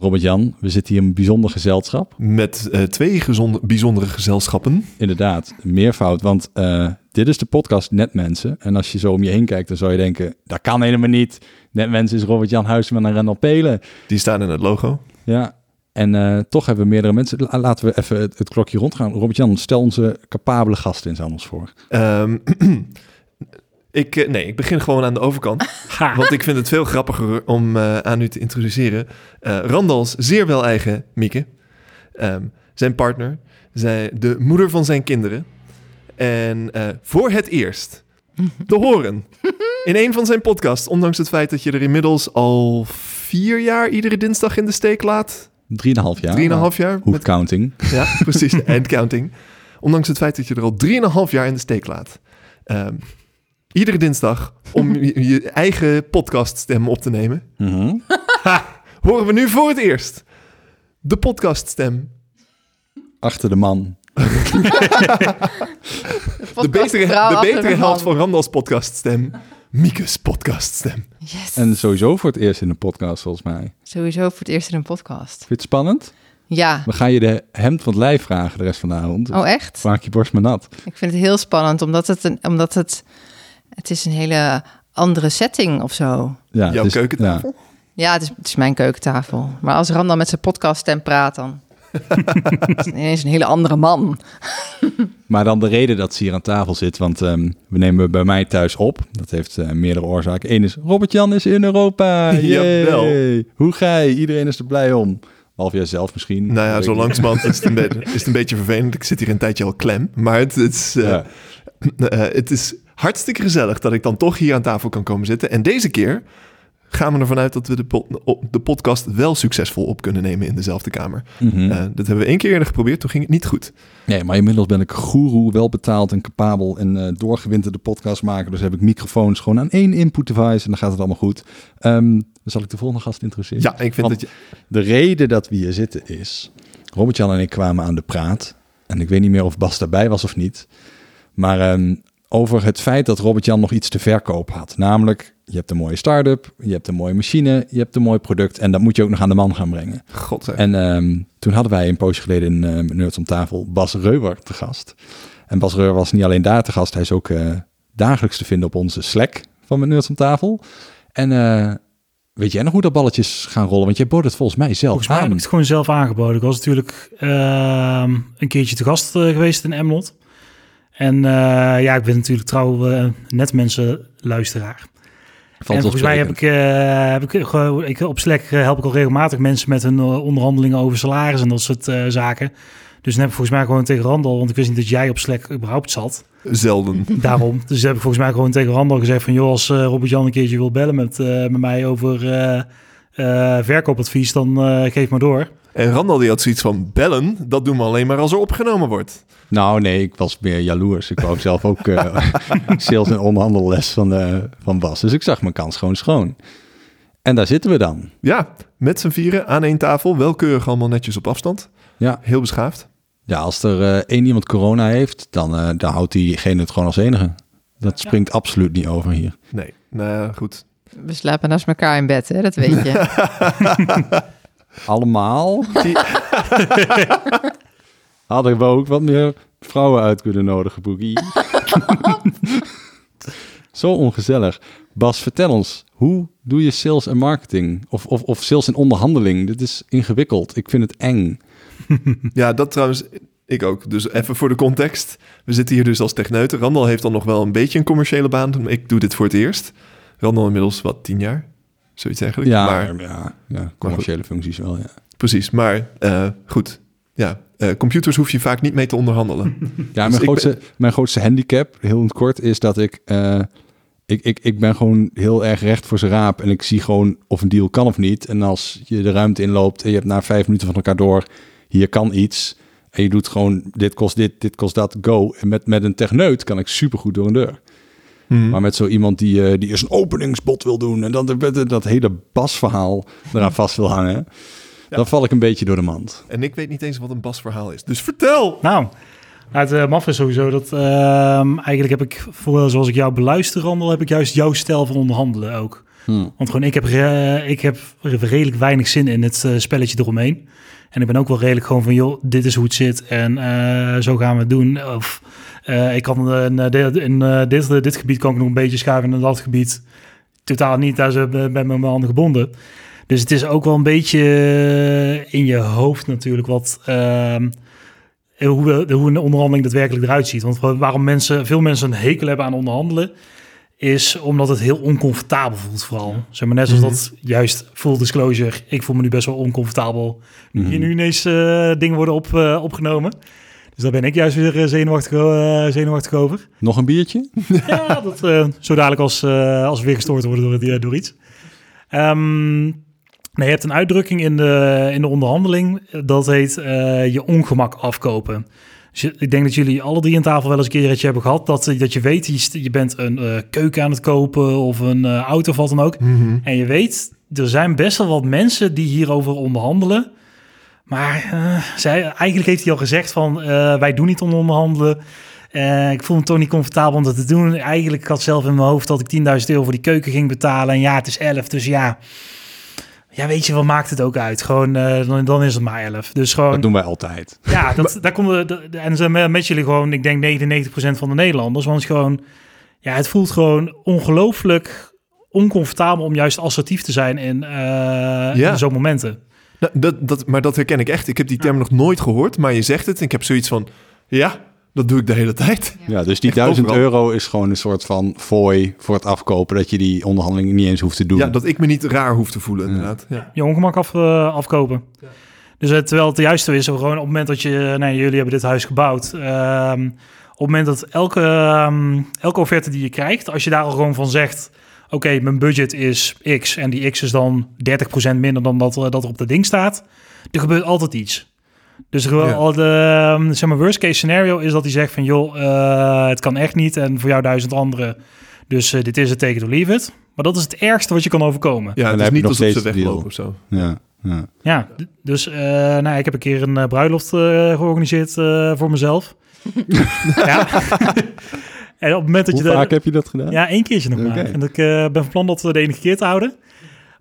Robert-Jan, we zitten hier in een bijzonder gezelschap. Met uh, twee gezonde, bijzondere gezelschappen. Inderdaad, meervoud. Want uh, dit is de podcast Netmensen. En als je zo om je heen kijkt, dan zou je denken... dat kan helemaal niet. Netmensen is Robert-Jan Huisman en Randall Pelen. Die staan in het logo. Ja, en uh, toch hebben we meerdere mensen. Laten we even het, het klokje rondgaan. Robert-Jan, stel onze capabele gasten eens aan ons voor. Um, Ik, eh, nee, ik begin gewoon aan de overkant. want ik vind het veel grappiger om uh, aan u te introduceren. Uh, Randals zeer wel eigen Mieke. Um, zijn partner. Zij, de moeder van zijn kinderen. En uh, voor het eerst te horen in een van zijn podcasts. Ondanks het feit dat je er inmiddels al vier jaar iedere dinsdag in de steek laat. Drieënhalf jaar. Drieënhalf jaar. Met counting. Ja, precies. De counting. Ondanks het feit dat je er al drieënhalf jaar in de steek laat. Um, Iedere dinsdag om je, eigen podcaststem op te nemen. Mm Horen we nu voor het eerst de podcaststem. Achter de man. de, betere, de betere helft van Randals podcaststem. Miekes podcaststem. Yes. En sowieso voor het eerst in een podcast, volgens mij. Sowieso voor het eerst in een podcast. Vind je het spannend? Ja. We gaan je de hemd van het lijf vragen de rest van de avond. oh, echt? Maak je borst maar nat. Ik vind het heel spannend, omdat het, een, omdat het het is een hele andere setting of zo. Ja, Jouw keukentafel? Ja, het, is, het is mijn keukentafel. Maar als Ram dan met zijn podcast stem praat, dan is ineens een hele andere man. maar dan de reden dat ze hier aan tafel zit, want um, we nemen bij mij thuis op. Dat heeft uh, meerdere oorzaken. Eén is, Robert-Jan is in Europa. Jawel. Hoe ga je? Iedereen is er blij om. Behalve jij zelf misschien. Nou ja, zo langzamerhand is, het een is het een beetje vervelend. Ik zit hier een tijdje al klem. Maar het, het is... Uh, ja. uh, het is hartstikke gezellig dat ik dan toch hier aan tafel kan komen zitten. En deze keer gaan we ervan uit dat we de, de podcast wel succesvol op kunnen nemen in dezelfde kamer. Mm -hmm. uh, dat hebben we één keer eerder geprobeerd, toen ging het niet goed. Nee, maar inmiddels ben ik guru, wel betaald en capabel en uh, doorgewinterde podcast maken. Dus heb ik microfoons gewoon aan één input device en dan gaat het allemaal goed. Um, zal ik de volgende gast introduceren. Ja, ik vind Want dat je... De reden dat we hier zitten is, Robert-Jan en ik kwamen aan de praat. En ik weet niet meer of Bas daarbij was of niet. Maar um, over het feit dat Robert-Jan nog iets te verkopen had. Namelijk, je hebt een mooie start-up, je hebt een mooie machine, je hebt een mooi product en dat moet je ook nog aan de man gaan brengen. God En um, toen hadden wij een poosje geleden in uh, Nerds om tafel Bas Reuwer te gast. En Bas Reuwer was niet alleen daar te gast, hij is ook uh, dagelijks te vinden op onze Slack van Nerds om tafel. En uh, weet jij nog hoe dat balletjes gaan rollen? Want jij bood het volgens mij zelf volgens mij aan. heb ik het gewoon zelf aangeboden. Ik was natuurlijk ehm, een keertje te gast geweest in Emlot. En uh, ja, ik ben natuurlijk trouw uh, net mensen luisteraar. Valt en volgens mij heb ik, uh, heb ik, ik, op Slack help ik al regelmatig mensen met hun onderhandelingen over salaris en dat soort zaken. Dus dan heb ik volgens mij gewoon tegen Randal, want ik wist niet dat jij op Slack überhaupt zat. Zelden. Daarom. Dus heb ik volgens mij gewoon tegen Randal gezegd van... joh, als Robert Jan een keertje wil bellen met, met mij over verkoopadvies, dan geef maar door. En Randal die had zoiets van bellen, dat doen we alleen maar als er opgenomen wordt. Nou nee, ik was meer jaloers. Ik wou zelf ook uh, sales- en onderhandelles van, uh, van Bas. Dus ik zag mijn kans gewoon schoon. En daar zitten we dan. Ja, met z'n vieren aan één tafel. Welkeurig allemaal netjes op afstand. Ja. Heel beschaafd. Ja, als er uh, één iemand corona heeft, dan, dan houdt diegene het gewoon als enige. Dat springt ja. absoluut niet over hier. Nee, nou goed. We slapen naast elkaar in bed, hè? dat weet je. Allemaal. Hadden we ook wat meer vrouwen uit kunnen nodigen, Boogie. Zo ongezellig. Bas, vertel ons, hoe doe je sales en marketing? Of, of, of sales en onderhandeling? Dit is ingewikkeld. Ik vind het eng. ja, dat trouwens, ik ook. Dus even voor de context. We zitten hier dus als techneuten. Randal heeft dan nog wel een beetje een commerciële baan. Ik doe dit voor het eerst. Randal inmiddels, wat, tien jaar? Zoiets eigenlijk. Ja, maar, ja, ja commerciële functies wel, ja. Precies, maar uh, goed. Ja, uh, computers hoef je vaak niet mee te onderhandelen. ja, dus mijn, grootste, ben... mijn grootste handicap, heel kort, is dat ik, uh, ik, ik... Ik ben gewoon heel erg recht voor zijn raap. En ik zie gewoon of een deal kan of niet. En als je de ruimte inloopt en je hebt na vijf minuten van elkaar door... hier kan iets... En je doet gewoon, dit kost dit, dit kost dat, go. En met, met een techneut kan ik supergoed door een deur. Mm. Maar met zo iemand die, uh, die eerst een openingsbod wil doen... en dan dat, dat hele basverhaal eraan vast wil hangen... Ja. Dan val ik een beetje door de mand. En ik weet niet eens wat een basverhaal is. Dus vertel! Nou, het uh, maf is sowieso dat... Uh, eigenlijk heb ik, voor, zoals ik jou beluister, Randel... heb ik juist jouw stijl van onderhandelen ook. Hmm. Want gewoon, ik heb, ik heb redelijk weinig zin in het spelletje eromheen. En ik ben ook wel redelijk gewoon van, joh, dit is hoe het zit en zo gaan we het doen. Of ik kan in, in dit, dit gebied kan ik nog een beetje schuiven in dat gebied totaal niet. Daar ze bij mijn handen gebonden. Dus het is ook wel een beetje in je hoofd natuurlijk wat... Uh, hoe, hoe een onderhandeling daadwerkelijk eruit ziet. Want waarom mensen, veel mensen een hekel hebben aan onderhandelen, is omdat het heel oncomfortabel voelt vooral. Zeg maar net zoals mhm. dat juist full disclosure. Ik voel me nu best wel oncomfortabel. Mm -hmm. Hier nu ineens uh, dingen worden op, uh, opgenomen. Dus daar ben ik juist weer eh, zenuwachtig, uh, zenuwachtig over. Nog een biertje? ja, dat, zo dadelijk als, als we weer gestoord worden door, door iets. Um, nee, je hebt een uitdrukking in de, in de onderhandeling. Dat heet je ongemak afkopen. Dus ik denk dat jullie alle drie aan tafel wel eens een keertje hebben gehad. Dat, dat je weet, je, je bent een keuken aan het kopen of een auto of wat dan ook. Mhm. En je weet, er zijn best wel wat mensen die hierover onderhandelen. Maar uh, zij, eigenlijk heeft hij al gezegd van wij doen niet om onderhandelen. Uh, ik voel me toch niet comfortabel om dat te doen. Eigenlijk had zelf in mijn hoofd dat ik 10.000 euro voor die keuken ging betalen. En ja, het is 11, dus ja. Ja, weet je, wat maakt het ook uit? Gewoon, dan, dan, is het maar 11. Dus gewoon, dat doen wij altijd. Ja, dat, daar komen de, en zijn met jullie gewoon, ik denk 99% van de Nederlanders. Want het gewoon, ja, het voelt gewoon ongelooflijk oncomfortabel om juist assertief te zijn in, ja. in zo'n momenten. Nou, dat, dat, maar dat herken ik echt. Ik heb die term nog nooit gehoord, maar je zegt het. En ik heb zoiets van, ja, dat doe ik de hele tijd. Ja, dus die duizend euro is gewoon een soort van fooi voor het afkopen... dat je die onderhandeling niet eens hoeft te doen. Ja, dat ik me niet raar hoef te voelen, inderdaad. Ja. Je ongemak af, uh, afkopen. Dus uh, terwijl het juiste is, gewoon op het moment dat je... Nee, jullie hebben dit huis gebouwd... Uh, op het moment dat elke, um, elke offerte die je krijgt... als je daar al gewoon van zegt oké, mijn budget is X en die X is dan 30% minder dan dat, dat er op de ding staat. Er gebeurt altijd iets. Dus ja. al de ehm, zeg maar, worst case scenario is dat hij zegt van joh, uh, het kan echt niet en voor jou duizend anderen. Dus uh, dit is het teken to leave it. Maar dat is het ergste wat je kan overkomen. Ja, het is niet alsof ze weglopen of zo. Ja, ja. ja dus uh, nou, ik heb een keer een bruiloft georganiseerd voor mezelf. ja. En op het moment dat Hoe je vaak heb je dat gedaan? Ja, één keertje nog maar. En ik uh, ben van plan dat we de enige keer te houden.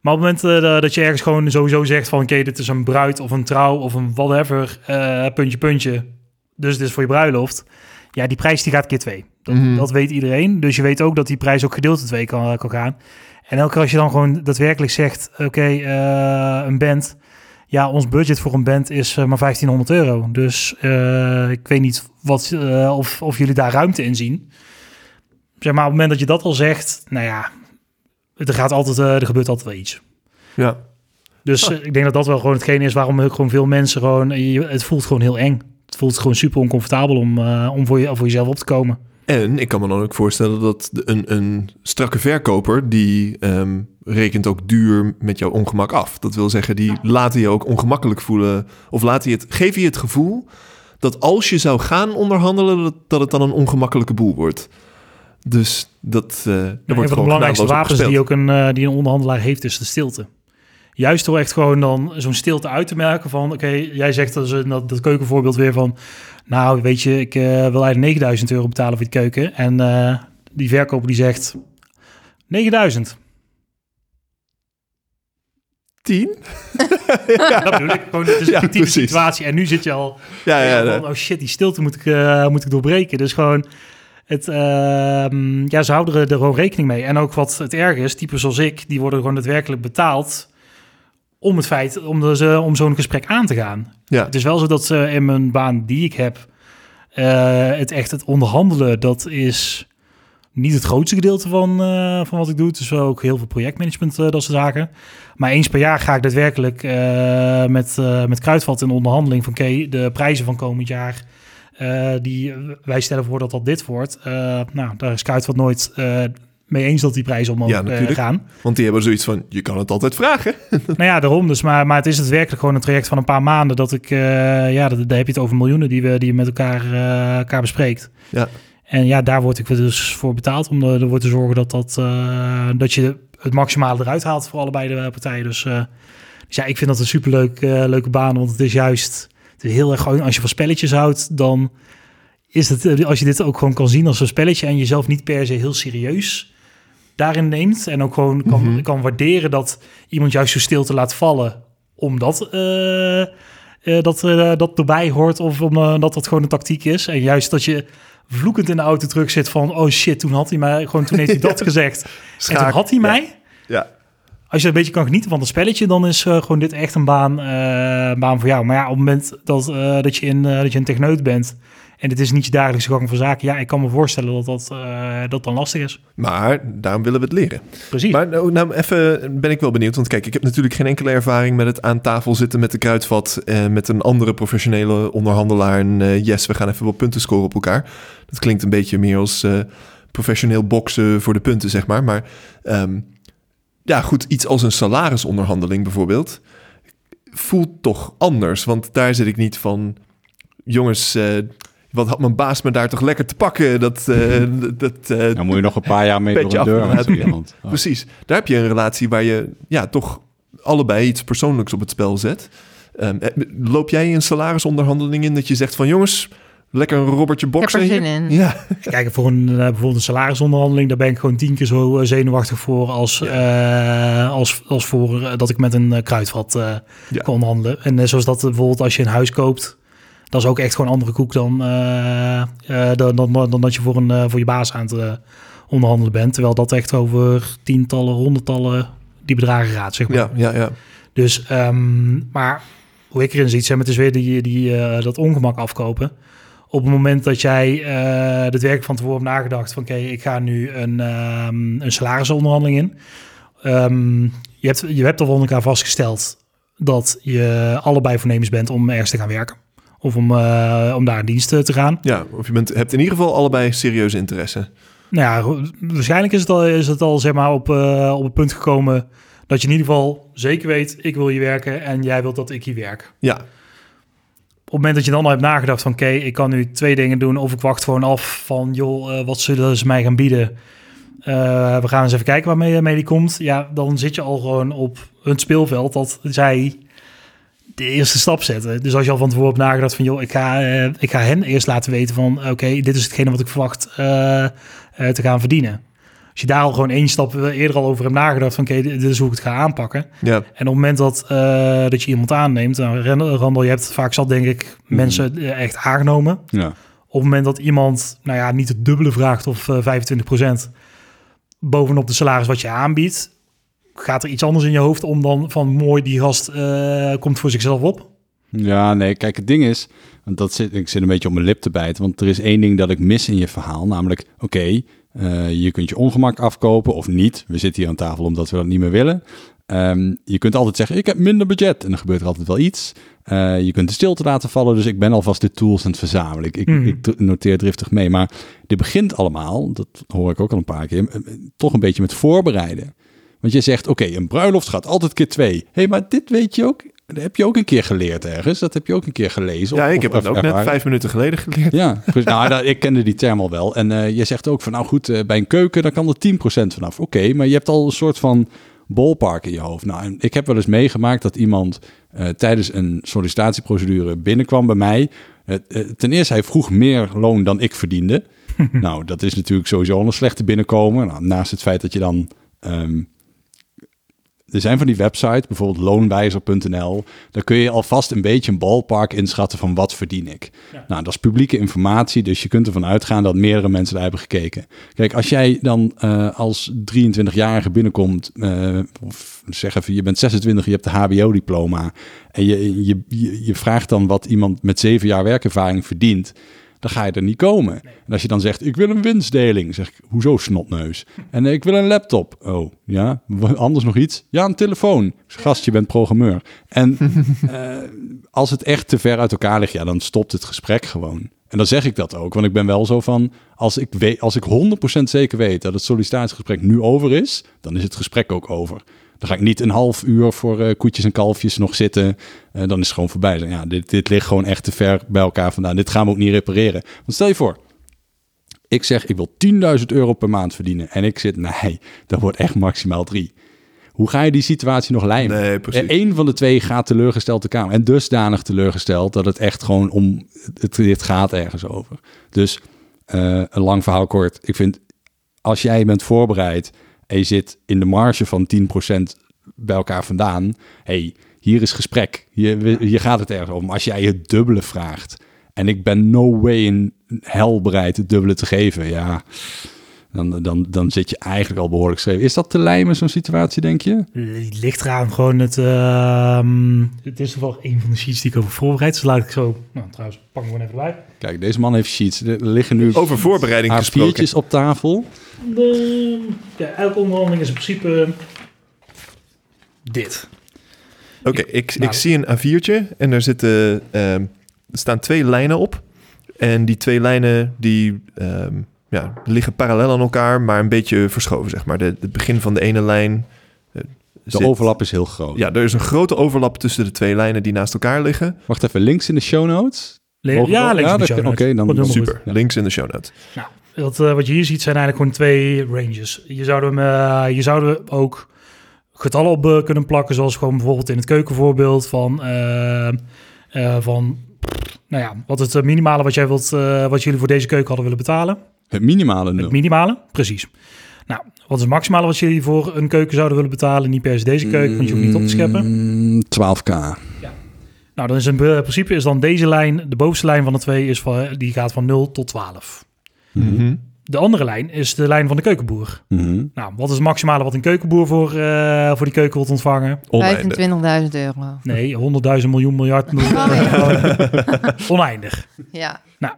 Maar op het moment uh, dat je ergens gewoon sowieso zegt van... oké, dit is een bruid of een trouw of een whatever, uh, puntje, puntje. Dus dit is voor je bruiloft. Ja, die prijs die gaat keer twee. Dat, mm. dat weet iedereen. Dus je weet ook dat die prijs ook gedeeld twee kan, kan gaan. En elke keer als je dan gewoon daadwerkelijk zegt... oké, okay, een band... Ja, ons budget voor een band is maar 1500 euro. Dus ik weet niet wat, of, of jullie daar ruimte in zien zeg maar, op het moment dat je dat al zegt, nou ja, er gaat altijd, uh, er gebeurt altijd wel iets. Ja. Dus eh, ik denk dat dat wel gewoon hetgeen is waarom gewoon veel mensen gewoon, het voelt gewoon heel eng. Het voelt gewoon super oncomfortabel om, om voor, je, voor jezelf op te komen. En ik kan me dan ook voorstellen dat een, een strakke verkoper, die um, rekent ook duur met jouw ongemak af. Dat wil zeggen, die laten je ook ongemakkelijk voelen. Of laat je het, geef je het gevoel dat als je zou gaan onderhandelen, dat, dat het dan een ongemakkelijke boel wordt. Dus dat, uh, wordt een van de belangrijkste wapens die ook een, uh, die een onderhandelaar heeft, is de stilte. Juist door echt gewoon dan zo'n stilte uit te merken van... oké, jij zegt dat, dat, dat keukenvoorbeeld weer van... nou, weet je, ik uh, wil eigenlijk 9000 euro betalen voor die keuken. En die verkoper die zegt 9000. 10? ja, dat bedoel ik. Gewoon, het is een ja, situatie. En nu zit je al... Ja, ja, ja, van, oh shit, die stilte moet ik, moet ik doorbreken. Dus gewoon het, uh, ja, ze houden er, gewoon rekening mee. En ook wat het erg is, typen zoals ik, die worden gewoon daadwerkelijk betaald om het feit, om, ze, om zo'n gesprek aan te gaan. Ja. Het is wel zo dat ze in mijn baan die ik heb, uh, het echt het onderhandelen, dat is niet het grootste gedeelte van, uh, van wat ik doe. Het is ook heel veel projectmanagement, uh, dat soort zaken. Maar eens per jaar ga ik daadwerkelijk met, met Kruidvat in onderhandeling van oké, de prijzen van komend jaar uh, die wij stellen voor dat dat dit wordt. Uh, nou, daar is Kuit wat nooit uh, mee eens dat die prijzen omhoog ja, gaan. Want die hebben zoiets van, je kan het altijd vragen. nou ja, daarom dus. Maar, maar het is het werkelijk gewoon een traject van een paar maanden... dat ik, ja, daar heb je het over miljoenen die, we, die je met elkaar, elkaar bespreekt. Ja. En ja, daar word ik dus voor betaald om ervoor te zorgen dat, dat, dat je het maximale eruit haalt voor allebei de partijen. Dus, dus ja, ik vind dat een superleuk leuke baan, want het is juist het is heel erg gewoon, als je van spelletjes houdt, dan is het, eh, als je dit ook gewoon kan zien als een spelletje en jezelf niet per se heel serieus daarin neemt. En ook gewoon kan, mhm. kan waarderen dat iemand juist zo stil te laat vallen. Omdat uh, dat, uh, dat erbij hoort of omdat dat gewoon een tactiek is. En juist dat je vloekend in de auto terug zit van... oh shit, toen had hij mij... gewoon toen heeft hij dat gezegd. En toen had hij mij. Als je een beetje kan genieten van het spelletje... dan is gewoon dit echt een baan, baan voor jou. Maar ja, op het moment dat, dat, je, in, dat je een techneut bent en het is niet je dagelijkse gang van zaken. Ja, ik kan me voorstellen dat dat, uh, dat dan lastig is. Maar daarom willen we het leren. Precies. Maar nou, nou, even ben ik wel benieuwd. Want kijk, ik heb natuurlijk geen enkele ervaring met het aan tafel zitten met de kruidvat. Uh, met een andere professionele onderhandelaar. En uh, yes, we gaan even wat punten scoren op elkaar. Dat klinkt een beetje meer als professioneel boksen voor de punten, zeg maar. Maar um, ja, goed, iets als een salarisonderhandeling bijvoorbeeld. Voelt toch anders. Want daar zit ik niet van jongens, wat had mijn baas me daar toch lekker te pakken? Dat, uh, dat, uh, Dan moet je nog een paar jaar mee door de deur. Met iemand. Oh. Precies. Daar heb je een relatie waar je ja, toch allebei iets persoonlijks op het spel zet. Um, loop jij een salarisonderhandeling in dat je zegt van jongens, lekker een robbertje boksen? Ik heb er zin in. Ja. Kijk, voor een, bijvoorbeeld een salarisonderhandeling, daar ben ik gewoon tien keer zo zenuwachtig voor als, ja. uh, als, als voor dat ik met een kruidvat ja. kan onderhandelen. En zoals dat bijvoorbeeld als je een huis koopt, dat is ook echt gewoon andere koek dan, uh, dan, dan, dan, dat je voor, een, uh, voor je baas aan het onderhandelen bent. Terwijl dat echt over tientallen, honderdtallen die bedragen gaat, zeg maar. Ja, ja, ja. Dus, um, maar hoe ik erin zie, zeg, het is weer die, die, dat ongemak afkopen. Op het moment dat jij uh, het werk van tevoren hebt nagedacht van... oké, okay, ik ga nu een, um, een salarisonderhandeling in. Um, je, hebt, je hebt al van elkaar vastgesteld dat je allebei voornemens bent om ergens te gaan werken. Of om, uh, om daar in dienst te gaan. Ja, of je bent, hebt in ieder geval allebei serieuze interesse. Nou ja, waarschijnlijk is het al, is het al zeg maar, op, uh, op het punt gekomen dat je in ieder geval zeker weet, ik wil hier werken en jij wilt dat ik hier werk. Ja. Op het moment dat je dan al hebt nagedacht van oké, ik kan nu twee dingen doen of ik wacht gewoon af van joh, uh, wat zullen ze mij gaan bieden? we gaan eens even kijken waarmee mee die komt. Ja, dan zit je al gewoon op een speelveld dat zij de eerste stap zetten. Dus als je al van tevoren hebt nagedacht van... joh, ik ga, ik ga hen eerst laten weten van... oké, dit is hetgene wat ik verwacht te gaan verdienen. Als je daar al gewoon één stap eerder al over hebt nagedacht... van oké, dit is hoe ik het ga aanpakken. Ja. En op het moment dat, dat je iemand aanneemt... Nou, Randall, je hebt vaak zat denk ik mm. mensen echt aangenomen. Ja. Op het moment dat iemand, nou ja, niet het dubbele vraagt of 25% bovenop de salaris wat je aanbiedt gaat er iets anders in je hoofd om dan van mooi die gast uh, komt voor zichzelf op? Ja, nee, kijk, het ding is, want dat zit, ik zit een beetje op mijn lip te bijten, want er is één ding dat ik mis in je verhaal, namelijk, oké, uh, je kunt je ongemak afkopen of niet. We zitten hier aan tafel omdat we dat niet meer willen. Um, je kunt altijd zeggen, ik heb minder budget en dan gebeurt er altijd wel iets. Uh, je kunt de stilte laten vallen, dus ik ben alvast de tools aan het verzamelen. Ik, mm. ik, noteer driftig mee, maar dit begint allemaal, dat hoor ik ook al een paar keer, toch een beetje met voorbereiden. Want je zegt, oké, een bruiloft gaat altijd keer twee. Hé, hey, maar dit weet je ook, dat heb je ook een keer geleerd ergens. Dat heb je ook een keer gelezen. Ja, ik heb dat ook net vijf minuten geleden geleerd. Ja, nou, ik kende die term al wel. En uh, je zegt ook van, nou goed, uh, bij een keuken, dan kan er 10% vanaf. Oké, maar je hebt al een soort van ballpark in je hoofd. Nou, ik heb wel eens meegemaakt dat iemand uh, tijdens een sollicitatieprocedure binnenkwam bij mij. ten eerste, hij vroeg meer loon dan ik verdiende. nou, dat is natuurlijk sowieso een slechte binnenkomen. Nou, naast het feit dat je dan... Um, er zijn van die websites, bijvoorbeeld loonwijzer.nl. Daar kun je alvast een beetje een ballpark inschatten van wat verdien ik. Nou, dat is publieke informatie, dus je kunt ervan uitgaan dat meerdere mensen daar hebben gekeken. Kijk, als jij dan uh, als 23-jarige binnenkomt, uh, of zeg even, je bent 26, je hebt de HBO-diploma en je, je, je, je vraagt dan wat iemand met zeven jaar werkervaring verdient dan ga je er niet komen. En als je dan zegt, ik wil een winstdeling, zeg ik, hoezo snotneus? En ik wil een laptop. Oh, ja, anders nog iets? Ja, een telefoon. Gast, je bent programmeur. En uh, als het echt te ver uit elkaar ligt, ja, dan stopt het gesprek gewoon. En dan zeg ik dat ook, want ik ben wel zo van, als ik, weet, als ik 100% zeker weet dat het sollicitatiegesprek nu over is, dan is het gesprek ook over. Dan ga ik niet een half uur voor uh, koetjes en kalfjes nog zitten. Uh, dan is het gewoon voorbij. Ja, dit, dit ligt gewoon echt te ver bij elkaar vandaan. Dit gaan we ook niet repareren. Want stel je voor, ik zeg ik wil 10.000 euro per maand verdienen. En ik zit, nee, dat wordt echt maximaal drie. Hoe ga je die situatie nog lijmen? Nee, precies. Eén van de twee gaat teleurgesteld de Kamer. En dusdanig teleurgesteld dat het echt gewoon om... Het, dit gaat ergens over. Dus uh, een lang verhaal kort. Ik vind, als jij bent voorbereid en je zit in de marge van 10% bij elkaar vandaan. hey, hier is gesprek. Hier, hier gaat het ergens om. Als jij het dubbele vraagt en ik ben no way in hel bereid het dubbele te geven, ja, dan, dan, dan zit je eigenlijk al behoorlijk schreef. Is dat te lijmen, zo'n situatie, denk je? Het ligt eraan gewoon het... Uh, het is wel een van de sheets die ik over voorbereid. Dus laat ik zo... Nou, trouwens, pak hem gewoon even bij. Kijk, deze man heeft sheets. Er liggen nu... Over voorbereiding gesproken. op tafel. De, ja, elke onderhandeling is in principe dit. Oké, ik, ik nou. zie een A4'tje en er zitten... Uh, er staan twee lijnen op. En die twee lijnen die... Um, ja, liggen parallel aan elkaar, maar een beetje verschoven, zeg maar. De, het begin van de ene lijn... Uh, de overlap is heel groot. Ja, er is een grote overlap tussen de twee lijnen die naast elkaar liggen. Wacht even, links in de show notes? Le ja, links in de show notes. Oké, dan super. Links in de show notes. Nou, wat, uh, wat je hier ziet zijn eigenlijk gewoon twee ranges. Je zou hem, uh, je zou er ook getallen op kunnen plakken, zoals gewoon bijvoorbeeld in het keukenvoorbeeld van, van nou ja, wat het minimale wat jij wilt, wat jullie voor deze keuken hadden willen betalen. Het minimale nul. Het minimale, precies. Nou, wat is het maximale wat jullie voor een keuken zouden willen betalen? Niet per se deze keuken, want je hoeft niet op te scheppen. 12k. Mm, ja. Nou, dan is in principe is dan deze lijn, de bovenste lijn van de twee, is van, die gaat van 0 tot 12. Mhm. De andere lijn is de lijn van de keukenboer. Mhm. Nou, wat is het maximale wat een keukenboer voor, uh, voor die keuken wilt ontvangen? 25.000 euro. Nee, 100.000 miljoen miljard. Oh, Oneindig. Ja. Nou,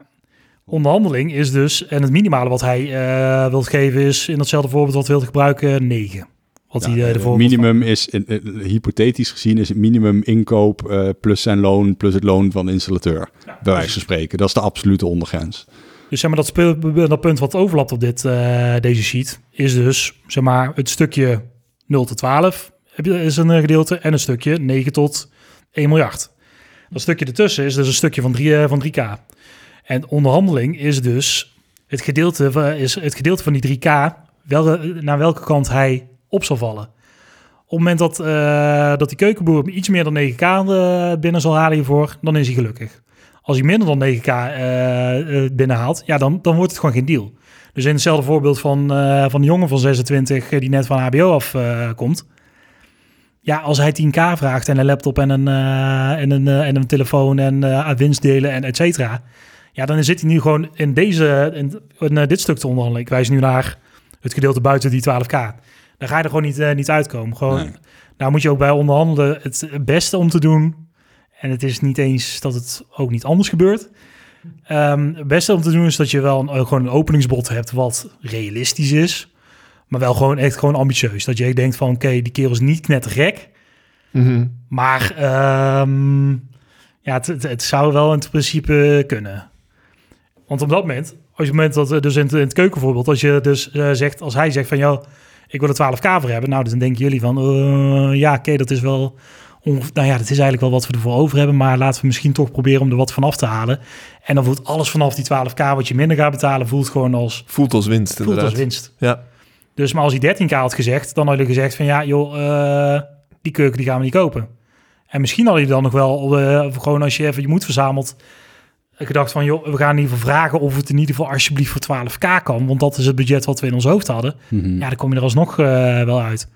onderhandeling is dus, en het minimale wat hij uh, wilt geven is in datzelfde voorbeeld wat we wilde gebruiken, 9. Wat ja, hij, de uh, minimum is, in, uh, hypothetisch gezien, is het minimum inkoop plus zijn loon, plus het loon van de installateur. Ja, bij wijze van spreken. Dat is de absolute ondergrens. Dus zeg maar, dat, speel, dat punt wat overlapt op dit, deze sheet, is dus zeg maar, het stukje 0 tot 12 is een gedeelte en een stukje 9 tot 1 miljard. Dat stukje ertussen is dus een stukje van, 3, van 3K. En onderhandeling is dus het gedeelte, is het gedeelte van die 3K, welke, naar welke kant hij op zal vallen. Op het moment dat, uh, dat die keukenboer iets meer dan 9K uh, binnen zal halen hiervoor, dan is hij gelukkig. Als hij minder dan 9K uh, binnenhaalt, ja, dan, dan wordt het gewoon geen deal. Dus in hetzelfde voorbeeld van, van de jongen van 26 die net van HBO afkomt. komt. ja, als hij 10K vraagt en een laptop en een, en een, en een telefoon en winstdelen en et cetera ja, dan zit hij nu gewoon in deze, in, in uh, dit stuk te onderhandelen. Ik wijs nu naar het gedeelte buiten die 12k. Daar ga je er gewoon niet, uh, niet uitkomen. Gewoon, nee. Daar moet je ook bij onderhandelen het beste om te doen. En het is niet eens dat het ook niet anders gebeurt. Um, het beste om te doen is dat je wel een, uh, gewoon een openingsbod hebt wat realistisch is. Maar wel gewoon echt gewoon ambitieus. Dat je denkt van oké, okay, die kerel is niet knettergek. Mm -hmm. Maar um, ja, het, het, het, zou wel in het principe kunnen. Want op dat moment, als je moment dat dus in het, in het keukenvoorbeeld, als je dus uh, zegt, als hij zegt van jou, ik wil er 12k voor hebben, nou dan denken jullie van, uh, ja, oké, okay, dat is wel, nou ja, dat is eigenlijk wel wat we ervoor over hebben, maar laten we misschien toch proberen om er wat vanaf te halen. En dan voelt alles vanaf die 12k wat je minder gaat betalen, voelt gewoon als voelt als winst. Voelt inderdaad. als winst. Ja. Dus maar als hij 13k had gezegd, dan had je gezegd van ja, joh, uh, die keuken die gaan we niet kopen. En misschien had je dan nog wel, gewoon als je even je moed verzamelt gedacht van, joh, we gaan in ieder geval vragen of het in ieder geval alsjeblieft voor 12k kan. Want dat is het budget wat we in ons hoofd hadden. Mm -hmm. Ja, dan kom je er alsnog uh, wel uit.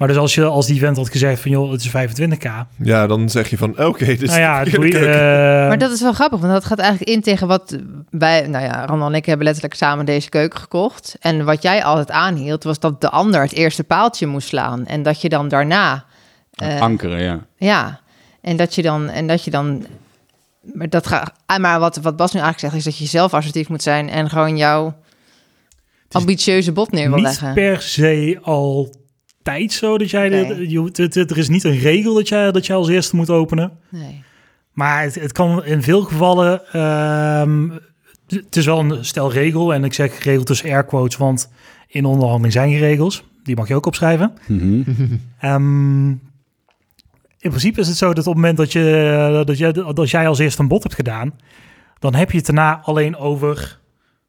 Maar dus als je als die vent had gezegd van, joh, het is 25k. Ja, dan zeg je van, oké, okay, dus nou ja, uh, Maar dat is wel grappig, want dat gaat eigenlijk in tegen wat wij, nou ja, Randall en ik hebben letterlijk samen deze keuken gekocht. En wat jij altijd aanhield, was dat de ander het eerste paaltje moest slaan. En dat je dan daarna... Uh, ankeren, ja. Ja, en dat je dan, en dat je dan maar, dat ga, maar wat, wat Bas nu eigenlijk zegt, is dat je zelf assertief moet zijn en gewoon jouw ambitieuze bot neer wil leggen. Niet per se altijd zo dat jij. Nee. De, je, het, het, er is niet een regel dat jij, dat jij als eerste moet openen. Nee. Maar het, het kan in veel gevallen. Um, het is wel een stel regel. En ik zeg regel tussen air quotes, want in onderhandeling zijn je regels. Die mag je ook opschrijven. Mm -hmm. um, in principe is het zo dat op het moment dat, je, dat, je, dat jij als eerste een bot hebt gedaan, dan heb je het daarna alleen over,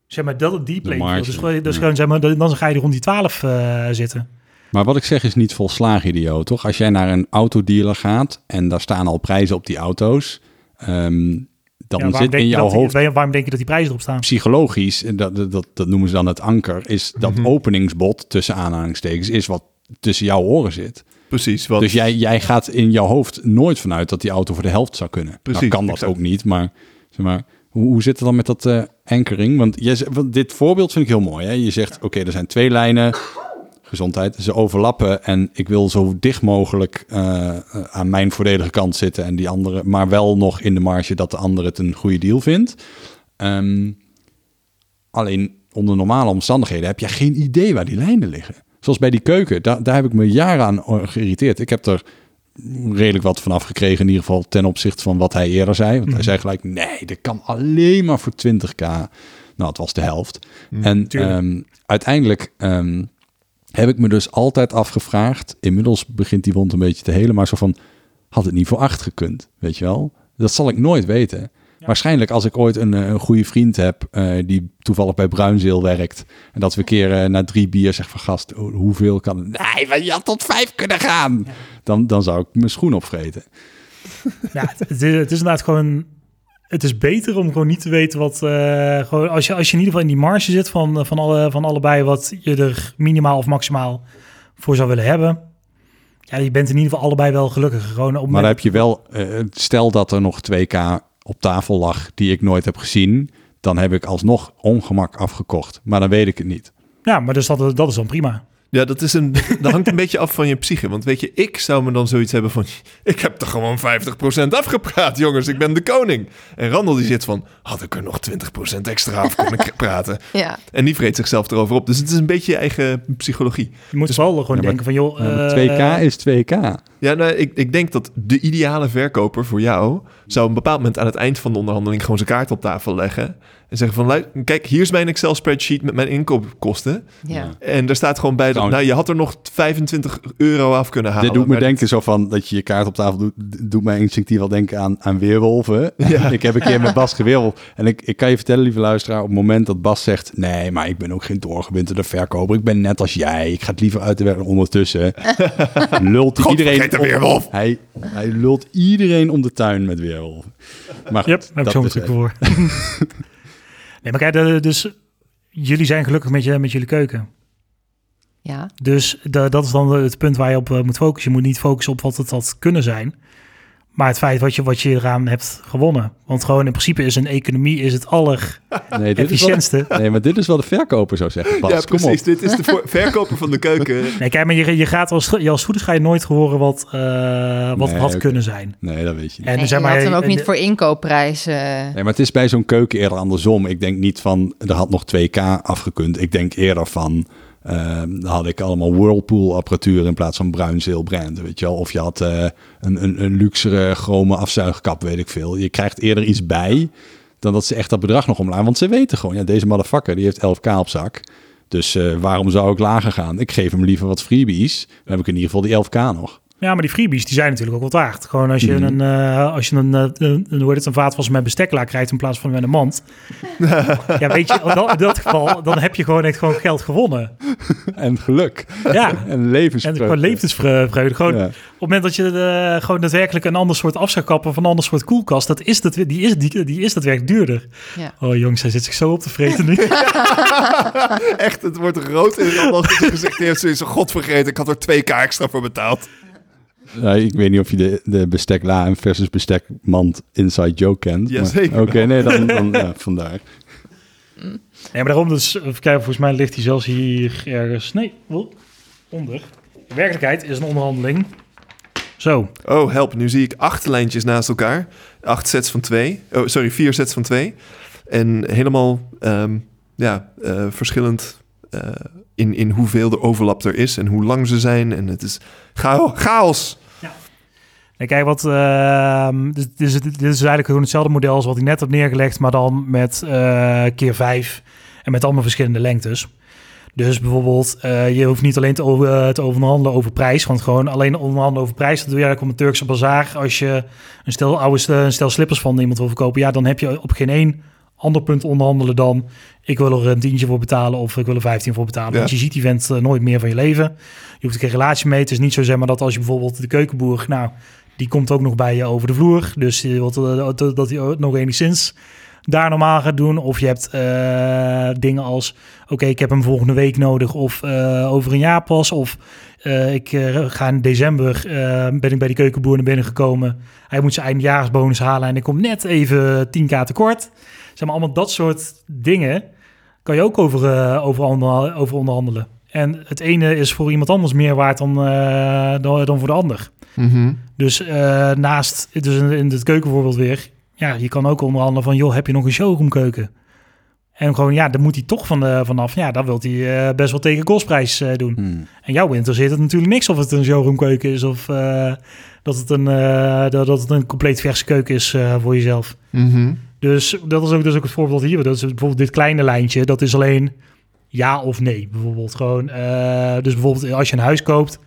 zeg maar, dat, die playing Dus, dus ja. gewoon, zeg maar, dan ga je rond die 12 uh, zitten. Maar wat ik zeg is niet volslagen idioot, toch? Als jij naar een autodealer gaat en daar staan al prijzen op die auto's, um, dan zit in jouw hoofd... waarom denk je dat die prijzen erop staan? Psychologisch, dat, dat, dat noemen ze dan het anker, is dat mhm. openingsbod tussen aanhalingstekens is wat tussen jouw oren zit. Precies. Dus jij, jij gaat in jouw hoofd nooit vanuit dat die auto voor de helft zou kunnen. Nou, Precies. kan dat ook niet, maar, zeg maar hoe, hoe zit het dan met dat uh, anchoring? Want, jij, want dit voorbeeld vind ik heel mooi. Hè? Je zegt, oké, er zijn twee lijnen gezondheid. Ze overlappen en ik wil zo dicht mogelijk uh, aan mijn voordelige kant zitten en die andere, maar wel nog in de marge dat de andere het een goede deal vindt. Um, alleen onder normale omstandigheden heb je geen idee waar die lijnen liggen. Zoals bij die keuken, daar, daar heb ik me jaren aan geïrriteerd. Ik heb er redelijk wat vanaf gekregen, in ieder geval ten opzichte van wat hij eerder zei. Want hij mhm. zei gelijk, nee, dat kan alleen maar voor 20k. Nou, het was de helft. Mm, en um, uiteindelijk um, heb ik me dus altijd afgevraagd. Inmiddels begint die wond een beetje te helen, maar zo van had het niet voor acht gekund, weet je wel? Dat zal ik nooit weten. Waarschijnlijk als ik ooit een, eh, een goede vriend heb uh, die toevallig bij Bruinzeel werkt en dat we een keer uh, na drie bier zeg van gast, hoeveel kan? Nee, maar je had tot vijf kunnen gaan. Dan, dan zou ik mijn schoen opvreten. Ja, het, is, het is inderdaad gewoon het is beter om gewoon niet te weten wat. Uh, gewoon als, je, als je in ieder geval in die marge zit van, eh, van, alle, van allebei wat je er minimaal of maximaal voor zou willen hebben. Ja, je bent in ieder geval allebei wel gelukkig. Gewoon op maar dan heb je wel, stel dat er nog 2K op tafel lag die ik nooit heb gezien, dan heb ik alsnog ongemak afgekocht. Maar dan weet ik het niet. Ja, maar dus dat, dat is dan prima. Ja, dat, is een, dat hangt een beetje af van je psyche. Want weet je, ik zou me dan zoiets hebben van... Ik heb er gewoon 50% afgepraat, jongens. Ik ben de koning. En Randall die zit van... Had ik er nog 20% extra af kunnen praten? ja. En die vreet zichzelf erover op. Dus het is een beetje je eigen psychologie. Je moet dus, wel gewoon denken van... joh, uh, 2K is 2K. Ja, nou, ik, ik denk dat de ideale verkoper voor jou... zou een bepaald moment aan het eind van de onderhandeling... gewoon zijn kaart op tafel leggen... En zeggen van, kijk, hier is mijn Excel-spreadsheet met mijn inkoopkosten. Ja. En daar staat gewoon bij, dat, nou, je had er nog 25 euro af kunnen halen. Dit doet me denken zo van, dat je je kaart op tafel doet, doet mij instinctief wel denken aan, aan weerwolven. Ja. ik heb een keer met Bas geweerwolf. En ik, ik kan je vertellen, lieve luisteraar, op het moment dat Bas zegt, nee, maar ik ben ook geen doorgewinterde verkoper. Ik ben net als jij. Ik ga het liever uit de werk ondertussen. lult God, iedereen... de weerwolf. Hij, hij lult iedereen om de tuin met weerwolven. Maar goed, yep, heb ik zo voor. Nee, maar kijk, dus jullie zijn gelukkig met, je, met jullie keuken. Ja. Dus dat is dan het punt waar je op eh, moet focussen. Je moet niet focussen op wat het had kunnen zijn. Maar het feit wat je, wat je eraan hebt gewonnen. Want gewoon in principe is een economie is het aller nee, dit efficiëntste. Is nee, maar dit is wel de verkoper zou zeggen. Bas, ja, precies. Dit is de verkoper van de keuken. Nee, kijk, maar je, je gaat als, je als goed is ga je nooit horen wat, uh, wat had kunnen zijn. Nee, dat weet je niet. En, en zeg maar, je had hem ook niet voor inkoopprijs. Uh... Nee, maar het is bij zo'n keuken eerder andersom. Ik denk niet van, er had nog 2K afgekund. Ik denk eerder van uh, dan had ik allemaal Whirlpool apparatuur in plaats van bruinzeel brand, weet je wel. Of je had uh, een, een, een luxere chrome afzuigkap, weet ik veel. Je krijgt eerder iets bij dan dat ze echt dat bedrag nog omlaag. Want ze weten gewoon, ja, deze motherfucker die heeft 11k op zak. Dus uh, waarom zou ik lager gaan? Ik geef hem liever wat freebies. Dan heb ik in ieder geval die 11k nog. Ja, maar die freebies die zijn natuurlijk ook wat waard. Gewoon als je mhm. een, uh, als je een, uh, een, hoe heet het, een vaatwas met bestekla krijgt in plaats van met een mand. ja, weet je, in dat geval, dan heb je gewoon echt gewoon geld gewonnen. En geluk. Ja. En levensvreugde. En gewoon levensvreugde. Gewoon op het moment dat je uh, gewoon daadwerkelijk een ander soort afzuigkap of een ander soort koelkast, dat is dat, die is, die, die is daadwerkelijk duurder. Ja. Oh jongens, hij zit zich zo op te vreten nu. echt, het wordt rood in het gezicht. Heeft zoiets god vergeten, ik had er twee k extra voor betaald. Ja, ik weet niet of je de, de bestekla versus bestekmand inside joke kent. Jazeker. Oké, nee, dan, dan ja, vandaar. Nee, maar daarom dus, even kijken, volgens mij ligt hij zelfs hier ergens. Nee, onder. De werkelijkheid is een onderhandeling. Zo. Oh, help. Nu zie ik acht lijntjes naast elkaar. Acht sets van twee. Oh, sorry, vier sets van twee. En helemaal, um, ja, uh, verschillend uh, in, in hoeveel de overlap er is en hoe lang ze zijn. En het is chaos. Ja. kijk, wat, uh, dit, is, dit is eigenlijk gewoon hetzelfde model als wat ik net heb neergelegd, maar dan met uh, keer vijf en met allemaal verschillende lengtes. Dus bijvoorbeeld, uh, je hoeft niet alleen te, over, te onderhandelen over prijs. Want gewoon alleen onderhandelen over prijs, dat doe je eigenlijk op een Turkse bazaar. Als je een stel oude een stel slippers van iemand wil verkopen, ja, dan heb je op geen één ander punt onderhandelen dan ik wil er een tientje voor betalen of ik wil er 15 voor betalen. Want je ziet die vent nooit meer van je leven. Je hoeft geen relatie mee. Het is niet zo zeg maar dat als je bijvoorbeeld de keukenboer, nou, Die komt ook nog bij je over de vloer. Dus je wilt dat hij nog enigszins daar normaal gaat doen. Of je hebt dingen als, oké, ik heb hem volgende week nodig of over een jaar pas. Of ik ga in december, ben ik bij die keukenboer naar binnen gekomen. Hij moet zijn eindjaarsbonus halen en ik kom net even 10k tekort. Zeg maar allemaal dat soort dingen kan je ook over, over, over onderhandelen. En het ene is voor iemand anders meer waard dan, uh, dan, dan, voor de ander. Mm Dus uh, naast, dus in, in het keukenvoorbeeld weer, ja, je kan ook onderhandelen van, joh, heb je nog een showroomkeuken? En gewoon, ja, dan moet hij toch van, uh, vanaf. Ja, dan wil hij uh, best wel tegen kostprijs uh, doen. Hmm. En jou interesseert het natuurlijk niks of het een showroomkeuken is of dat, het een, dat, dat het een compleet verse keuken is voor jezelf. Mm Dus dat is ook, dus ook het voorbeeld hier. Dat is bijvoorbeeld dit kleine lijntje. Dat is alleen ja of nee. Bijvoorbeeld gewoon. dus bijvoorbeeld als je een huis koopt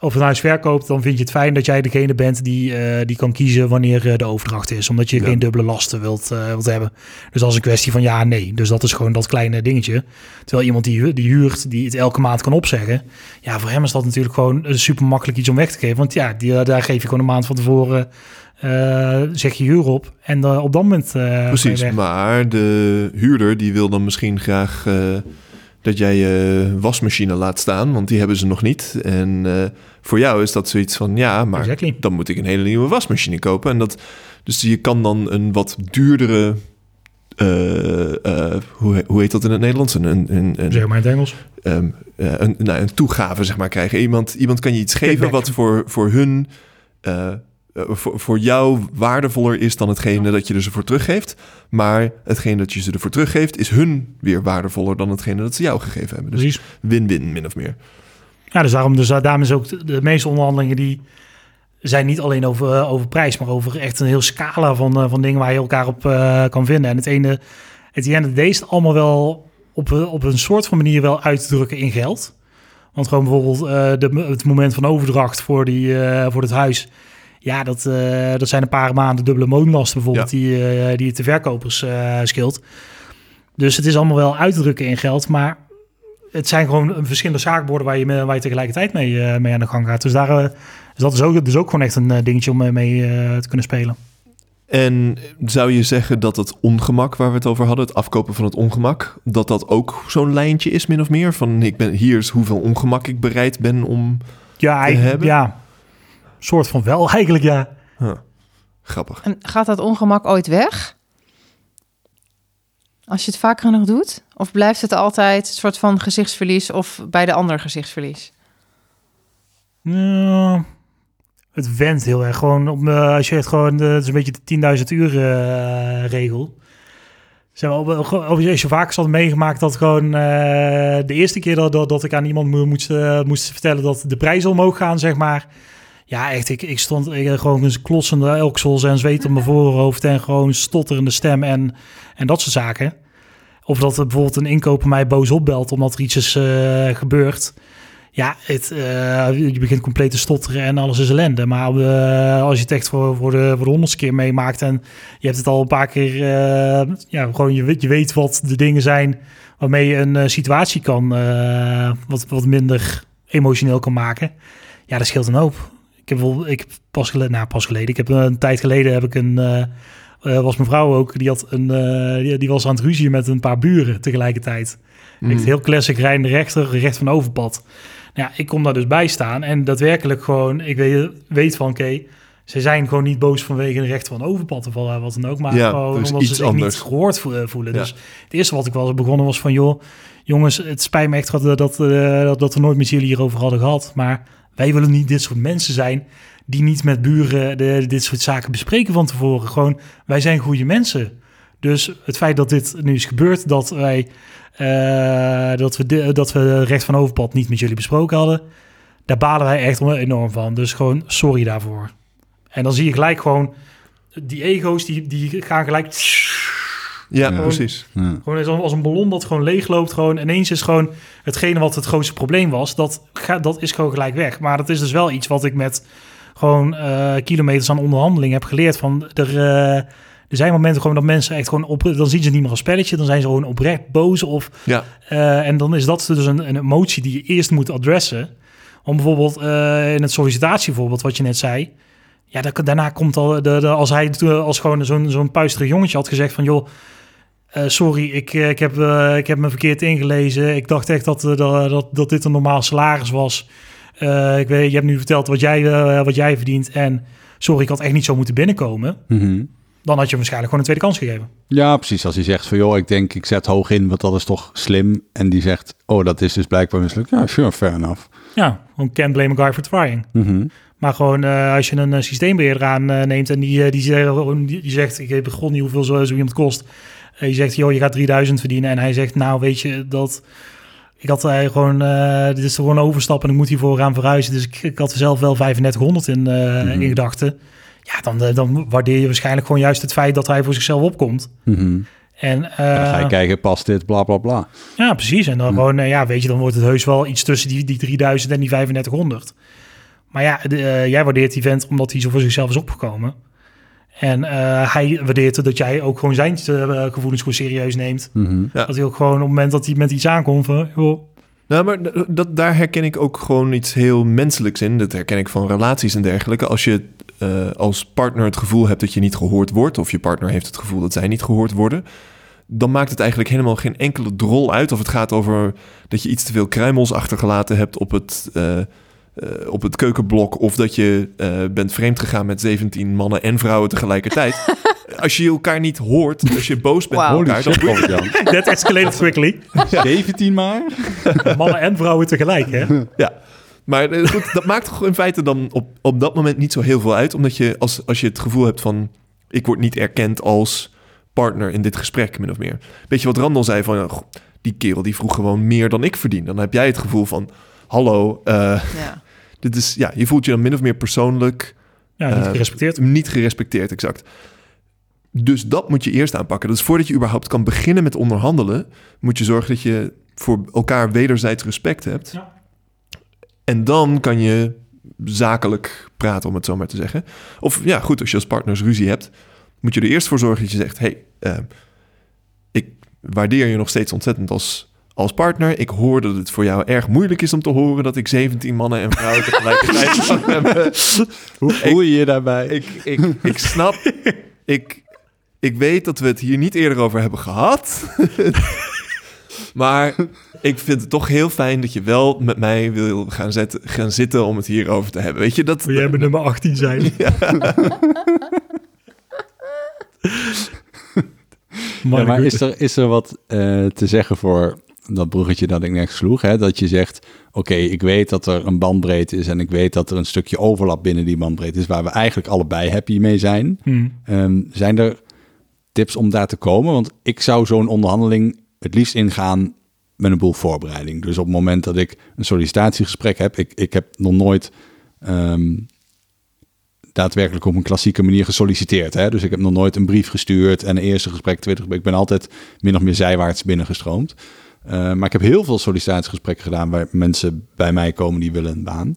of een huis verkoopt, dan vind je het fijn dat jij degene bent die, uh, die kan kiezen wanneer de overdracht is. Omdat je ja. geen dubbele lasten wilt, uh, wilt hebben. Dus dat is een kwestie van ja nee. Dus dat is gewoon dat kleine dingetje. Terwijl iemand die, die huurt, die het elke maand kan opzeggen. Ja, voor hem is dat natuurlijk gewoon super makkelijk iets om weg te geven. Want ja, die, daar geef je gewoon een maand van tevoren. Zeg je huur op en op dat moment. Precies, maar de huurder die wil dan misschien graag dat jij je wasmachine laat staan, want die hebben ze nog niet. En voor jou is dat zoiets van, ja, maar exactly. dan moet ik een hele nieuwe wasmachine kopen. En dat, dus je kan dan een wat duurdere, hoe, hoe heet dat in het Nederlands? Een, een, een, zeg maar in het Engels. Um, een, nou, een toegave, zeg maar, krijgen. Iemand, iemand kan je iets geven wat voor, voor hun... Voor, voor, jou waardevoller is dan hetgene dat je er ze voor teruggeeft. Maar hetgene dat je ze ervoor teruggeeft, is hun weer waardevoller dan hetgene dat ze jou gegeven hebben. Dus win-win, min of meer. Ja, dus daarom, dus daarom is ook de, de, meeste onderhandelingen die zijn niet alleen over, uh, over prijs, maar over echt een heel scala van, uh, van dingen waar je elkaar op uh, kan vinden. En het ene, het ene deze allemaal wel op, op een soort van manier wel uitdrukken in geld. Want gewoon bijvoorbeeld de, het moment van overdracht voor, die, voor het huis ja, dat, uh, dat zijn een paar maanden dubbele woonlasten bijvoorbeeld ja. die, uh, die het de verkopers uh, scheelt. Dus het is allemaal wel uit te drukken in geld, maar het zijn gewoon verschillende zaakborden waar je, waar je tegelijkertijd mee, mee aan de gang gaat. Dus, daar, dus dat is ook, dus ook gewoon echt een dingetje om mee te kunnen spelen. En zou je zeggen dat het ongemak waar we het over hadden, het afkopen van het ongemak, dat dat ook zo'n lijntje is, min of meer? Van ik ben, hier is hoeveel ongemak ik bereid ben om ja, te hebben? Ja, soort van wel eigenlijk, ja. Huh. Grappig. En gaat dat ongemak ooit weg? Als je het vaak genoeg doet? Of blijft het altijd een soort van gezichtsverlies of bij de ander gezichtsverlies? Ja, het went heel erg. Gewoon op, uh, als je het gewoon, uh, het is een beetje de 10.000 uur uh, regel. Zeg maar, als je vaak had meegemaakt dat gewoon uh, de eerste keer dat, dat, dat ik aan iemand moest, moest vertellen dat de prijzen omhoog gaan, zeg maar. Ja, echt. Ik, ik stond ik, gewoon een klossende elksels en zweet op mijn voorhoofd en gewoon stotterende stem en, en dat soort zaken. Of dat er bijvoorbeeld een inkoper mij boos opbelt omdat er iets is uh, gebeurd. Ja, het, uh, je begint compleet te stotteren en alles is ellende. Maar uh, als je het echt voor, voor, de, voor de honderdste keer meemaakt en je hebt het al een paar keer, ja, gewoon je, je weet wat de dingen zijn waarmee je een situatie kan, wat, wat minder emotioneel kan maken. Ja, dat scheelt een hoop. Ik heb ik heb pas geleden, nou pas geleden, ik heb een tijd geleden heb ik een, uh, uh, was mijn vrouw ook, die had een, uh, die, die, was aan het ruzie met een paar buren tegelijkertijd. Mm. Echt heel classic rijdende rechter, recht van overpad. Nou, ja, ik kom daar dus bij staan en daadwerkelijk gewoon, ik weet, weet van oké, okay, ze zijn gewoon niet boos vanwege een recht van overpad of wat dan ook, maar ja, gewoon omdat ze zich anders. niet gehoord voelen. Ja. Dus het eerste wat ik was begonnen was van joh, jongens, het spijt me echt dat, dat, dat, dat we nooit met jullie hierover hadden gehad, maar wij willen niet dit soort mensen zijn die niet met buren de, dit soort zaken bespreken van tevoren. Gewoon, wij zijn goede mensen. Dus het feit dat dit nu is gebeurd, dat wij uh, dat we, de, dat we recht van overpad niet met jullie besproken hadden, daar balen wij echt enorm van. Dus gewoon sorry daarvoor. En dan zie je gelijk gewoon die ego's die, die gaan gelijk. Ja, Ja. precies. Ja. Gewoon als een ballon dat gewoon leegloopt. Gewoon ineens is gewoon hetgene wat het grootste probleem was. Dat, gaat, dat is gewoon gelijk weg. Maar dat is dus wel iets wat ik met gewoon uh, kilometers aan onderhandeling heb geleerd. Van er, uh, er zijn momenten gewoon dat mensen echt gewoon op. Dan zien ze niet meer als spelletje. Dan zijn ze gewoon oprecht boos. Of, Ja, uh, en dan is dat dus een, een emotie die je eerst moet adressen. Om bijvoorbeeld in het sollicitatievoorbeeld wat je net zei. Ja, daarna komt al, de, de, als hij als gewoon zo'n zo'n puisterig jongetje had gezegd van... joh, uh, sorry, ik, ik, heb, uh, ik heb me verkeerd ingelezen. Ik dacht echt dat, dat, dat, dat dit een normaal salaris was. Ik weet, je hebt nu verteld wat jij, wat jij verdient. En sorry, ik had echt niet zo moeten binnenkomen. Mm -hmm. Dan had je waarschijnlijk gewoon een tweede kans gegeven. Ja, precies. Als hij zegt van joh, ik denk ik zet hoog in, want dat is toch slim. En die zegt, oh, dat is dus blijkbaar mislukt. Ja, sure, fair enough. Ja, gewoon can't blame a guy for trying. Mm -hmm. Maar gewoon uh, als je een uh, systeembeheerder aanneemt en die, die, die, die zegt, ik heb gewoon niet hoeveel zo, zo iemand kost. Je zegt, joh, je gaat 3000 verdienen. En hij zegt, nou weet je, dat... Ik had uh, gewoon, uh, dit is gewoon een overstap en ik moet hiervoor gaan verhuizen. Dus ik, ik had zelf wel 3500 in, uh, mm -hmm. in gedachten. Ja, dan, dan waardeer je waarschijnlijk gewoon juist het feit dat hij voor zichzelf opkomt. Mm -hmm. En dan ga je kijken, past dit, bla bla bla. Ja, precies. En dan mm. gewoon, ja, weet je, dan wordt het heus wel iets tussen die, die 3000 en die 3500. Maar ja, de, jij waardeert die vent omdat hij zo voor zichzelf is opgekomen. En uh, hij waardeert dat jij ook gewoon zijn uh, gevoelens gewoon serieus neemt. Mm -hmm. ja. Dat hij ook gewoon op het moment dat hij met iets aankomt van... Joh. Nou, maar dat, daar herken ik ook gewoon iets heel menselijks in. Dat herken ik van relaties en dergelijke. Als je uh, als partner het gevoel hebt dat je niet gehoord wordt... of je partner heeft het gevoel dat zij niet gehoord worden... dan maakt het eigenlijk helemaal geen enkele drol uit... of het gaat over dat je iets te veel kruimels achtergelaten hebt op het... Uh, op het keukenblok of dat je uh, bent vreemd gegaan met 17 mannen en vrouwen tegelijkertijd. als je elkaar niet hoort, als je boos bent wow. elkaar, dan That escalated quickly. Ja. 17 maar? mannen en vrouwen tegelijk, hè? Ja. Maar uh, goed, dat maakt toch in feite dan op, op dat moment niet zo heel veel uit. Omdat je, als, als je het gevoel hebt van... ik word niet erkend als partner in dit gesprek, min of meer. Weet je wat Randall zei van... Oh, die kerel die vroeg gewoon meer dan ik verdien. Dan heb jij het gevoel van... hallo, ja. Dit is, ja, je voelt je dan min of meer persoonlijk... Ja, niet gerespecteerd. Uh, niet gerespecteerd, exact. Dus dat moet je eerst aanpakken. Dus voordat je überhaupt kan beginnen met onderhandelen... moet je zorgen dat je voor elkaar wederzijds respect hebt. Ja. En dan kan je zakelijk praten, om het zo maar te zeggen. Of ja, goed, als je als partners ruzie hebt... moet je er eerst voor zorgen dat je zegt... hey, uh, ik waardeer je nog steeds ontzettend als als partner. Ik hoor dat het voor jou erg moeilijk is om te horen dat ik 17 mannen en vrouwen tegelijkertijd kan hebben. Hoe voel je je daarbij? Ik, ik, ik snap, ik, ik weet dat we het hier niet eerder over hebben gehad. maar ik vind het toch heel fijn dat je wel met mij wil gaan, zetten, gaan zitten om het hierover te hebben. Weet je dat? Wil jij bij nummer 18 zijn? Ja. ja, maar is er, is er wat uh, te zeggen voor dat bruggetje dat ik net sloeg, hè, dat je zegt, oké, okay, ik weet dat er een bandbreedte is en ik weet dat er een stukje overlap binnen die bandbreedte is waar we eigenlijk allebei happy mee zijn. Hmm. Um, zijn er tips om daar te komen? Want ik zou zo'n onderhandeling het liefst ingaan met een boel voorbereiding. Dus op het moment dat ik een sollicitatiegesprek heb, ik, ik heb nog nooit um, daadwerkelijk op een klassieke manier gesolliciteerd. Hè? Dus ik heb nog nooit een brief gestuurd en een eerste gesprek, tweede gesprek. Ik ben altijd min of meer zijwaarts binnengestroomd. Uh, maar ik heb heel veel sollicitatiegesprekken gedaan waar mensen bij mij komen die willen een baan.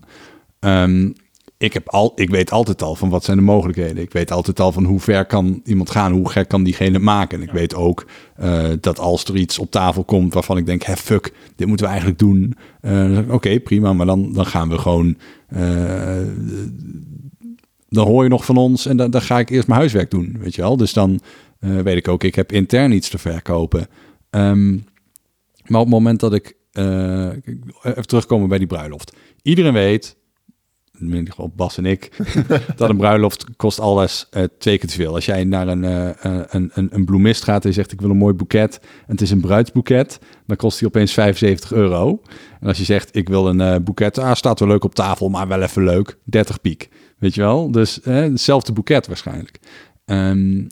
Um, ik, heb al, ik weet altijd al van wat zijn de mogelijkheden. Ik weet altijd al van hoe ver kan iemand gaan, hoe gek kan diegene maken. En ik weet ook uh, dat als er iets op tafel komt waarvan ik denk, hè, fuck, dit moeten we eigenlijk doen. Uh, Oké, okay, prima, maar dan, dan gaan we gewoon. Dan hoor je nog van ons en dan, dan ga ik eerst mijn huiswerk doen, weet je wel. Dus dan weet ik ook, ik heb intern iets te verkopen. Um, maar op het moment dat ik, uh, even terugkomen bij die bruiloft. Iedereen weet, in ieder geval Bas en ik, dat een bruiloft kost alles uh, twee keer te veel. Als jij naar een, uh, een, een, een bloemist gaat en je zegt ik wil een mooi boeket en het is een bruidsboeket, dan kost die opeens 75 euro. En als je zegt ik wil een boeket, ah, staat wel leuk op tafel, maar wel even leuk, 30 piek. Weet je wel? Dus hetzelfde boeket waarschijnlijk. Um,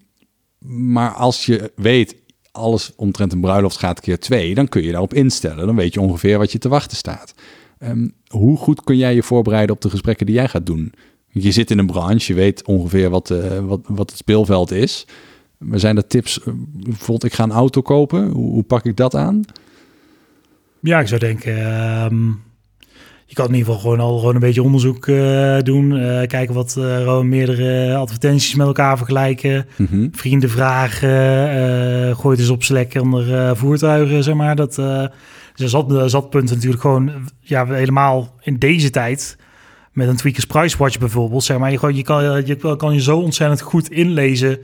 maar als je weet, alles omtrent een bruiloft gaat keer twee, dan kun je daarop instellen. Dan weet je ongeveer wat je te wachten staat. Um, hoe goed kun jij je voorbereiden op de gesprekken die jij gaat doen? Je zit in een branche, je weet ongeveer wat, uh, wat, wat het speelveld is. Maar zijn er tips? Uh, bijvoorbeeld, ik ga een auto kopen. Hoe, hoe, pak ik dat aan? Ja, ik zou denken... Um, je kan in ieder geval gewoon al gewoon een beetje onderzoek uh, doen. Uh, kijken wat uh, gewoon meerdere advertenties met elkaar vergelijken. Mm -hmm. Vrienden vragen. gooi het eens op Slack onder voertuigen, zeg maar. Dat, dus zat, zatpunten natuurlijk gewoon... Ja, helemaal in deze tijd met een Tweakers Price Watch bijvoorbeeld, zeg maar, je, gewoon, je, kan, je kan je zo ontzettend goed inlezen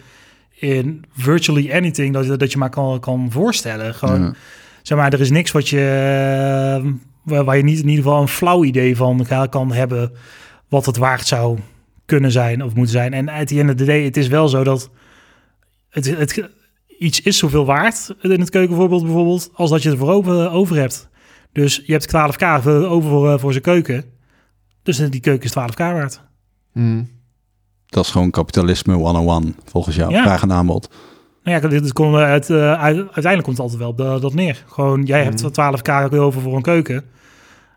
in virtually anything dat, je, dat je maar kan, kan voorstellen. Gewoon, zeg maar, er is niks wat je, waar je niet in ieder geval een flauw idee van kan hebben wat het waard zou kunnen zijn of moeten zijn. En uit die end of the day, het is wel zo dat het, het, iets is zoveel waard in het keukenvoorbeeld bijvoorbeeld, als dat je er voor over, over hebt. Dus je hebt 12k over voor, eh, voor zijn keuken. Dus die keuken is 12k waard. Mm. Dat is gewoon kapitalisme 101, volgens jou. Ja. Vraag en aanbod. Nou ja, dit komt het, uh, uiteindelijk komt het altijd wel op dat neer. Gewoon, jij hebt 12k mm. over voor een keuken.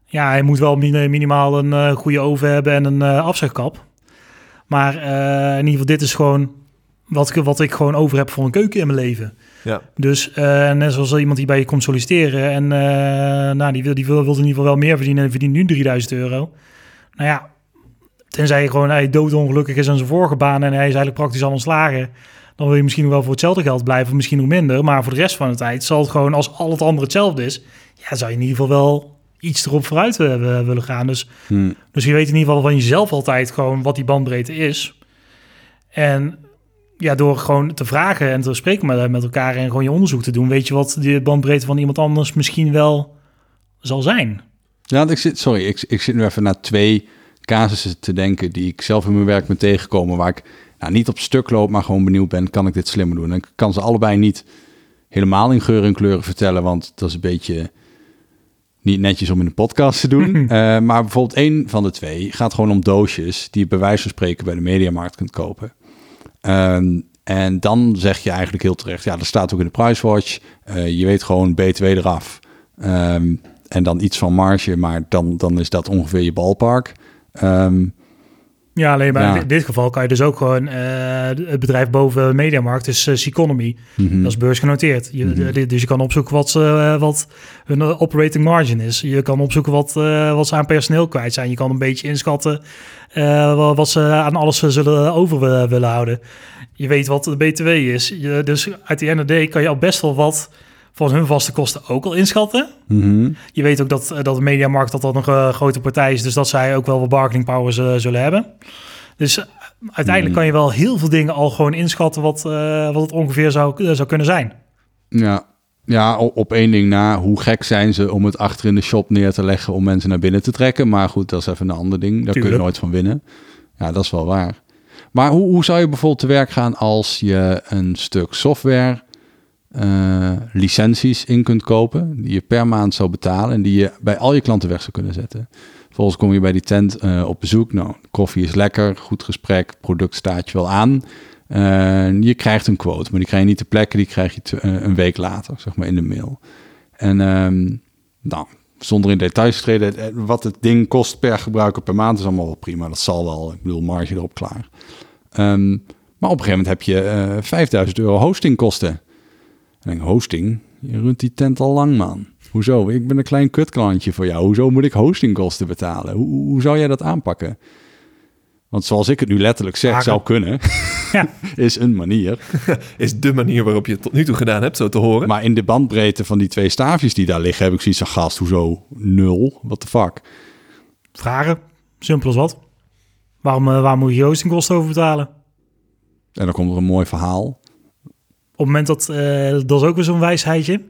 Ja, hij moet wel minimaal een uh, goede oven hebben en een uh. Maar in ieder geval, dit is gewoon wat, wat ik gewoon over heb voor een keuken in mijn leven. Ja. Dus net zoals iemand die bij je komt solliciteren en nou, die, wil, die wil, wil in ieder geval wel meer verdienen en verdient nu 3000 euro. Nou ja, tenzij je gewoon hij doodongelukkig is aan zijn vorige baan en hij is eigenlijk praktisch al ontslagen, dan wil je misschien nog wel voor hetzelfde geld blijven, misschien nog minder. Maar voor de rest van de tijd zal het gewoon, als al het andere hetzelfde is, ja, zou je in ieder geval wel iets erop vooruit willen gaan. Dus, hmm. dus je weet in ieder geval van jezelf altijd gewoon wat die bandbreedte is. En ja, door gewoon te vragen en te spreken met, met elkaar en gewoon je onderzoek te doen, weet je wat de bandbreedte van iemand anders misschien wel zal zijn. Ja, ik zit, sorry, ik, ik zit nu even naar twee casussen te denken die ik zelf in mijn werk ben tegengekomen, waar ik nou, niet op stuk loop, maar gewoon benieuwd ben, kan ik dit slimmer doen? En ik kan ze allebei niet helemaal in geur en kleuren vertellen, want dat is een beetje niet netjes om in een podcast te doen. uh, maar bijvoorbeeld één van de twee gaat gewoon om doosjes die je bij wijze van spreken bij de mediamarkt kunt kopen. Um, en dan zeg je eigenlijk heel terecht, ja, dat staat ook in de Pricewatch. Uh, je weet gewoon BTW eraf. Um, en dan iets van marge, maar dan, dan is dat ongeveer je balpark. Um, ja, alleen maar in dit geval kan je dus ook gewoon uh, het bedrijf boven Mediamarkt is uh, Seconomy. Mm Dat is beursgenoteerd. Je, mhm. Dus je kan opzoeken wat, uh, wat hun operating margin is. Je kan opzoeken wat, wat ze aan personeel kwijt zijn. Je kan een beetje inschatten wat ze aan alles zullen over willen houden. Je weet wat de BTW is. Je, dus uit die NRD kan je al best wel wat van hun vaste kosten ook al inschatten. Mhm. Je weet ook dat, dat de mediamarkt dat dat een uh, grote partij is, dus dat zij ook wel wat bargaining power zullen hebben. Dus uiteindelijk mhm. kan je wel heel veel dingen al gewoon inschatten wat, uh, wat het ongeveer zou, zou kunnen zijn. Ja. ja, op één ding na, hoe gek zijn ze om het achter in de shop neer te leggen om mensen naar binnen te trekken. Maar goed, dat is even een ander ding. Daar kun je nooit van winnen. Ja, dat is wel waar. Maar hoe, hoe zou je bijvoorbeeld te werk gaan als je een stuk software uh, licenties in kunt kopen, die je per maand zou betalen en die je bij al je klanten weg zou kunnen zetten. Vervolgens kom je bij die tent uh, op bezoek. Nou, koffie is lekker, goed gesprek, product staat je wel aan. Uh, je krijgt een quote, maar die krijg je niet ter plekke, die krijg je te, een week later, zeg maar, in de mail. En um, nou, zonder in details te treden, wat het ding kost per gebruiker per maand is allemaal wel prima. Dat zal wel, ik bedoel, marge erop klaar. Um, maar op een gegeven moment heb je 5000 euro hostingkosten. Denk, hosting? Je runt die tent al lang, man. Hoezo? Ik ben een klein kutklantje voor jou. Hoezo moet ik hostingkosten betalen? Hoe, hoe zou jij dat aanpakken? Want zoals ik het nu letterlijk zeg, zou kunnen, ja. is een manier. is de manier waarop je het tot nu toe gedaan hebt, zo te horen. Maar in de bandbreedte van die twee staafjes die daar liggen, heb ik zoiets van, gast, hoezo nul? What the fuck? Vragen, simpel als wat. Waarom, uh, waar moet je hostingkosten over betalen? En dan komt er een mooi verhaal het moment dat, uh, dat is ook weer zo'n wijsheidje.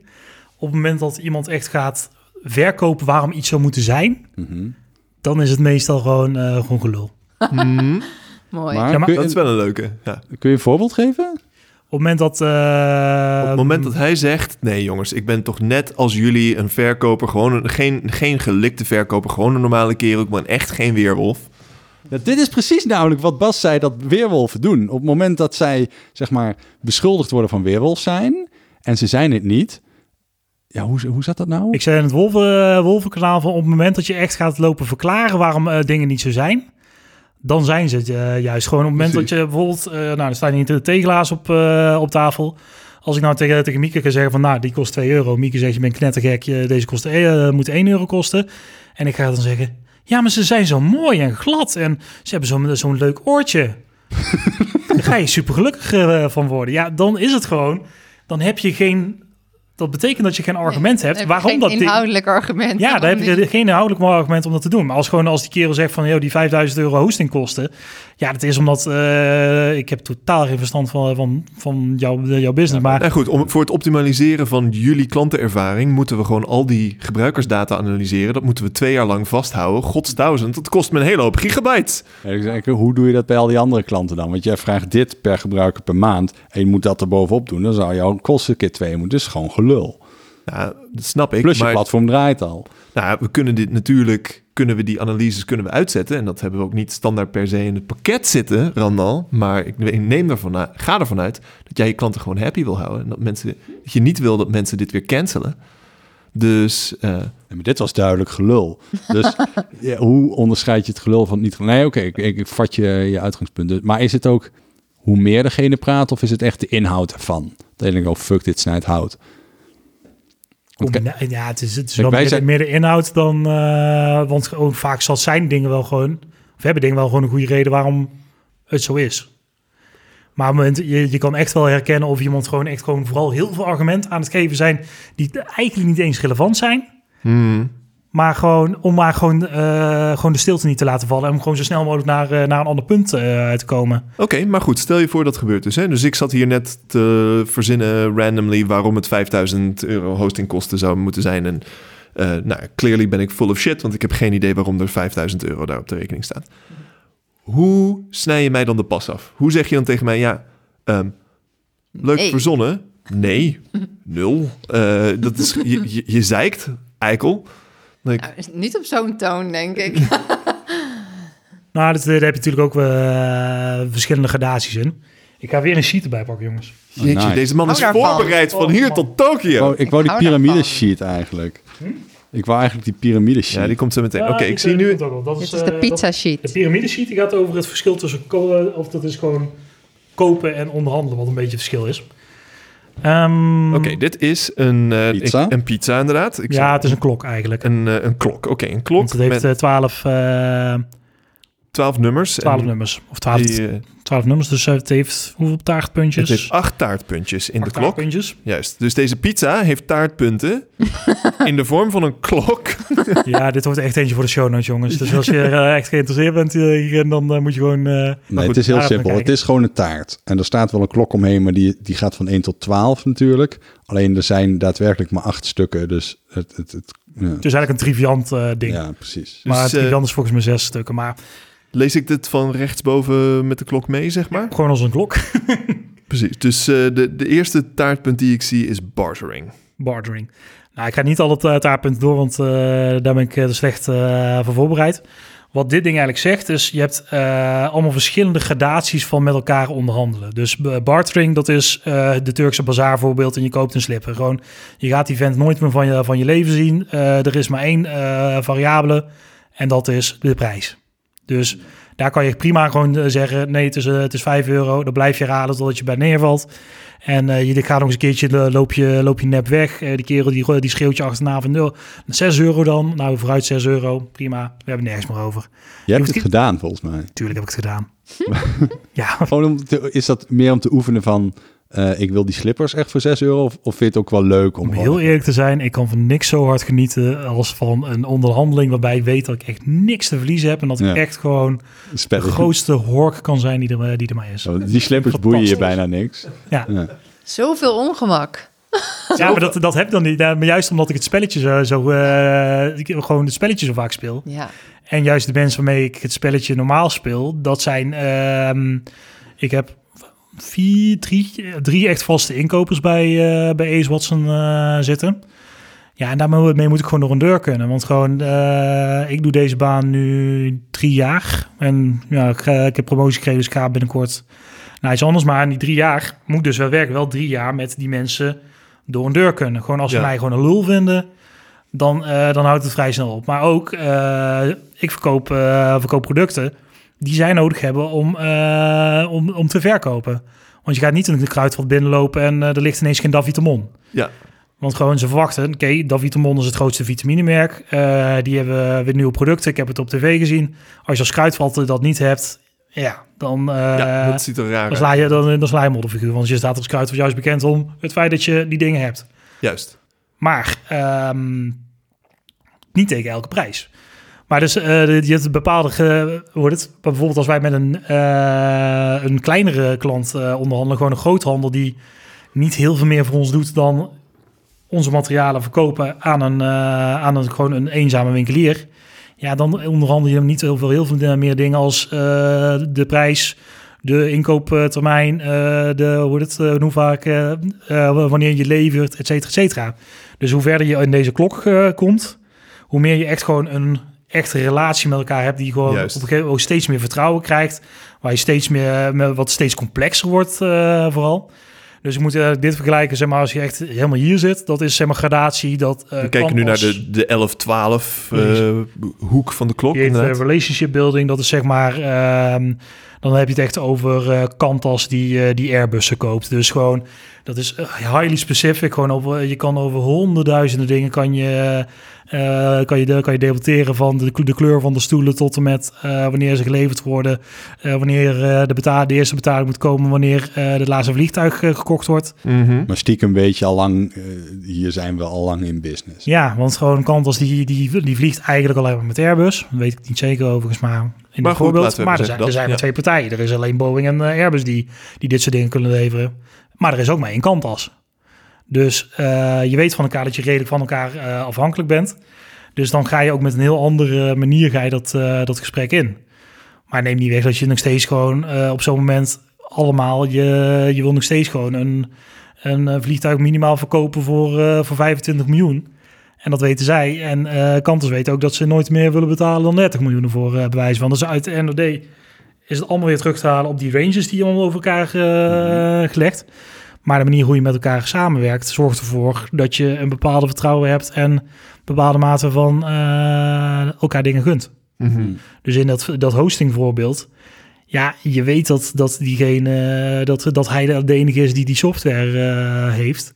Op het moment dat iemand echt gaat verkopen waarom iets zou moeten zijn, mhm. dan is het meestal gewoon, uh, gewoon gelul. Mhm. Mooi. Maar, dat is wel een leuke. Ja. Kun je een voorbeeld geven? Op het moment dat... Uh, op het moment dat hij zegt... nee jongens, ik ben toch net als jullie een verkoper... gewoon een, geen, geen gelikte verkoper... gewoon een normale kerel. Ik ben echt geen weerwolf. Ja, dit is precies namelijk wat Bas zei dat weerwolven doen. Op het moment dat zij, zeg maar, beschuldigd worden van weerwolf zijn... en ze zijn het niet... Ja, hoe, hoe zat dat nou? Ik zei in het wolven, uh, wolvenkanaal van op het moment dat je echt gaat lopen verklaren waarom uh, dingen niet zo zijn, dan zijn ze het uh, juist. Gewoon op het moment dat je bijvoorbeeld, nou, er staan niet de tegelaars op, op tafel. Als ik nou tegen, tegen Mieke kan zeggen van, nou, die kost 2 euro. Mieke zegt, je bent knettergek, deze kost, moet 1 euro kosten. En ik ga dan zeggen, ja, maar ze zijn zo mooi en glad en ze hebben zo'n zo'n leuk oortje. Daar ga je super gelukkig uh, van worden. Ja, dan is het gewoon. Dan heb je geen dat betekent dat je geen argument hebt. Waarom geen dat inhoudelijk argument. Ja, daar heb je geen inhoudelijk argument om dat te doen. Maar als gewoon als die kerel zegt van, joh, die 5000 euro hosting kosten. Ja, dat is omdat uh, ik heb totaal geen verstand van, van, van jouw, jouw business. maar nou goed, om, voor het optimaliseren van jullie klantenervaring moeten we gewoon al die gebruikersdata analyseren. Dat moeten we twee jaar lang vasthouden. Godsduizend, dat kost me een hele hoop gigabytes. Ja, hoe doe je dat bij al die andere klanten dan? Want jij vraagt dit per gebruiker per maand en je moet dat er bovenop doen. Dan zou jouw kosten keer twee moeten. Dus gewoon gelul. Nou, dat snap ik. Plus je platform draait al. Nou, we kunnen dit natuurlijk, kunnen we die analyses kunnen we uitzetten. En dat hebben we ook niet standaard per se in het pakket zitten, Randal. Maar ik neem ervan uit, ga ervan uit dat jij je klanten gewoon happy wil houden. En dat, mensen, dat je niet wil dat mensen dit weer cancelen. Dus... Uh... maar dit was duidelijk gelul. Dus ja, hoe onderscheid je het gelul van het niet Nee, oké, ik, ik, vat je, je uitgangspunt. Dus, maar is het ook hoe meer degene praat... of is het echt de inhoud ervan? Dat je denkt, oh fuck, dit snijdt hout. Ja, het is, het is wel meer, zijn... meer, de inhoud dan... Uh, want ook vaak zal zijn dingen wel gewoon... Of hebben dingen wel gewoon een goede reden waarom het zo is. Maar moment, je, je kan echt wel herkennen of iemand gewoon echt gewoon vooral heel veel argumenten aan het geven zijn... die eigenlijk niet eens relevant zijn. Hmm. Maar gewoon om maar gewoon, uh, gewoon de stilte niet te laten vallen. En om gewoon zo snel mogelijk naar, uh, naar een ander punt uh, te komen. Oké, maar goed, stel je voor dat gebeurt dus. Hè? Dus ik zat hier net te verzinnen randomly waarom het 5000 euro hostingkosten zou moeten zijn. En nou, clearly ben ik full of shit, want ik heb geen idee waarom er 5000 euro daar op de rekening staat. Hoe snij je mij dan de pas af? Hoe zeg je dan tegen mij, ja, um, leuk verzonnen? Nee, nul. dat is, je, je, je zeikt, eikel. Nou, niet op zo'n toon, denk ik. nou, dat, daar heb je natuurlijk ook uh, verschillende gradaties in. Ik ga weer een sheet erbij pakken, jongens. Oh, Jeetje, deze man is voorbereid van, hier tot Tokio. Oh, ik wou die piramide sheet eigenlijk. Hm? Ik wou eigenlijk die piramide sheet. Ja, die komt zo meteen. Oké, ik zie nu... Dat is, is de pizza sheet. de piramide sheet die gaat over het verschil tussen... Of dat is gewoon kopen en onderhandelen, wat een beetje het verschil is. Um, Oké, dit is een pizza, een pizza inderdaad. Ik ja, het is een klok eigenlijk. Een, uh, een klok, oké, een klok. Want het heeft met... 12... Uh, 12 nummers. 12 nummers. Of 12, die, uh, 12 nummers. Dus het heeft hoeveel taartpuntjes? Het heeft acht taartpuntjes in acht de klok. Taartpuntjes. Juist. Dus deze pizza heeft taartpunten in de vorm van een klok. ja, dit wordt echt eentje voor de show notes, jongens. Dus als je uh, echt geïnteresseerd bent hierin, dan uh, moet je gewoon... Uh, nee, het is heel simpel. Het is gewoon een taart. En er staat wel een klok omheen, maar die, die gaat van 1 tot 12 natuurlijk. Alleen er zijn daadwerkelijk maar acht stukken. Dus het... het, het ja. Het is eigenlijk een triviant ding. Ja, precies. Maar dus, triviant is volgens mij zes stukken. Maar Lees ik dit van rechtsboven met de klok mee, zeg maar? Gewoon als een klok. Precies. Dus uh, de, de eerste taartpunt die ik zie is bartering. Bartering. Nou, ik ga niet al het uh, taartpunt door, want uh, daar ben ik er slecht voor voorbereid. Wat dit ding eigenlijk zegt, is je hebt allemaal verschillende gradaties van met elkaar onderhandelen. Dus bartering, dat is de Turkse bazaar voorbeeld en je koopt een slipper. Gewoon, je gaat die vent nooit meer van je, van je leven zien. er is maar één variabele en dat is de prijs. Dus daar kan je prima gewoon eh, zeggen: nee, het is, uh, het is 5 euro. Dan blijf je raden totdat je bij neervalt. En uh, je gaat nog eens een keertje, loop je, loop je nep weg. Uh, die kerel die, die schreeuwt je achterna van 0, 6 euro dan. Nou, vooruit 6 euro. Prima. We hebben nergens meer over. Je, hebt het gedaan, volgens mij. Tuurlijk heb ik het gedaan. ja. Gewoon om te, is dat meer om te oefenen van... Uh, ik wil die slippers echt voor 6 euro. Of, of vind je het ook wel leuk om. Om heel eerlijk te zijn, ik kan van niks zo hard genieten als van een onderhandeling waarbij ik weet dat ik echt niks te verliezen heb. En dat ik echt gewoon de grootste hork kan zijn die er, die er maar is. Oh, die slippers boeien je bijna niks. Ja. ja. Zoveel ongemak. Ja, maar dat, dat heb ik dan niet. Maar juist omdat ik het spelletje zo, zo uh, gewoon het spelletje zo vaak speel. Ja. En juist de mensen waarmee ik het spelletje normaal speel, dat zijn. Uh, ik heb vier, drie, drie echt vaste inkopers bij, uh, bij Ace Watson uh, zitten. Ja, en daarmee moet ik gewoon door een deur kunnen. Want gewoon, uh, ik doe deze baan nu drie jaar. En ja, ik, ik heb promotie gekregen, dus ik ga binnenkort naar iets anders. Maar in die drie jaar moet ik dus wel werken. Wel drie jaar met die mensen door een deur kunnen. Gewoon als ze mij gewoon een lul vinden, dan, dan houdt het vrij snel op. Maar ook, ik verkoop, verkoop producten die zij nodig hebben om, uh, om, om te verkopen. Want je gaat niet in de kruidvat binnenlopen en uh, er ligt ineens geen Davitamon. Ja. Want gewoon ze verwachten, oké, okay, Davitamon is het grootste vitaminemerk. Uh, die hebben weer nieuwe producten. Ik heb het op tv gezien. Als je als kruidvat dat niet hebt, ja, dan, ja, dat ziet er raar dan sla je, dan, dan sla je modderfiguur. Want je staat als kruidvat juist bekend om het feit dat je die dingen hebt. Juist. Maar um, niet tegen elke prijs. Maar dus uh, je hebt bepaalde, ge, het, bijvoorbeeld als wij met een, uh, een kleinere klant uh, onderhandelen, gewoon een groothandel die niet heel veel meer voor ons doet dan onze materialen verkopen aan een, aan een, gewoon een eenzame winkelier. Ja, dan onderhandel je hem niet heel veel, heel veel meer dingen als de prijs, de inkooptermijn, de, hoe het, hoe vaak, wanneer je levert, et cetera, et cetera. Dus hoe verder je in deze klok komt, hoe meer je echt gewoon een echte relatie met elkaar hebt, die gewoon op een gegeven moment steeds meer vertrouwen krijgt, waar je steeds meer, wat steeds complexer wordt uh, vooral. Dus je moet uh, dit vergelijken, zeg maar, als je echt helemaal hier zit, dat is zeg maar gradatie. Dat, uh, We kijken nu naar de, de 11, 12 hoek van de klok. Je relationship building, dat is zeg maar, ehm, dan heb je het echt over Kantas die, die Airbussen koopt. Dus gewoon, dat is highly specific. Gewoon over, je kan over honderdduizenden dingen kan je uh, kan, je, kan je debatteren van de, de, kleur van de stoelen tot en met uh, wanneer ze geleverd worden. Uh, wanneer de, betaal, de eerste betaling moet komen, wanneer de laatste vliegtuig gekocht wordt. Mm -hmm. Maar stiekem weet je al lang, hier zijn we al lang in business. Ja, want gewoon Kantas die, die, die vliegt eigenlijk alleen maar met Airbus. Dat weet ik niet zeker overigens, maar in maar voorbeeld. Maar er zijn, er zijn maar twee partijen. Er is alleen Boeing en Airbus die, die dit soort dingen kunnen leveren. Maar er is ook maar één Kantas. Dus uh, je weet van elkaar dat je redelijk van elkaar uh, afhankelijk bent. Dus dan ga je ook met een heel andere manier ga je dat, uh, dat gesprek in. Maar neem niet weg dat je nog steeds gewoon op zo'n moment allemaal... Je, je wil nog steeds gewoon een, een vliegtuig minimaal verkopen voor, voor 25 miljoen. En dat weten zij. En kanters weten ook dat ze nooit meer willen betalen dan 30 miljoen voor bewijs van. Dus uit de NOD is het allemaal weer terug te halen op die ranges die allemaal over elkaar uh, gelegd. Maar de manier hoe je met elkaar samenwerkt, zorgt ervoor dat je een bepaalde vertrouwen hebt en bepaalde mate van uh, elkaar dingen gunt. Mhm. Dus in dat, dat hosting voorbeeld, ja, je weet dat, dat diegene, dat, dat hij de enige is die die software uh, heeft.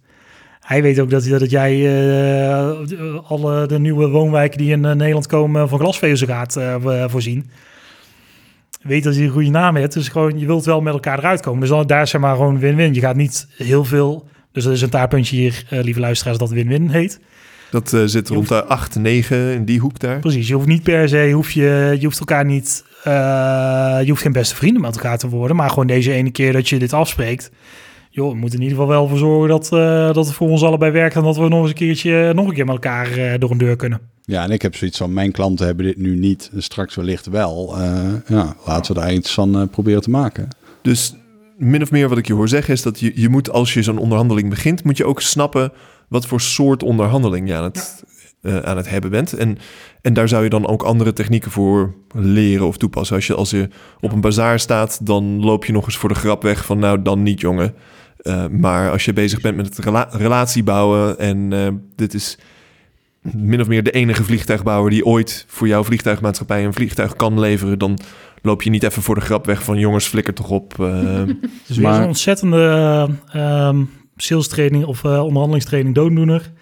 Hij weet ook dat, dat jij uh, alle de nieuwe woonwijken die in Nederland komen van glasvezel gaat voorzien weet dat je een goede naam hebt. Dus gewoon, je wilt wel met elkaar eruit komen. Dus dan, daar is zeg maar gewoon win-win. Je gaat niet heel veel... Dus dat is een taartpuntje hier, uh, lieve luisteraars, dat win-win heet. Dat uh, zit rond de 8, 9 in die hoek daar. Precies, je hoeft niet per se, hoef je, je hoeft elkaar niet... Uh, je hoeft geen beste vrienden met elkaar te worden. Maar gewoon deze ene keer dat je dit afspreekt... joh, we moeten in ieder geval wel voor zorgen dat, uh, dat het voor ons allebei werkt... en dat we nog eens een keertje, nog een keer met elkaar door een deur kunnen. Ja, en ik heb zoiets van, mijn klanten hebben dit nu niet, straks wellicht wel. Uh, ja, laten we daar iets van uh, proberen te maken. Dus min of meer wat ik je hoor zeggen is dat je, je moet, als je zo'n onderhandeling begint, moet je ook snappen wat voor soort onderhandeling je aan het, ja. uh, aan het hebben bent. En, en daar zou je dan ook andere technieken voor leren of toepassen. Als je, als je op een bazaar staat, dan loop je nog eens voor de grap weg van nou, dan niet jongen. Maar als je bezig bent met het rela relatie bouwen en dit is min of meer de enige vliegtuigbouwer die ooit voor jouw vliegtuigmaatschappij een vliegtuig kan leveren, dan loop je niet even voor de grap weg van jongens, flikker toch op. Uh, het is maar... een ontzettende uh, sales training of uh, onderhandelingstraining dooddoener.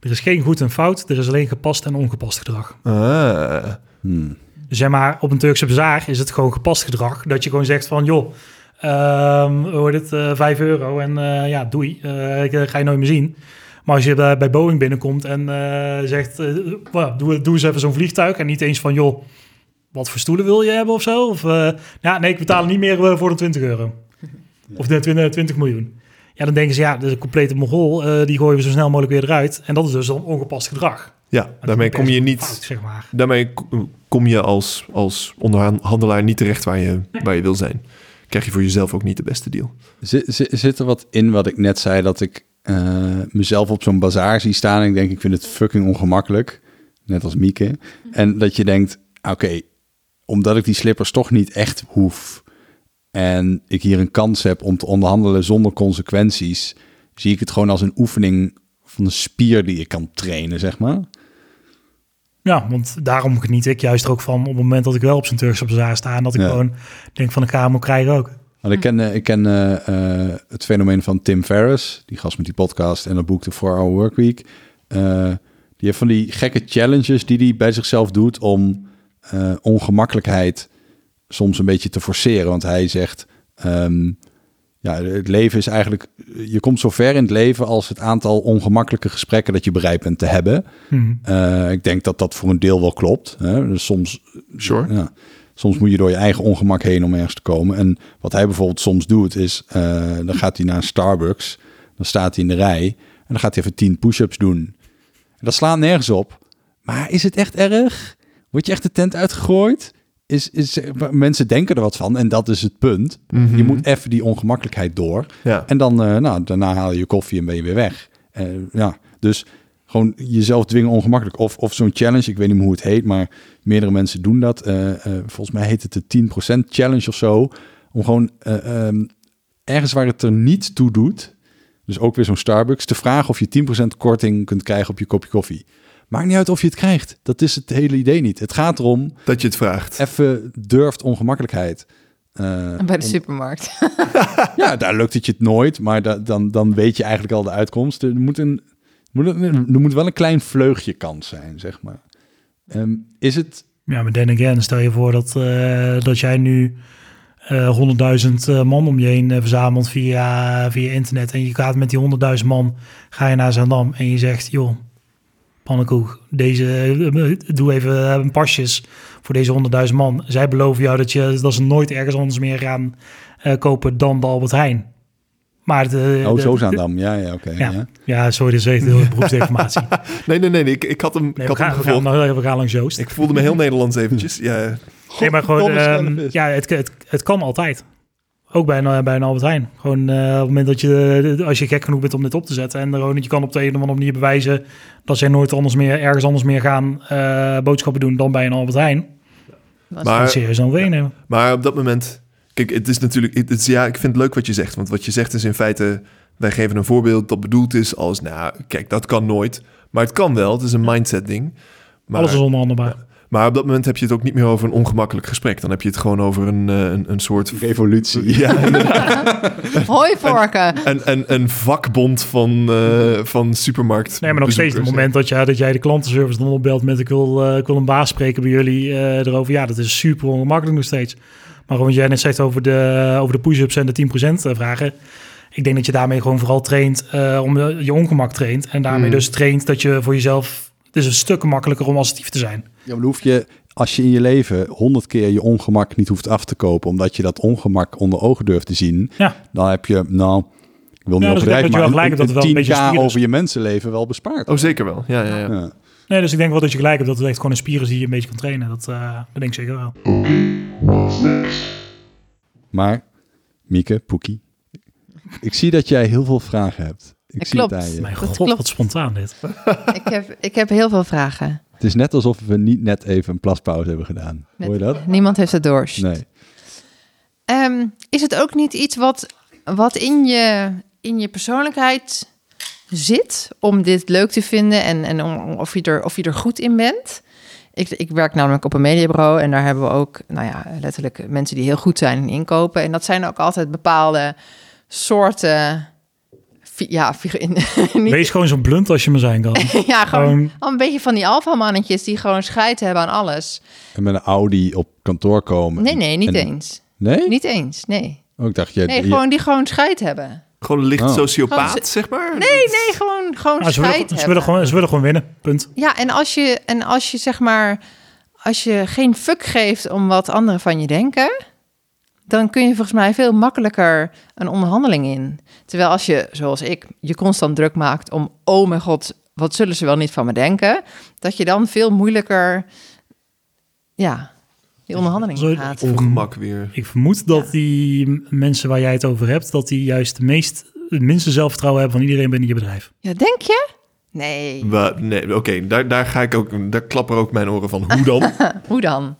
Er is geen goed en fout, er is alleen gepast en ongepast gedrag. Ah. Hmm. Zeg maar, op een Turkse bazaar is het gewoon gepast gedrag. Dat je gewoon zegt van, joh, um, hoor dit, uh, 5 euro en uh, ja, doei, ik ga je nooit meer zien. Maar als je bij, Boeing binnenkomt en zegt, doe, doe eens even zo'n vliegtuig en niet eens van, joh, wat voor stoelen wil je hebben of zo? Of, ja, nee, ik betaal niet meer voor de 20 euro. Of de 20, 20 miljoen. Ja, dan denken ze, ja, de complete mogol, die gooien we zo snel mogelijk weer eruit. En dat is dus dan ongepast gedrag. Ja, daarmee kom je niet, zeg maar. daarmee kom je als, als onderhandelaar niet terecht waar je, waar je wil zijn. Krijg je voor jezelf ook niet de beste deal. Zit, zit er wat in wat ik net zei, dat ik uh, mezelf op zo'n bazaar zie staan en ik denk, ik vind het fucking ongemakkelijk. Net als Mieke. En dat je denkt, oké, omdat ik die slippers toch niet echt hoef en ik hier een kans heb om te onderhandelen zonder consequenties, zie ik het gewoon als een oefening van een spier die ik kan trainen, zeg maar. Ja, want daarom geniet ik juist er ook van op het moment dat ik wel op zijn Turkse bazaar sta en dat ik gewoon denk van ga hem krijgen ook. Want ik ken, eh, ik ken uh, uh, het fenomeen van Tim Ferriss, die gast met die podcast en dat boek de 4-Hour Workweek. Uh, die heeft van die gekke challenges die hij bij zichzelf doet om ongemakkelijkheid soms een beetje te forceren. Want hij zegt, um, ja, het leven is eigenlijk, je komt zo ver in het leven als het aantal ongemakkelijke gesprekken dat je bereid bent te hebben. Hmm. Uh, ik denk dat dat voor een deel wel klopt. Hè? Dus soms, Sure. ja, soms moet je door je eigen ongemak heen om ergens te komen. En wat hij bijvoorbeeld soms doet is, uh, dan gaat hij naar een Starbucks, dan staat hij in de rij en dan gaat hij even tien push-ups doen. En dat slaat nergens op. Maar is het echt erg? Word je echt de tent uitgegooid? Is, is, mensen denken er wat van en dat is het punt. Mhm. Je moet even die ongemakkelijkheid door. Ja. En dan, uh, nou, daarna haal je je koffie en ben je weer weg. Uh, ja, dus gewoon jezelf dwingen ongemakkelijk. Of, of zo'n challenge, ik weet niet meer hoe het heet, maar meerdere mensen doen dat. Uh, volgens mij heet het de 10% challenge of zo. Om gewoon um, ergens waar het er niet toe doet, dus ook weer zo'n Starbucks, te vragen of je 10% korting kunt krijgen op je kopje koffie. Maakt niet uit of je het krijgt. Dat is het hele idee niet. Het gaat erom... Dat je het vraagt. Even durft ongemakkelijkheid. Uh, Bij de supermarkt. ja, daar lukt het je het nooit. Maar da dan, dan weet je eigenlijk al de uitkomst. Er moet, een, moet een, er moet wel een klein vleugje kans zijn, zeg maar. Um, is het... Ja, maar then again, stel je voor dat, uh, dat jij nu uh, 100.000 man om je heen verzamelt via, via internet. En je gaat met die 100.000 man, ga je naar Zandam en je zegt, joh, pannenkoek, deze, doe even een pasjes voor deze 100.000 man. Zij beloven jou dat, je, dat ze nooit ergens anders meer gaan uh, kopen dan de Albert Heijn. Maar de, oh, de, zo Zaandam. Ja, ja, oké. Okay, ja. Ja. ja, sorry, dat is echt heel beroepsdeformatie. nee, nee, nee, ik, ik had hem, nee, ik had we, gaan, hem we, gaan, we gaan langs Joost. Ik voelde me heel Nederlands eventjes. Ja. God, nee, maar gewoon, um, ja, het, het, het kan altijd. Ook bij een, bij een Albert Heijn. Gewoon uh, op het moment dat je, als je gek genoeg bent om dit op te zetten. En gewoon, je kan op de een of andere manier bewijzen dat zij nooit anders meer, ergens anders meer gaan uh, boodschappen doen dan bij een Albert Heijn. Dat maar, serieus dan wenen. Maar op dat moment, kijk, het is natuurlijk, het is, ja, ik vind het leuk wat je zegt. Want wat je zegt is in feite, wij geven een voorbeeld dat bedoeld is als, nou, kijk, dat kan nooit. Maar het kan wel, het is een mindset ding. Maar, Alles is onderhandelbaar. Ja. Maar op dat moment heb je het ook niet meer over een ongemakkelijk gesprek. Dan heb je het gewoon over een, een, een soort... Revolutie. Ja, Hoi vorken. Een, een, een vakbond van, uh, van supermarkt. Nee, maar nog steeds het moment dat, je, dat jij de klantenservice dan opbelt met... ik wil, uh, ik wil een baas spreken bij jullie uh, erover. Ja, dat is super ongemakkelijk nog steeds. Maar wat jij net zegt over de, over de push-ups en de 10% vragen... Ik denk dat je daarmee gewoon vooral traint om je ongemak traint. En daarmee mm. dus traint dat je voor jezelf... Het is een stuk makkelijker om assertief te zijn. Ja, maar dan hoef je, als je in je leven honderd keer je ongemak niet hoeft af te kopen, omdat je dat ongemak onder ogen durft te zien, ja. dan heb je, nou, ik wil niet ja, dus maar gelijk een, dat het wel een 10k een beetje over je mensenleven wel bespaard. Oh, zeker wel. Ja, ja, ja. ja. Nee, dus ik denk wel dat je gelijk hebt dat het echt gewoon een spier is die je een beetje kan trainen. Dat, uh, dat denk ik zeker wel. Maar, Mieke, Poekie, ik zie dat jij heel veel vragen hebt. Ik dat zie klopt. het aan je. Mijn god, klopt. wat spontaan dit. ik, heb, ik heb heel veel vragen. Het is net alsof we niet net even een plaspauze hebben gedaan. Net- Hoor je dat? Niemand heeft het door. Nee. Ehm, is het ook niet iets wat, wat in, je, in je persoonlijkheid zit om dit leuk te vinden en, en om, of, je er, of je er goed in bent? Ik, ik werk namelijk op een mediabureau en daar hebben we ook, nou ja, letterlijk mensen die heel goed zijn in inkopen. En dat zijn ook altijd bepaalde soorten. Ja, in, niet, Wees gewoon zo blunt als je maar zijn kan. ja, gewoon een beetje van die alfamannetjes die gewoon scheid hebben aan alles. En met een Audi op kantoor komen. Nee, nee, niet En- eens. Nee? Niet eens, nee. Oh, ik dacht, je, Nee, je- gewoon die gewoon scheid hebben. Gewoon een licht Oh. sociopaat, Gewoon zeg maar? Nee, nee, gewoon, gewoon nou, ze, scheid willen, ze, hebben. willen gewoon, ze willen gewoon winnen, punt. Ja, en als je, en als je zeg maar, als je geen fuck geeft om wat anderen van je denken, dan kun je volgens mij veel makkelijker een onderhandeling in. Terwijl als je, zoals ik, je constant druk maakt om, oh mijn god, wat zullen ze wel niet van me denken, dat je dan veel moeilijker, ja, die onderhandeling Zo- gaat. Ongemak weer. Ik vermoed dat die mensen waar jij het over hebt, dat die juist de meest, het minste zelfvertrouwen hebben van iedereen binnen je bedrijf. Ja, denk je? Nee. Nee, Oké, daar, daar ga ik ook, daar klappen ook mijn oren van. Hoe dan? Hoe dan?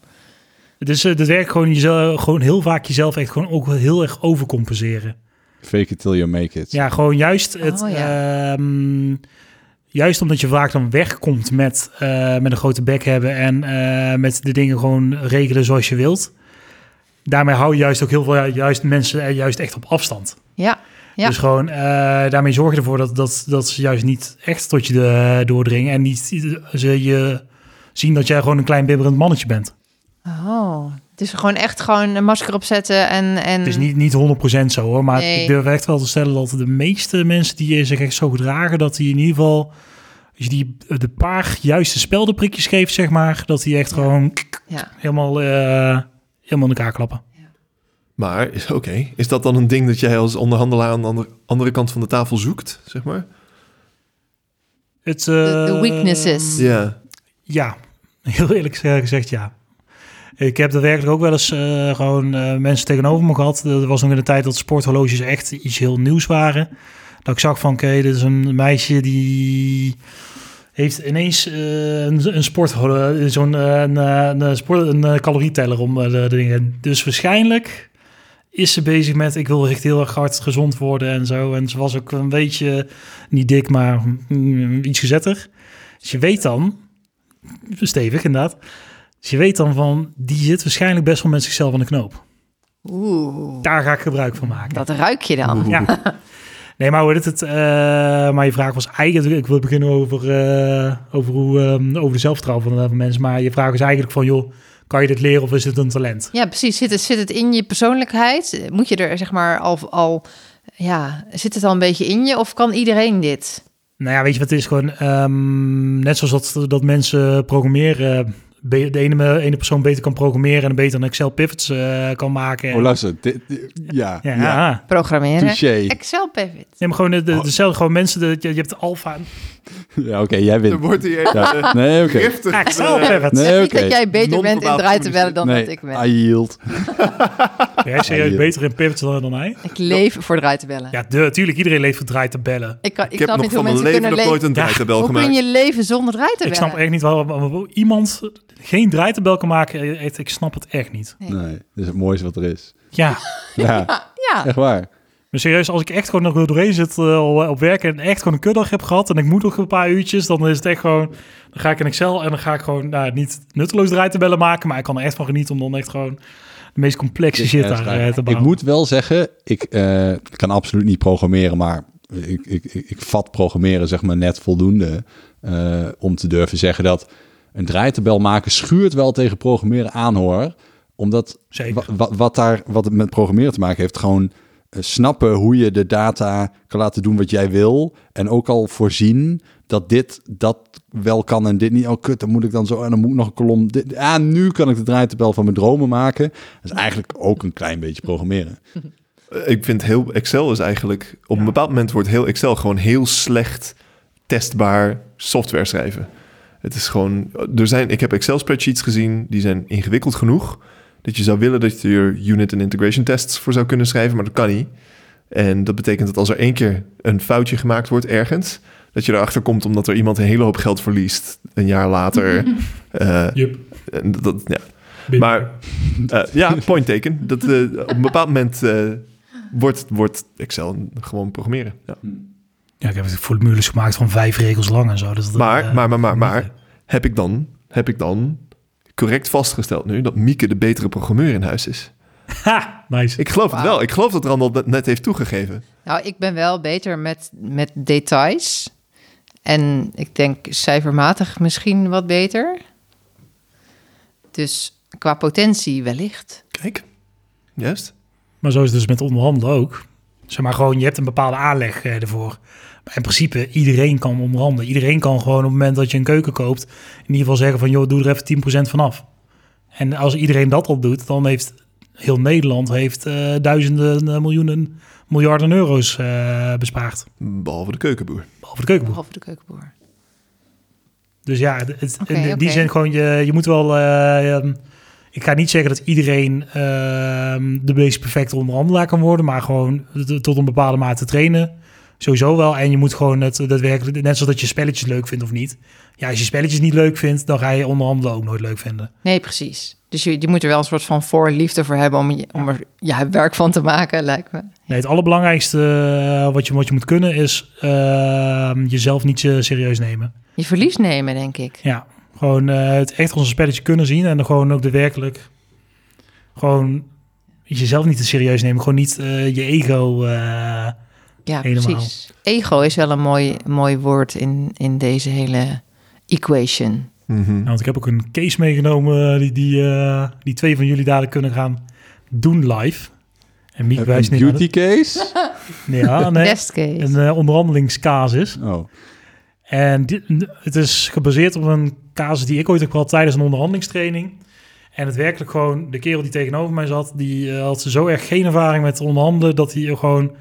Het is het werkt gewoon, jezelf, gewoon heel vaak jezelf echt gewoon ook wel heel erg overcompenseren. fake it till you make it. Ja, gewoon juist het. Oh, ehm, juist omdat je vaak dan wegkomt met, eh, met een grote bek hebben en eh, met de dingen gewoon regelen zoals je wilt. Daarmee hou je juist ook heel veel juist mensen juist echt op afstand. Ja, ja. Dus gewoon eh, daarmee zorg je ervoor dat, dat, dat ze juist niet echt tot je de, doordringen en niet ze je zien dat jij gewoon een klein bibberend mannetje bent. Oh, Dus gewoon echt gewoon een masker opzetten en... en... Het is niet, niet 100% zo hoor, maar nee. ik durf echt wel te stellen dat de meeste mensen die zich echt zo gedragen, dat die in ieder geval, als je die de paar juiste speldenprikjes geeft, zeg maar, dat die echt gewoon ja. helemaal, uh, helemaal in elkaar klappen. Maar is oké. Is dat dan een ding dat jij als onderhandelaar aan de andere, andere kant van de tafel zoekt, zeg maar? Het, de, uh, weaknesses. Ja. Ja, heel eerlijk gezegd ja. Ik heb werkelijk ook wel eens uh, gewoon uh, mensen tegenover me gehad. Er was nog in de tijd dat sporthorloges echt iets heel nieuws waren. Dat ik zag van, oké, dit is een meisje die heeft ineens uh, een, een sport, zo'n een, een, sport, een calorieteller om de, dingen. Dus waarschijnlijk is ze bezig met, ik wil echt heel erg hard gezond worden en zo. En ze was ook een beetje, niet dik, maar mm, iets gezetter. Dus je weet dan, stevig inderdaad, dus je weet dan van, die zit waarschijnlijk best wel met zichzelf aan de knoop. Oeh. Daar ga ik gebruik van maken. Dat ruik je dan. Ja. Nee, maar hoe dit het? Uh, maar je vraag was eigenlijk, ik wil beginnen over, uh, over, hoe, um, over de zelfvertrouwen van, van mensen. Maar je vraag is eigenlijk van, joh, kan je dit leren of is het een talent? Ja, precies. Zit het, zit het in je persoonlijkheid? Moet je er zeg maar al, al ja, zit het al een beetje in je of kan iedereen dit? Nou ja, weet je wat het is? Gewoon um, net zoals dat, dat mensen programmeren de ene, ene persoon beter kan programmeren en beter een Excel pivots uh, kan maken. Oh, luister. ja, ja. ja. Programmeren. Touché. Excel pivots. Nee, maar gewoon de, de, dezelfde gewoon mensen. De, je, je hebt alfa. Ja, oké, jij wint. Dan wordt hij ja. Nee, oké. Okay. Excel pivots. Nee, oké. dat jij beter bent in draaien dan nee, dat ik ben. I yield. jij serieus beter in pivots dan, dan hij? Ik leef voor draaien Ja, natuurlijk. Iedereen leeft voor draaitebellen. Ik, kan, ik, ik heb nog van mijn leven nog nooit een draaitabel gemaakt. Hoe kun je leven zonder draaitebellen? Ik snap echt niet waarom iemand geen draaitabel kan maken, ik snap het echt niet. Nee, nee dat is het mooiste wat er is. Ja. ja, ja. echt waar. Maar serieus, als ik echt gewoon nog doorheen zit uh, op werk en echt gewoon een kuddag heb gehad en ik moet nog een paar uurtjes, dan is het echt gewoon, dan ga ik in Excel en dan ga ik gewoon, nou, niet nutteloos draaitabellen maken, maar ik kan er echt van genieten om dan echt gewoon de meest complexe shit daar uh, te bouwen. Ik moet wel zeggen, ik uh, kan absoluut niet programmeren, maar ik, ik, ik, ik vat programmeren zeg maar net voldoende om te durven zeggen dat een draaitabel maken schuurt wel tegen programmeren aan hoor. Omdat wat, wat, daar, wat het met programmeren te maken heeft, gewoon uh, snappen hoe je de data kan laten doen wat jij wil. En ook al voorzien dat dit dat wel kan en dit niet. Oh kut, dan moet ik dan zo en dan moet ik nog een kolom. Dit, ja, nu kan ik de draaitabel van mijn dromen maken. Dat is eigenlijk ook een klein beetje programmeren. Eh, ik vind heel Excel is eigenlijk op een bepaald moment wordt heel Excel gewoon heel slecht testbaar software schrijven. Het is gewoon, er zijn, ik heb Excel spreadsheets gezien, die zijn ingewikkeld genoeg. Dat je zou willen dat je er unit en integration tests voor zou kunnen schrijven, maar dat kan niet. En dat betekent dat als er één keer een foutje gemaakt wordt ergens, dat je erachter komt omdat er iemand een hele hoop geld verliest een jaar later. uh, yep. dat, ja. Maar uh, ja, point taken. Dat, uh, op een bepaald moment wordt, wordt Excel gewoon programmeren. Ja. Ja, ik heb formules gemaakt van vijf regels lang en zo. Dus dat, maar, uh, maar, maar, maar, maar, heb ik dan, heb ik dan correct vastgesteld nu dat Mieke de betere programmeur in huis is? Ha, nice. Ik geloof het wel. Ik geloof dat Randall dat net heeft toegegeven. Nou, ik ben wel beter met, met details. En ik denk cijfermatig misschien wat beter. Dus qua potentie wellicht. Kijk, juist. Maar zo is het dus met onderhandelen ook. Zeg maar gewoon, je hebt een bepaalde aanleg eh, ervoor. Maar in principe, iedereen kan onderhandelen. Iedereen kan gewoon op het moment dat je een keuken koopt... in ieder geval zeggen van, joh, doe er even 10% vanaf. En als iedereen dat al doet, dan heeft heel Nederland heeft, uh, duizenden, uh, miljoenen, miljarden euro's uh, bespaard. Behalve de keukenboer. Behalve de keukenboer. Behalve de keukenboer. Dus ja, het, okay, in okay. die zin gewoon, je, je moet wel... Ehm, ik ga niet zeggen dat iedereen uh, de meest perfecte onderhandelaar kan worden, maar gewoon tot een bepaalde mate trainen. Sowieso wel. En je moet gewoon het daadwerkelijk, net zoals dat je spelletjes leuk vindt of niet. Ja, als je spelletjes niet leuk vindt, dan ga je onderhandelen ook nooit leuk vinden. Nee, precies. Dus je, je moet er wel een soort van voorliefde voor hebben om, je, om er ja, werk van te maken, lijkt me. Nee, het allerbelangrijkste uh, wat, je, wat je moet kunnen is uh, jezelf niet serieus nemen. Je verlies nemen, denk ik. Ja, gewoon uh, het echt als een spelletje kunnen zien en dan gewoon ook de werkelijk gewoon jezelf niet te serieus nemen. Gewoon niet uh, je ego uh, ja, helemaal. precies. Ego is wel een mooi, mooi woord in, in deze hele equation. Mhm. want ik heb ook een case meegenomen eh, die, die, uh, die twee van jullie dadelijk kunnen gaan doen live. En Miek wijst niet beauty case? ja, nee. Best case. Een uh, onderhandelingscasus. Oh. En dit, het is gebaseerd op een casus die ik ooit heb gehad tijdens een onderhandelingstraining. En het werkelijk gewoon, de kerel die tegenover mij zat, die uh, had zo erg geen ervaring met onderhandelen, dat hij gewoon,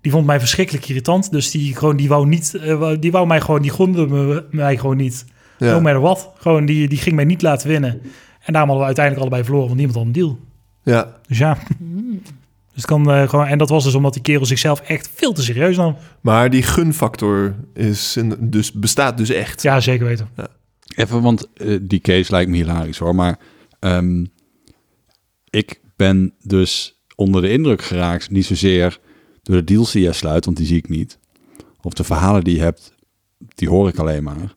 die vond mij verschrikkelijk irritant. Dus die gewoon, die wou niet, uh, die wou mij gewoon, die gunde me, mij gewoon niet. Ja. No matter what. Gewoon, die, die ging mij niet laten winnen. En daarom hadden we uiteindelijk allebei verloren, want niemand had een deal. Ja. Dus ja. Dus het kan uh, gewoon, en dat was dus omdat die kerel zichzelf echt veel te serieus nam. Maar die gunfactor is dus, bestaat dus echt. Ja, zeker weten. Ja. Even, want uh, die case lijkt me hilarisch hoor. Maar um, ik ben dus onder de indruk geraakt, niet zozeer door de deals die jij sluit, want die zie ik niet. Of de verhalen die je hebt, die hoor ik alleen maar.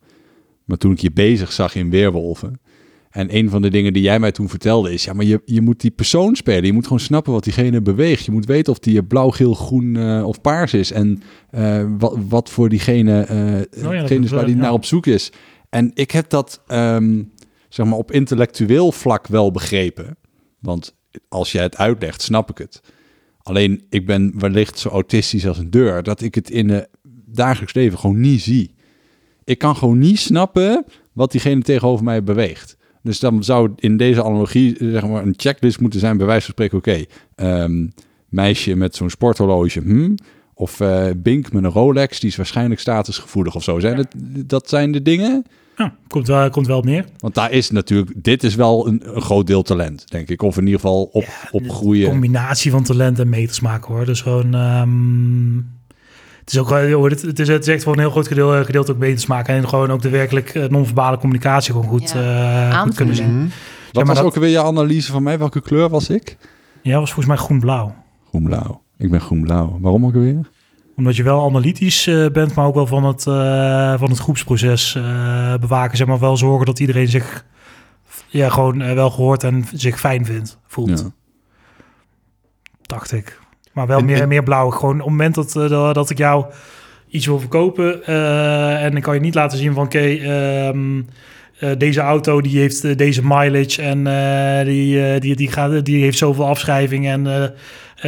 Maar toen ik je bezig zag in Weerwolven, en een van de dingen die jij mij toen vertelde is, ja, maar je, je moet die persoon spelen. Je moet gewoon snappen wat diegene beweegt. Je moet weten of die blauw, geel, groen uh, of paars is. En uh, wat, wat voor diegene, uh, oh ja, is waar die ja. naar op zoek is. En ik heb dat, um, zeg maar, op intellectueel vlak wel begrepen. Want als jij het uitlegt, snap ik het. Alleen, ik ben wellicht zo autistisch als een deur, dat ik het in het dagelijks leven gewoon niet zie. Ik kan gewoon niet snappen wat diegene tegenover mij beweegt. Dus dan zou in deze analogie zeg maar, een checklist moeten zijn, bij wijze van spreken, oké, okay, um, meisje met zo'n sporthorloge, hmm, of uh, Bink met een Rolex, die is waarschijnlijk statusgevoelig of zo. Zijn het, dat zijn de dingen? Ja, komt wel, komt wel op neer. Want daar is natuurlijk, dit is wel een, een groot deel talent, denk ik. Of in ieder geval op, ja, opgroeien. Een combinatie van talent en meters maken hoor. Dus gewoon... Um het is ook het, het, is, het is echt voor een heel groot gedeelte, gedeelte ook beter maken en gewoon ook de werkelijk uh, non-verbale communicatie gewoon goed, ja. uh, goed kunnen zien. Mm -hmm. Wat was dat... ook weer je analyse van mij? Welke kleur was ik? Ja, was volgens mij groen-blauw. Groen-blauw. Ik ben groen-blauw. Waarom ook weer? Omdat je wel analytisch uh, bent, maar ook wel van het, van het groepsproces bewaken. Zeg maar wel zorgen dat iedereen zich ja, gewoon wel gehoord en zich fijn vindt, voelt. Ja. Dacht ik. Maar wel en, meer, en... meer blauw. Gewoon op het moment dat, uh, dat ik jou iets wil verkopen uh, en dan kan je niet laten zien van oké, okay, um, uh, deze auto die heeft deze mileage en die, die, die, gaat, die heeft zoveel afschrijving en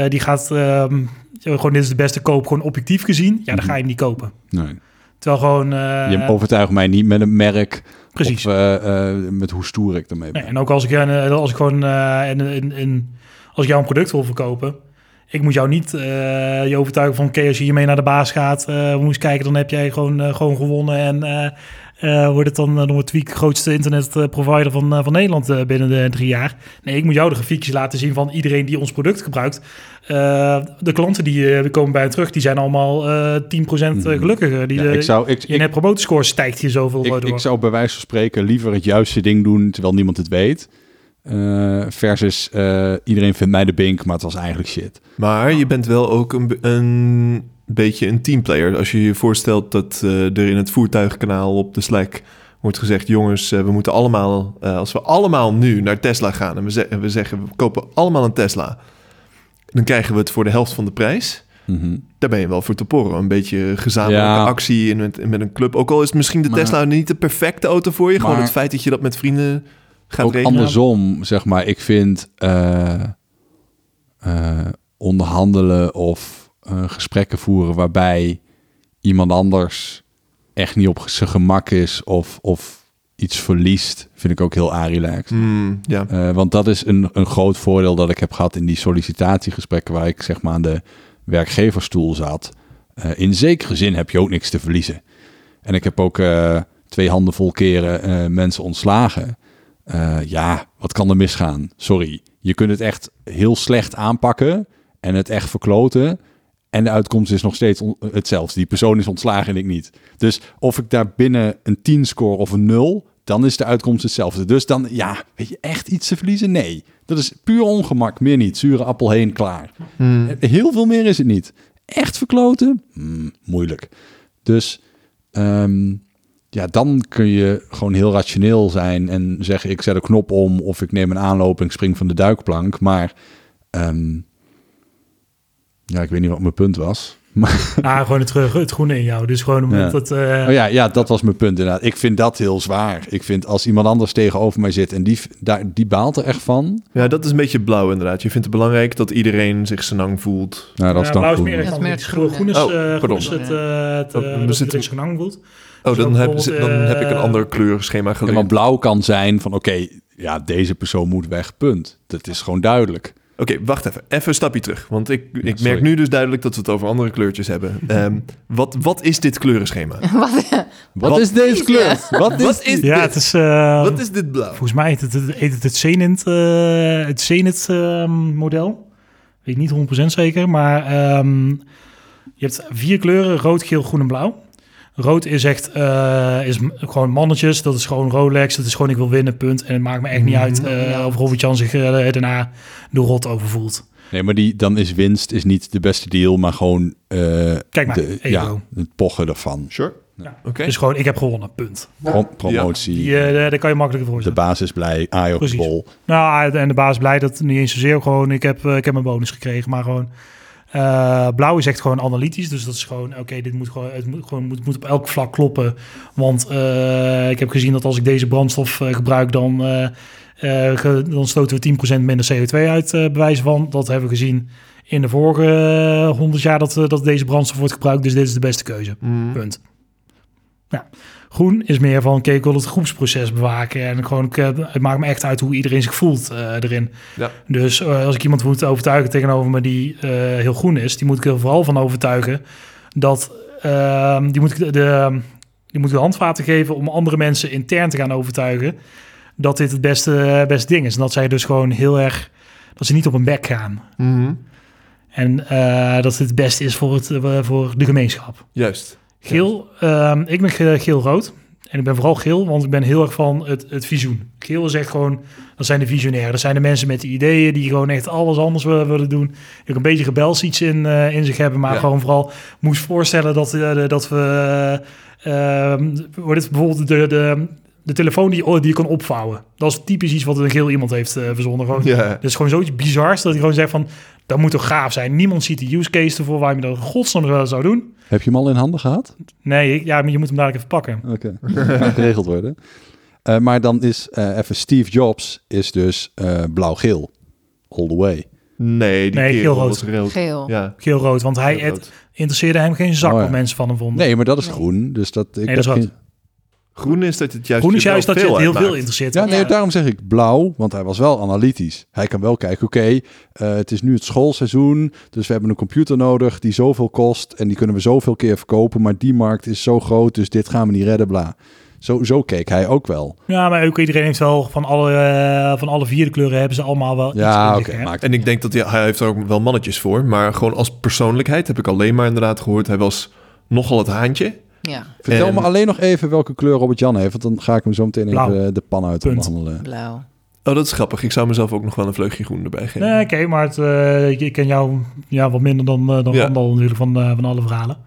die gaat um, gewoon dit is de beste koop, gewoon objectief gezien. Ja, dan ga je hem niet kopen. Nee. Terwijl gewoon... je overtuigt mij niet met een merk Precies. of met hoe stoer ik ermee ben. Nee, en ook als ik, als ik gewoon in, in, in, als ik jou een product wil verkopen ik moet jou niet uh, je overtuigen van... oké, als je hiermee naar de baas gaat... Uh, we moesten kijken, dan heb jij gewoon, uh, gewoon gewonnen... en wordt het dan nog het Tweak grootste internetprovider van, van Nederland binnen de drie jaar. Nee, ik moet jou de grafiekjes laten zien van iedereen die ons product gebruikt. de klanten die komen bij terug, die zijn allemaal 10% gelukkiger. Die, ja, ik zou, ik, je net stijgt hier zoveel ik, door. Ik zou bij wijze van spreken liever het juiste ding doen... terwijl niemand het weet... Uh, versus uh, iedereen vindt mij de bink, maar het was eigenlijk shit. Maar je bent wel ook een, een beetje een teamplayer. Als je je voorstelt dat uh, er in het voertuigkanaal op de Slack wordt gezegd... jongens, we moeten allemaal, als we allemaal nu naar Tesla gaan... en we, ze we zeggen, we kopen allemaal een Tesla... dan krijgen we het voor de helft van de prijs... Mm -hmm. Daar ben je wel voor te porren. Een beetje gezamenlijke ja. actie in met, met een club. Ook al is misschien de maar, Tesla niet de perfecte auto voor je. Maar, gewoon het feit dat je dat met vrienden gaat ook andersom, zeg maar. Ik vind uh, uh, onderhandelen of uh, gesprekken voeren waarbij iemand anders echt niet op zijn gemak is of, of iets verliest, vind ik ook heel arilax. Mm, ja. want dat is een, een groot voordeel dat ik heb gehad in die sollicitatiegesprekken waar ik zeg maar aan de werkgeverstoel zat. in zekere zin heb je ook niks te verliezen. En ik heb ook twee handen vol keren mensen ontslagen. Uh, ja, wat kan er misgaan? Sorry. Je kunt het echt heel slecht aanpakken en het echt verkloten. En de uitkomst is nog steeds hetzelfde. Die persoon is ontslagen en ik niet. Dus of ik daar binnen een 10 score of een 0, dan is de uitkomst hetzelfde. Dus dan, ja, weet je echt iets te verliezen? Nee. Dat is puur ongemak, meer niet. Zure appel heen, klaar. Hmm. Heel veel meer is het niet. Echt verkloten? Hmm, moeilijk. Dus um, ja, dan kun je gewoon heel rationeel zijn en zeggen: ik zet een knop om of ik neem een aanloop en ik spring van de duikplank. Maar um, ja, ik weet niet wat mijn punt was. Maar... Ah, gewoon het, het groene in jou. Dus gewoon omdat het... Uh... Oh ja, ja, dat was mijn punt inderdaad. Ik vind dat heel zwaar. Ik vind als iemand anders tegenover mij zit en die, daar, die baalt er echt van. Ja, dat is een beetje blauw inderdaad. Je vindt het belangrijk dat iedereen zich senang voelt. Nou, dat is dan blauw is meer, dat groen. Groen is, oh, uh, groen is het, uh, het, uh, dat iedereen senang voelt. Oh, dan, heb, dan heb ik een ander kleurschema geleerd. maar blauw kan zijn van oké, ja, deze persoon moet weg, punt. Dat is gewoon duidelijk. Oké, wacht even. Even een stapje terug. Want ik, ik merk nu dus duidelijk dat we het over andere kleurtjes hebben. Um, wat, wat is dit kleurenschema? wat, wat, is deze kleur? Wat is, wat is ja, dit? Het is, uh, wat is dit blauw? Volgens mij heet het het, het, het Zenit, uh, het Zenit uh, model. Weet niet 100% zeker, maar um, je hebt vier kleuren, rood, geel, groen en blauw. Rood is echt uh, is gewoon mannetjes. Dat is gewoon Rolex. Dat is gewoon ik wil winnen, punt. En het maakt me echt niet uit uh, of Robert Jan zich uh, daarna de rot over voelt. Nee, maar die, dan is winst is niet de beste deal, maar gewoon Kijk maar, de, ja, het pochen ervan. Sure. Ja. Okay. Dus gewoon, ik heb gewonnen, punt. Pro promotie. Ja. Die, daar kan je makkelijk voor De basis blij, aai op de bol. Nou, en de basis blij dat niet eens zozeer gewoon, ik heb, ik heb mijn bonus gekregen, maar gewoon uh, blauw is echt gewoon analytisch. Dus dat is gewoon, oké, dit moet gewoon, het moet, gewoon moet, moet op elk vlak kloppen. Want uh, ik heb gezien dat als ik deze brandstof uh, gebruik, dan, dan stoten we 10% minder CO2 uit, bewijs van. Dat hebben we gezien in de vorige 100 jaar dat, dat deze brandstof wordt gebruikt. Dus dit is de beste keuze. Mm. Punt. Groen is meer van, kijk, ik wil het groepsproces bewaken. En gewoon, het maakt me echt uit hoe iedereen zich voelt uh, erin. Ja. Dus uh, als ik iemand moet overtuigen tegenover me die uh, heel groen is, die moet ik er vooral van overtuigen dat ehm, die moet ik de, die moet ik de handvaten geven om andere mensen intern te gaan overtuigen dat dit het beste, beste ding is. En dat zij dus gewoon heel erg, dat ze niet op een bek gaan. Mm -hmm. En dat het het beste is voor, het, voor de gemeenschap. Juist. Geel, uh, ik ben geel-rood. En ik ben vooral geel, want ik ben heel erg van het, het visioen. Geel is echt gewoon, dat zijn de visionairen. Dat zijn de mensen met de ideeën die gewoon echt alles anders willen doen. Ik een beetje rebels iets in, uh, in zich hebben, maar ja. gewoon vooral moest voorstellen dat, uh, dat we... Uh, wordt het bijvoorbeeld de, de, de telefoon die, die je kan opvouwen. Dat is typisch iets wat een geel iemand heeft uh, verzonnen. Gewoon, ja. Dat is gewoon zoiets bizars dat hij gewoon zegt van... dat moet toch gaaf zijn. Niemand ziet de use case ervoor waar je dat godsnaam zou doen. Heb je hem al in handen gehad? Nee, ja, maar je moet hem dadelijk even pakken. Oké, okay. geregeld worden. Uh, maar dan is uh, even Steve Jobs is dus uh, blauw-geel. All the way. Nee, die nee, geel-rood. Geel. Ja. Geel-rood, want hij het, interesseerde hem geen zak oh, ja. wat mensen van hem vonden. Nee, maar dat is groen. Dus dat, ik nee, dat is geen... Groen is dat het juist, Groen is juist dat je het heel veel interesseert. Ja, nee, ja. daarom zeg ik blauw, want hij was wel analytisch. Hij kan wel kijken, oké, okay, uh, het is nu het schoolseizoen, dus we hebben een computer nodig die zoveel kost en die kunnen we zoveel keer verkopen, maar die markt is zo groot, dus dit gaan we niet redden, bla. Zo, zo keek hij ook wel. Ja, maar ook iedereen heeft wel van alle, uh, van alle vier de kleuren hebben ze allemaal wel ja, iets okay, En ik denk dat hij, hij heeft er ook wel mannetjes voor, maar gewoon als persoonlijkheid heb ik alleen maar inderdaad gehoord, hij was nogal het haantje. Ja. Vertel En- me alleen nog even welke kleur Robert Jan heeft, want dan ga ik hem zo meteen Blauw. even de pan uit onderhandelen. Blauw. Oh, dat is grappig. Ik zou mezelf ook nog wel een vleugje groen erbij geven. Nee, oké, maar het, eh, ik, ik ken jou ja, wat minder dan, eh, dan Ja. Randall natuurlijk van, eh, van alle verhalen.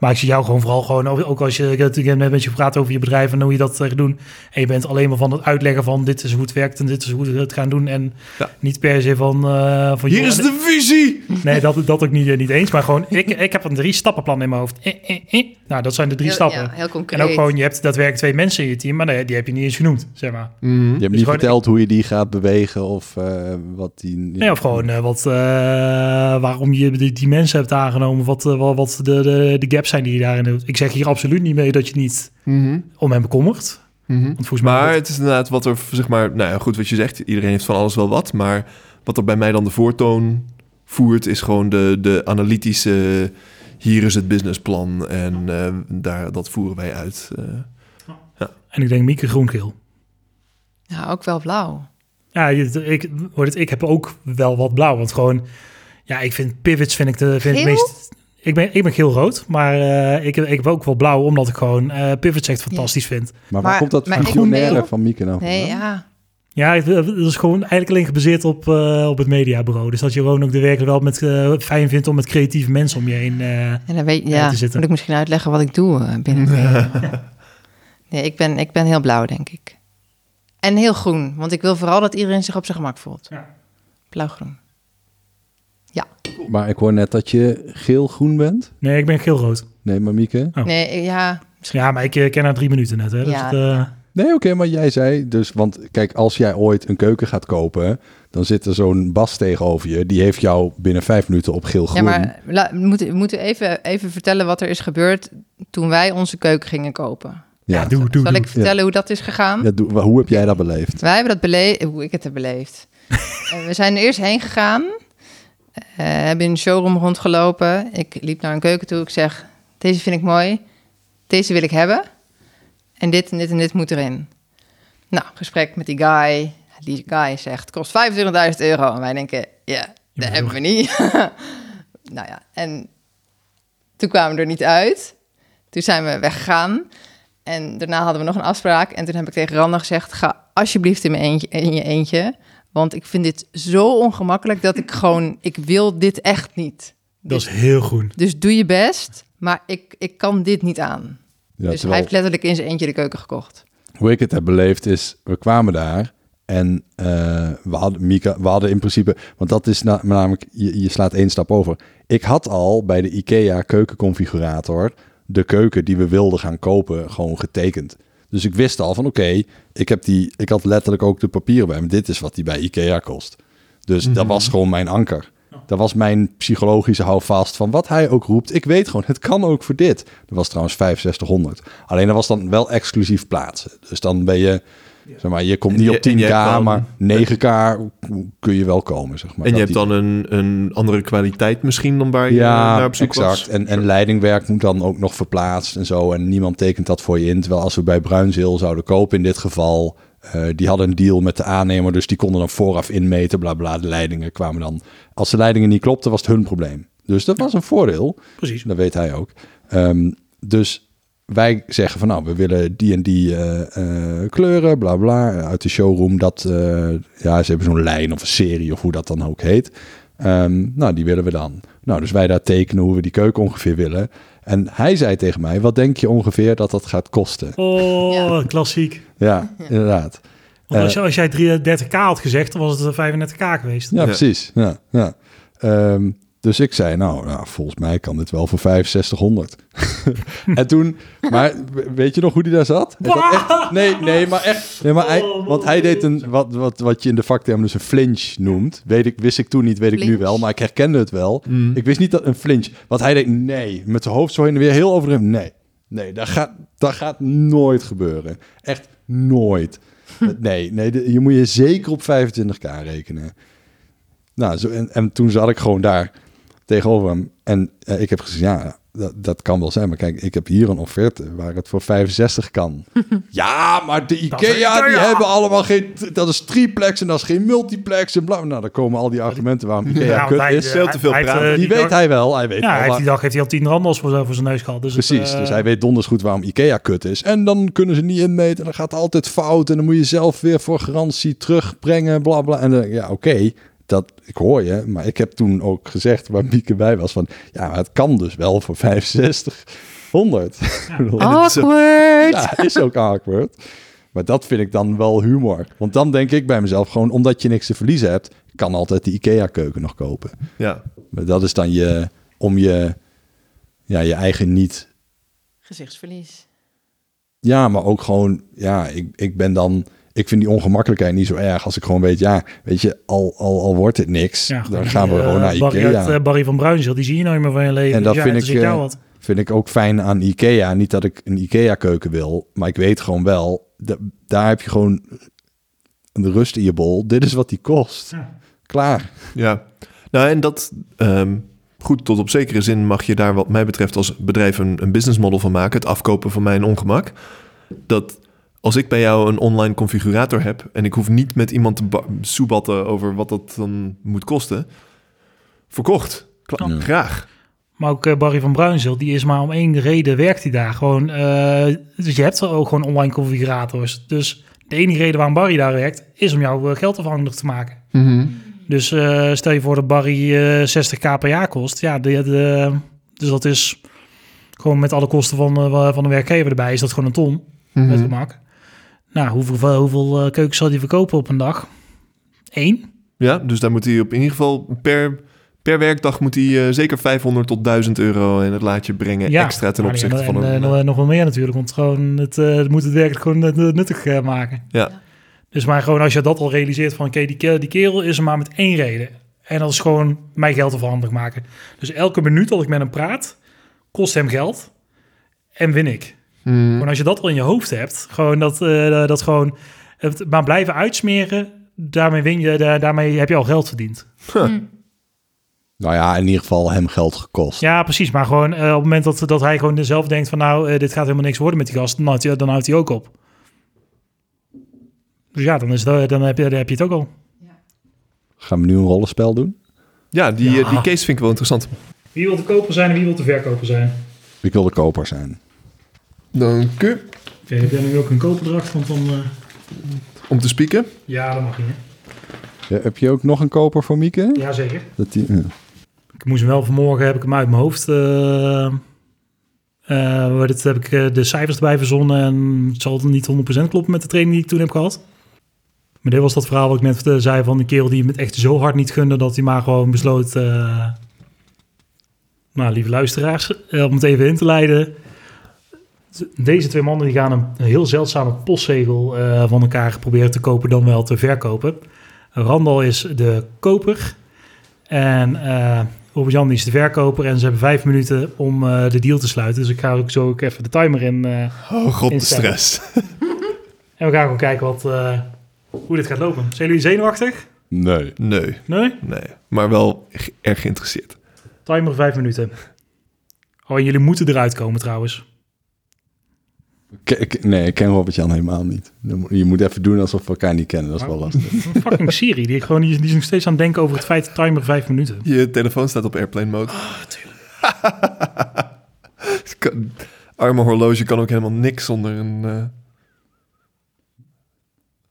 Maar ik zie jou gewoon vooral gewoon, ook als je, net met je gepraat over je bedrijf en hoe je dat eh, gaat doen. En je bent alleen maar van het uitleggen van dit is hoe het werkt en dit is hoe we het gaan doen. En Ja. niet per se van... eh, van Hier joh, is de visie! Nee, dat, dat ook niet, niet eens. Maar gewoon, ik, ik heb een drie stappenplan in mijn hoofd. Eh, eh, eh. Nou, dat zijn de drie Heel- stappen. Ja, heel concreet. En ook gewoon, je hebt daadwerkelijk twee mensen in je team, maar nee, die heb je niet eens genoemd, zeg maar. Je hebt Dus niet gewoon- verteld hoe je die gaat bewegen of eh, wat die... Nee, of gewoon eh, wat, eh, waarom je die, die mensen hebt aangenomen, wat, eh, wat, wat de, de, de gaps zijn die je daarin doet. Ik zeg hier absoluut niet mee dat je niet Mhm. om hem bekommert. Mhm. Want volgens mij... Maar het is inderdaad wat er, zeg maar, nou ja, goed wat je zegt, iedereen heeft van alles wel wat, maar wat er bij mij dan de voortoon voert, is gewoon de, de analytische, hier is het businessplan en eh, daar, dat voeren wij uit. eh. En ik denk Mieke groen-geel. Ja, ook wel blauw. Ja, je- ik, hoor het, ik heb ook wel wat blauw, want gewoon... Ja, ik vind pivots vind ik de vind het meest... Ik ben, ik ben geel-rood, maar eh, ik, ik heb ook wel blauw, omdat ik gewoon eh pivots echt fantastisch vind. Maar waar komt dat ben- van Mieke nou Nee, ja. Ja, het, het is gewoon eigenlijk alleen gebaseerd op, eh, op het mediabureau. Dus dat je gewoon ook de werkelijk wel met, fijn vindt om met creatieve mensen om je heen... eh, En dan weet Ja, ja, te zitten. moet ik misschien uitleggen wat ik doe eh, binnen. nee, ik ben, ik ben heel blauw, denk ik. En heel groen, want ik wil vooral dat iedereen zich op zijn gemak voelt. Ja. Blauw-groen. Ja. Maar ik hoor net dat je geel-groen bent. Nee, ik ben geel-rood. Nee, maar Mieke? Oh. Nee, ja. Ja, maar ik eh, ken haar drie minuten net. Hè, dus Ja. het, eh, Nee, oké, maar jij zei dus, want kijk, als jij ooit een keuken gaat kopen, dan zit er zo'n Bas tegenover je. Die heeft jou binnen vijf minuten op Ja, geel-groen. maar la- we moeten, we moeten even, even vertellen wat er is gebeurd toen wij onze keuken gingen kopen. ja, doe, doe, Zal doe. ik vertellen hoe dat is gegaan? Ja, doe- hoe heb jij dat beleefd? Wij hebben dat beleefd, hoe ik het heb beleefd. Eh, we zijn er eerst heen gegaan, eh, hebben in de showroom rondgelopen. Ik liep naar een keuken toe. Ik zeg: Deze vind ik mooi, deze wil ik hebben. En dit en dit en dit moet erin. Nou, gesprek met die guy. Die guy zegt: Kost 25.000 euro. En wij denken: Ja, dat hebben we niet. nou ja, en toen kwamen we er niet uit. Toen zijn we weggegaan. En daarna hadden we nog een afspraak. En toen heb ik tegen Randa gezegd: ga alsjeblieft in, mijn in je eentje. Want ik vind dit zo ongemakkelijk dat ik gewoon, ik wil dit echt niet. Dat is heel groen. Dus doe je best, maar ik, ik kan dit niet aan. Ja, dus terwijl- hij heeft letterlijk in zijn eentje de keuken gekocht. hoe ik het heb beleefd is, we kwamen daar en eh, we, hadden, Mika, we hadden in principe, want dat is na- namelijk, je, je slaat één stap over. Ik had al bij de IKEA keukenconfigurator de keuken die we wilden gaan kopen gewoon getekend. Dus ik wist al van oké, ik heb die, ik had letterlijk ook de papieren bij me. Dit is wat die bij IKEA kost. Dus dat was gewoon mijn anker. Dat was mijn psychologische houvast van wat hij ook roept. Ik weet gewoon, het kan ook voor dit. Dat was trouwens 6500. Alleen dat was dan wel exclusief plaatsen. Dus dan ben je, zeg maar, je komt niet op en je 10k, hebt dan- maar 9k kun je wel komen, zeg maar. En je hebt dan een, een andere kwaliteit misschien dan waar je ja, naar op zoek exact. was. En, en leidingwerk moet dan ook nog verplaatst en zo. En niemand tekent dat voor je in. Terwijl als we bij Bruinzeel zouden kopen in dit geval... eh, die hadden een deal met de aannemer, dus die konden dan vooraf inmeten, bla bla. De leidingen kwamen dan... Als de leidingen niet klopten, was het hun probleem. Dus dat was een voordeel. Precies. Dat weet hij ook. Ehm, dus wij zeggen van nou, we willen die en die eh, eh, kleuren, bla bla. Uit de showroom dat, eh, ja, ze hebben zo'n lijn of een serie of hoe dat dan ook heet. Ehm, nou, die willen we dan. Nou, dus wij daar tekenen hoe we die keuken ongeveer willen. En hij zei tegen mij, wat denk je ongeveer dat dat gaat kosten? Oh, Ja. klassiek. Ja, inderdaad. Want als, je, als jij 33k had gezegd, dan was het 35k geweest. Ja, Ja. precies. Ja, ja. Ehm, dus ik zei, nou, nou, volgens mij kan dit wel voor 6500. en toen, maar weet je nog hoe die daar zat? Echt- nee, nee, maar echt. Nee, maar hij, want hij deed een, wat, wat, wat je in de vakterm dus een flinch noemt. Weet ik, wist ik toen niet, weet ik nu wel, maar ik herkende het wel. Mm. Ik wist niet dat een flinch, want hij deed nee, met zijn hoofd zo heen en weer heel overdreven. Nee, nee, dat gaat, dat gaat nooit gebeuren. Echt nooit. Nee, nee, je moet je zeker op 25k rekenen. Nou, zo, en, en toen zat ik gewoon daar tegenover hem. En eh, ik heb gezegd, ja, dat, dat kan wel zijn. Maar kijk, ik heb hier een offerte waar het voor 65 kan. ja, maar de IKEA, die Ikea. hebben allemaal geen... Dat is triplex en dat is geen multiplex en bla. Nou, dan komen al die argumenten waarom Ikea Ja, kut hij, is. Veel te veel heeft, praten. Die dag- weet hij wel. Hij weet Ja, hij heeft die dag heeft hij al tien randels voor, voor zijn neus gehad. Dus het, Precies, eh, dus hij weet donders goed waarom IKEA kut is. En dan kunnen ze niet inmeten en dan gaat het altijd fout. En dan moet je zelf weer voor garantie terugbrengen, bla bla. En dan, ja, oké, dat ik hoor je. Maar ik heb toen ook gezegd, waar Mieke bij was, van ja, maar het kan dus wel voor 65, 100. Ik bedoel, Awkward! ja, is ook awkward. Maar dat vind ik dan wel humor. Want dan denk ik bij mezelf gewoon, omdat je niks te verliezen hebt, kan altijd de IKEA-keuken nog kopen. Ja. Maar dat is dan je, om je, ja, je eigen niet Gezichtsverlies. Ja, maar ook gewoon, ja, ik, ik ben dan, ik vind die ongemakkelijkheid niet zo erg als ik gewoon weet, ja, weet je, al, al, al wordt het niks, ja, dan gaan we eh, gewoon naar Barry, Ikea. uit, eh, Barry van Bruinzeel, die zie je nooit meer van je leven. En dat Dus ja, vind ik, eh, wat. Vind ik ook fijn aan Ikea. Niet dat ik een Ikea-keuken wil, maar ik weet gewoon wel, da- daar heb je gewoon de rust in je bol. Dit is wat die kost. Ja. Klaar. Ja, nou en dat, ehm, goed, tot op zekere zin mag je daar wat mij betreft als bedrijf een, een business model van maken. Het afkopen van mijn ongemak. Dat als ik bij jou een online configurator heb en ik hoef niet met iemand te ba- soebatten over wat dat dan moet kosten. Verkocht. Kla- Ja. Graag. Maar ook eh, Barry van Bruinzeel, die is maar om één reden werkt hij daar. Gewoon, eh, dus je hebt er ook gewoon online configurators. Dus de enige reden waarom Barry daar werkt, is om jouw eh, geld afhankelijk te maken. Dus eh, stel je voor dat Barry eh 60k per jaar kost. Ja, de, de, dus dat is gewoon met alle kosten van, van de werkgever erbij, is dat gewoon een ton met gemak. Nou, hoeveel, hoeveel eh, keukens zal hij verkopen op een dag? Eén? Ja, dus daar moet hij op in ieder geval per, per werkdag moet hij zeker 500 tot 1000 euro in het laadje brengen Ja, extra ten opzichte van en, een... eh, nog, wel meer natuurlijk, want gewoon het, eh, moet het werkelijk gewoon nut- nuttig eh, maken. Ja. Dus maar gewoon als je dat al realiseert van, oké, die, ke- die kerel is er maar met één reden. En dat is gewoon mijn geld afhandig maken. Dus elke minuut dat ik met hem praat, kost hem geld en win ik. Gewoon als je dat al in je hoofd hebt, gewoon dat, eh, dat gewoon, het maar blijven uitsmeren, daarmee win je, daar- daarmee heb je al geld verdiend. Nou ja, in ieder geval hem geld gekost. Ja, precies. Maar gewoon eh, op het moment dat, dat hij gewoon zelf denkt van nou, dit gaat helemaal niks worden met die gast, dan houdt hij, dan houdt hij ook op. Dus ja, dan, is het, dan, heb je, dan heb je het ook al. Gaan we nu een rollenspel doen? Ja, die, Ja. die case vind ik wel interessant. Wie wil de koper zijn en wie wil de verkoper zijn? Ik wil de koper zijn. Dank u. Oké, heb jij nu ook een koperdracht? Want dan, eh, Om te spieken. ja, dat mag niet. Ja, heb je ook nog een koper voor Mieke? Jazeker. Dat die, ja. Ik moest hem wel vanmorgen, heb ik hem uit mijn hoofd. eh eh, wat het, heb ik de cijfers erbij verzonnen. En het zal niet 100% kloppen met de training die ik toen heb gehad. Maar dit was dat verhaal wat ik net zei van die kerel die hem het echt zo hard niet gunde dat hij maar gewoon besloot. eh, nou, lieve luisteraars, om het even in te leiden. Deze twee mannen die gaan een, een heel zeldzame postzegel eh, van elkaar proberen te kopen, dan wel te verkopen. Randal is de koper en eh Robert-Jan is de verkoper. En ze hebben vijf minuten om eh, de deal te sluiten. Dus ik ga ook zo ook even de timer in. eh, Oh god, de stress. en we gaan gewoon kijken wat, eh, hoe dit gaat lopen. Zijn jullie zenuwachtig? Nee. Nee, Nee? nee. Maar wel erg geïnteresseerd. Timer vijf minuten. Oh, en jullie moeten eruit komen trouwens. Nee, ik ken Robert-Jan helemaal niet. Je moet even doen alsof we elkaar niet kennen. Dat is wel lastig. Een fucking Siri, die, gewoon, die, die is nog steeds aan het denken over het feit timer vijf minuten. Je telefoon staat op airplane mode. Het kan- Arme horloge kan ook helemaal niks zonder een... eh,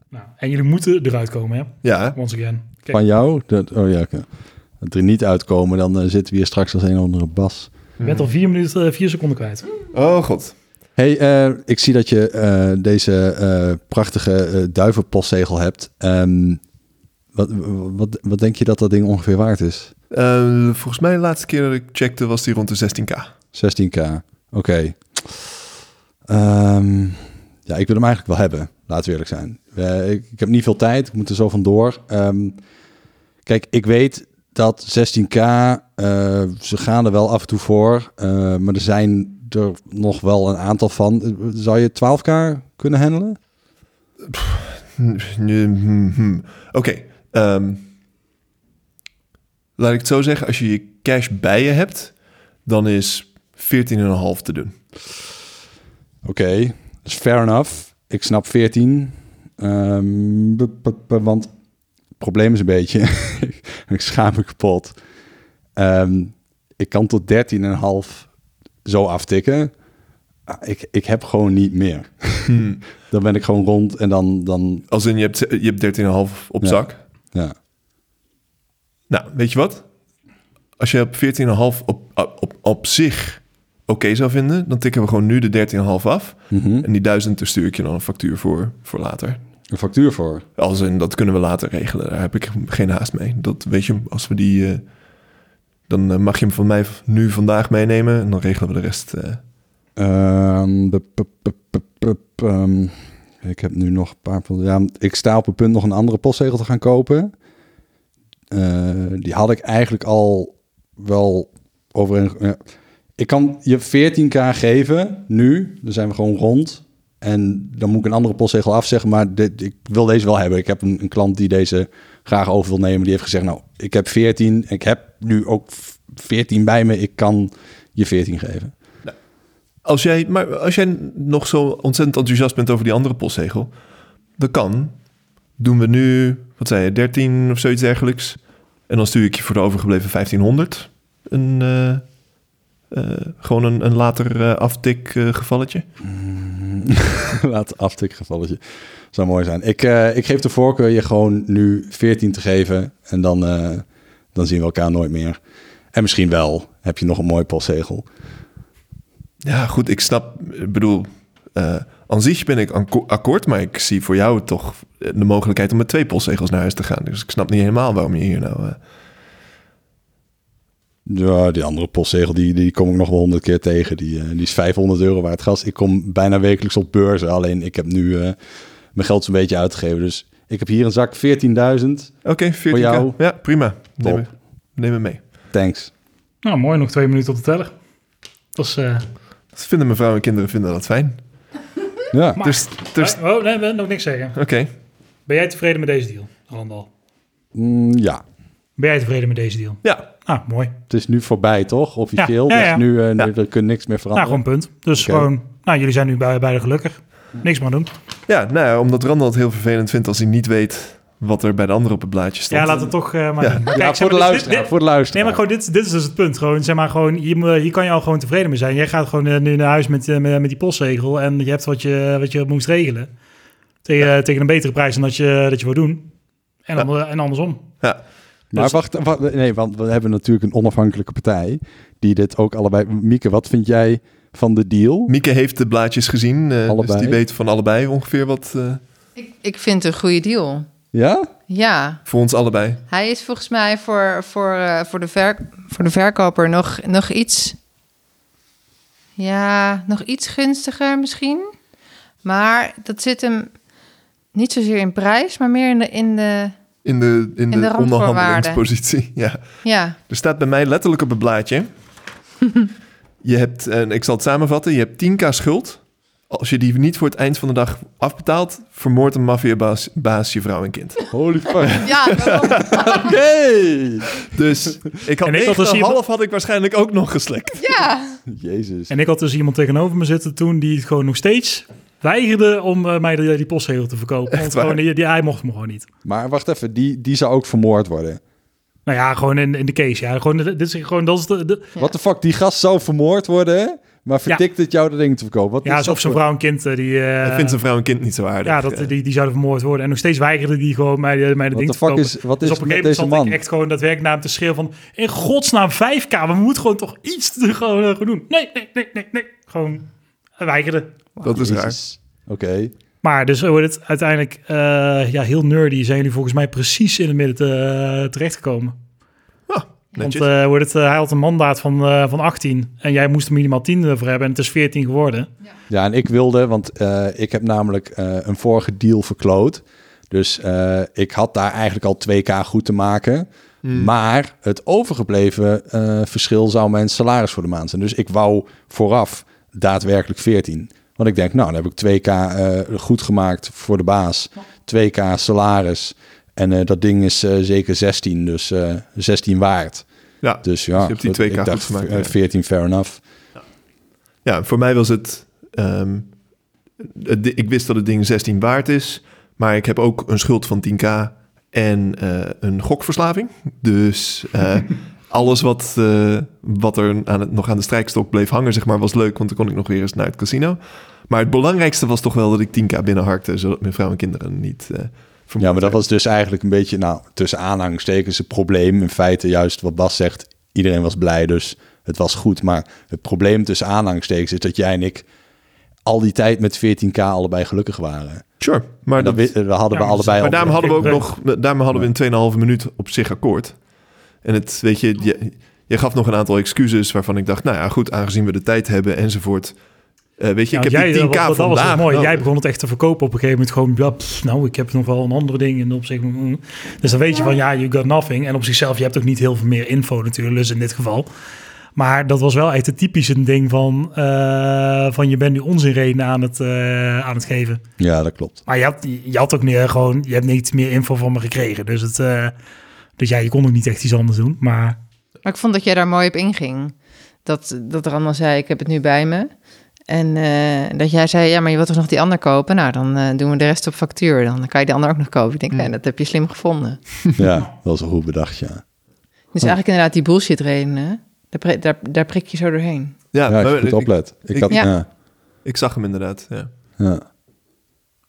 Nou, en jullie moeten eruit komen, hè? Ja, Once again. Kijk, Van jou? Dat, oh ja, oké. Dat er niet uitkomen, dan eh, zitten we hier straks als een of andere bas. je bent al vier minuten, eh, vier seconden kwijt. Oh god. Hey, eh, ik zie dat je eh, deze eh, prachtige duivenpostzegel hebt. Ehm, wat, wat, wat denk je dat dat ding ongeveer waard is? Eh, volgens mij de laatste keer dat ik checkte was die rond de 16k. 16k. Oké. Ehm, ja, ik wil hem eigenlijk wel hebben. Laten we eerlijk zijn. Ik, ik heb niet veel tijd. Ik moet er zo vandoor. Ehm kijk, ik weet dat 16k, eh, ze gaan er wel af en toe voor. maar er zijn er nog wel een aantal van. Zou je 12k kunnen handelen? Hm, hm, hm. Oké. ehm, laat ik het zo zeggen. Als je je cash bij je hebt, dan is 14,5 te doen. Oké, dat is fair enough. Ik snap 14. Ehm, want het probleem is een beetje, ik schaam me kapot. Ehm, ik kan tot 13,5 zo aftikken. Ah, Ik, ik heb gewoon niet meer. Hm. Dan ben ik gewoon rond en dan, dan Als in, je hebt, je hebt 13,5 op Ja. zak. ja. Nou, weet je wat? Als je op 14,5 op, op, op zich oké zou vinden, dan tikken we gewoon nu de 13,5 af. Mhm. En die 1000, daar stuur ik je dan een factuur voor, voor later. Een factuur voor. Als in, dat kunnen we later regelen. Daar heb ik geen haast mee. Dat weet je, als we die... eh, dan eh, mag je hem van mij nu vandaag meenemen en dan regelen we de rest. ik heb nu nog een paar... Ja, ik sta op het punt nog een andere postzegel te gaan kopen. Eh, die had ik eigenlijk al wel over... een-. Ik kan je 14k geven, nu. Dan zijn we gewoon rond. En dan moet ik een andere postzegel afzeggen. Maar dit, ik wil deze wel hebben. Ik heb een, klant die deze graag over wil nemen. Die heeft gezegd, nou, ik heb 14. Ik heb nu ook 14 bij me. Ik kan je 14 geven. Als jij, maar als jij nog zo ontzettend enthousiast bent over die andere postzegel, dat kan. Doen we nu, wat zei je, 13 of zoiets dergelijks. En dan stuur ik je voor de overgebleven 1500 een, eh, gewoon een, een later eh, aftik eh, gevalletje. Laat aftikgevalletje. Zou mooi zijn. Ik, eh, ik geef de voorkeur je gewoon nu 14 te geven. En dan, eh, dan zien we elkaar nooit meer. En misschien wel heb je nog een mooi postzegel. Ja, goed, ik snap, ik bedoel, eh aan zich ben ik akkoord, maar ik zie voor jou toch de mogelijkheid om met twee postzegels naar huis te gaan. Dus ik snap niet helemaal waarom je hier nou... eh, Ja, die andere postzegel, die, die kom ik nog wel honderd keer tegen. Die, uh, die is 500 euro waard. Gast, ik kom bijna wekelijks op beurzen. Alleen ik heb nu uh, mijn geld zo'n beetje uitgegeven. Dus ik heb hier een zak 14.000. Oké, okay, 14 voor jou. Ja, prima. Neem me, neem me mee. Thanks. Nou, mooi. Nog twee minuten op de teller. Dat is... Uh... Dat vinden mijn vrouw en kinderen vinden dat fijn. Ja. Maar, dus, dus... Oh, nee, nog niks zeggen. Oké. Okay. Ben jij tevreden met deze deal, Randal? Mm, ja. Ben jij tevreden met deze deal? Ja. Ah, mooi. Het is nu voorbij, toch? Officieel. Ja, ja, ja. Dus nu, uh, nu er niks meer veranderen. Nou, gewoon punt. Dus okay. gewoon, nou, jullie zijn nu bij, beide gelukkig. Niks meer doen. Ja, nou, omdat Randal het heel vervelend vindt als hij niet weet wat er bij de andere op het blaadje staat. Ja, laat het toch uh, maar, ja. maar kijk, voor, de luisteraar, dit, voor de luisteraar. Nee, maar gewoon dit, dit is dus het punt. Gewoon, zeg maar, gewoon, hier, hier kan je al gewoon tevreden mee zijn. Jij gaat gewoon uh, nu naar huis met, uh, met, met, die postzegel en je hebt wat je, wat je moest regelen. Tegen, ja. tegen een betere prijs dan dat je, dat je wou doen. En, ja. en andersom. Ja. Maar dus, wacht, wacht, nee, want we hebben natuurlijk een onafhankelijke partij die dit ook allebei... Mieke, wat vind jij van de deal? Mieke heeft de blaadjes gezien, uh, dus die weet van allebei ongeveer wat... Uh... Ik, ik vind het een goede deal. Ja? Ja. Voor ons allebei. Hij is volgens mij voor, voor, uh, voor, de, ver, voor de verkoper nog, nog iets... Ja, nog iets gunstiger misschien. Maar dat zit hem niet zozeer in prijs, maar meer in de... In de in de, in, in de, de onderhandelingspositie. Ja. ja. Er staat bij mij letterlijk op het blaadje. je hebt, en ik zal het samenvatten, je hebt 10k schuld. Als je die niet voor het eind van de dag afbetaalt, vermoordt een maffiabaas baas je vrouw en kind. Holy fuck. ja, Oké. Dus ik had, En ik ik had dus iemand- half had ik waarschijnlijk ook nog geslikt. ja. Jezus. En ik had dus iemand tegenover me zitten toen die het gewoon nog steeds weigerde om uh, mij die, die postzegel te verkopen. Echt Want waar? gewoon, die, die, hij mocht me gewoon niet. Maar wacht even, die, die zou ook vermoord worden. Nou ja, gewoon in, in de case. Ja, gewoon, dit is gewoon, dat is de, de What the fuck, die gast zou vermoord worden, maar verdikt het jou de dingen te verkopen. Wat ja, is alsof dat zijn vrouw en kind eh, die... eh, ik vind zijn vrouw en kind niet zo aardig. ja, dat, Eh, die, die zouden vermoord worden. En nog steeds weigerde die gewoon mij, de- mij de What ding the te fuck verkopen. is, wat Dus is op een met gegeven moment man? ik echt gewoon daadwerkelijk naar hem te schreeuwen van... In godsnaam 5k, we moeten gewoon toch iets te gewoon, eh, doen. Nee, nee, nee, nee, nee. Gewoon hij weigerde. dat is raar. Oké. Maar dus wordt het uiteindelijk eh, ja, heel nerdy. Zijn jullie volgens mij precies in het midden te, terechtgekomen. Ah, Want eh, wordt het, eh, hij had een mandaat van, eh, van 18 en jij moest er minimaal 10 voor hebben en het is 14 geworden. Ja, en ik wilde, want eh, ik heb namelijk eh, een vorige deal verkloot. Dus eh, ik had daar eigenlijk al 2k goed te maken. Hmm. Maar het overgebleven eh, verschil zou mijn salaris voor de maand zijn. Dus ik wou vooraf daadwerkelijk 14. Want ik denk, nou, dan heb ik 2k eh, goed gemaakt voor de baas. 2k salaris. En eh, dat ding is eh, zeker 16, dus eh 16 waard. ja. Dus ja, je hebt die goed, 2K ik goed dacht gemaakt, eh, ja. 14, fair enough. ja, voor mij was het... ehm, het ik wist dat het ding 16 waard is, maar ik heb ook een schuld van 10k en eh, een gokverslaving. Dus eh, alles wat, eh, wat er aan het, nog aan de strijkstok bleef hangen, zeg maar, was leuk, want dan kon ik nog weer eens naar het casino. Maar het belangrijkste was toch wel dat ik 10k binnenharkte, zodat mijn vrouw en kinderen niet eh vermoord Ja, maar dat was dus eigenlijk een beetje, nou, tussen aanhalingstekens een probleem. In feite juist wat Bas zegt, iedereen was blij, dus het was goed. Maar het probleem tussen aanhalingstekens is dat jij en ik al die tijd met 14k allebei gelukkig waren. Sure, maar, En dat, dat hadden Ja, we allebei maar al. daarom hadden we ook nog, daarom hadden we in 2,5 minuut op zich akkoord. En het, weet je, je, je gaf nog een aantal excuses waarvan ik dacht, nou ja, goed, aangezien we de tijd hebben enzovoort. Eh, weet je, ik heb jij, die 10k dat, dat vandaag. dus mooi. nou, Jij begon het echt te verkopen op een gegeven moment. Gewoon, ja, pff, nou, ik heb nog wel een andere ding in opzicht. mm. Dus dan weet je van, ja, you got nothing. En op zichzelf, je hebt ook niet heel veel meer info natuurlijk, dus in dit geval. Maar dat was wel echt het typische ding van, eh, van je bent nu onzinreden aan het, eh, aan het geven. Ja, dat klopt. Maar je had, je had ook meer gewoon, je hebt niet meer info van me gekregen. Dus, het, eh, dus ja, je kon ook niet echt iets anders doen. Maar Maar ik vond dat jij daar mooi op inging. Dat, dat er allemaal zei, ik heb het nu bij me. En eh, dat jij zei, ja, maar je wilt toch nog die ander kopen? Nou, dan eh, doen we de rest op factuur. Dan kan je die ander ook nog kopen. Ik denk, nee, dat heb je slim gevonden. Ja, dat was een goed bedacht, ja. Dus eigenlijk inderdaad die bullshit redenen, daar, pri- daar, daar prik je zo doorheen. Ja, Ja, als je goed oplet. Ik ik- had, Ja. ja. ik zag hem inderdaad. Ja. ja.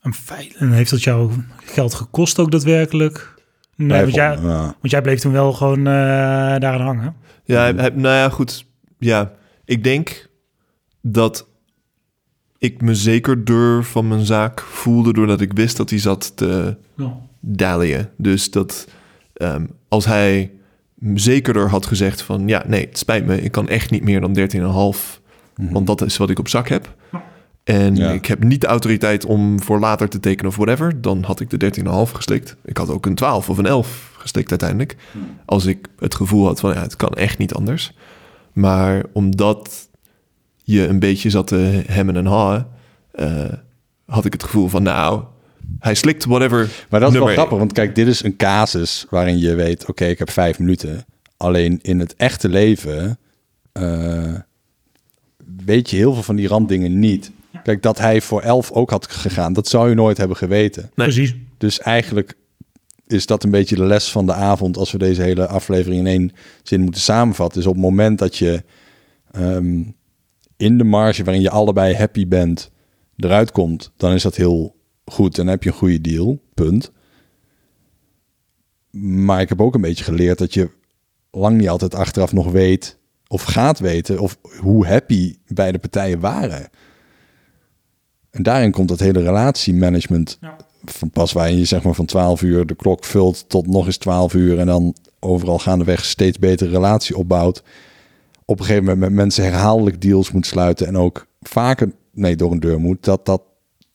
een feit. En heeft dat jou geld gekost ook daadwerkelijk? Nee, want jij, ja. want jij bleef toen wel gewoon eh daaraan hangen. Ja, hij- hij- nou ja, goed. Ja, ik denk dat ik me zekerder van mijn zaak voelde doordat ik wist dat hij zat te Ja. dallyen. Dus dat ehm, als hij zekerder had gezegd van... ja, nee, het spijt me, ik kan echt niet meer dan 13,5... Mhm. Want dat is wat ik op zak heb. En Ja. ik heb niet de autoriteit om voor later te tekenen of whatever. Dan had ik de 13,5 geslikt. Ik had ook een 12 of een 11 geslikt uiteindelijk. Als ik het gevoel had van ja, het kan echt niet anders. Maar omdat je een beetje zat te hemmen en haaien... eh, had ik het gevoel van nou, hij slikt whatever Maar dat is wel grappig, want kijk, dit is een casus waarin je weet, oké, ik heb vijf minuten. Alleen in het echte leven eh, weet je heel veel van die randdingen niet. Kijk, dat hij voor elf ook had gegaan, dat zou je nooit hebben geweten. Nee. Precies. Dus eigenlijk is dat een beetje de les van de avond als we deze hele aflevering in één zin moeten samenvatten. Is op het moment dat je ehm, in de marge waarin je allebei happy bent eruit komt, dan is dat heel goed. Dan heb je een goede deal, punt. Maar ik heb ook een beetje geleerd dat je lang niet altijd achteraf nog weet of gaat weten of hoe happy beide partijen waren. En daarin komt dat hele relatiemanagement Ja. van pas waarin je zeg maar van 12 uur de klok vult tot nog eens 12 uur en dan overal gaandeweg steeds betere relatie opbouwt. Op een gegeven moment met mensen herhaaldelijk deals moet sluiten en ook vaker nee, door een deur moet, dat dat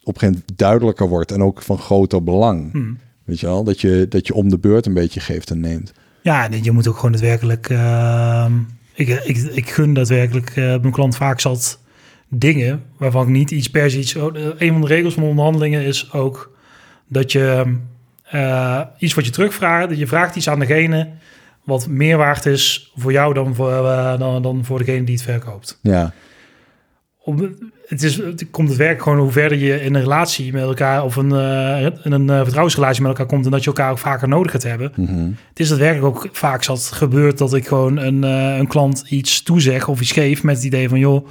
op een gegeven moment duidelijker wordt en ook van groter belang. Hmm. Weet je wel, dat je, dat je om de beurt een beetje geeft en neemt. Ja, je moet ook gewoon daadwerkelijk... ehm, ik, ik, ik gun daadwerkelijk eh, mijn klant vaak zat dingen waarvan ik niet iets per se iets... oh, eh, een van de regels van onderhandelingen is ook dat je eh, iets wat je terugvraagt... dat je vraagt iets aan degene wat meer waard is voor jou dan voor, eh, dan, dan voor degene die het verkoopt. Ja, Op, het, is, het komt het werk gewoon hoe verder je in een relatie met elkaar... of een, in een vertrouwensrelatie met elkaar komt... en dat je elkaar ook vaker nodig gaat hebben... mhm. Het is daadwerkelijk ook vaak zat gebeurd dat ik gewoon een, een klant iets toezeg of iets geef met het idee van joh,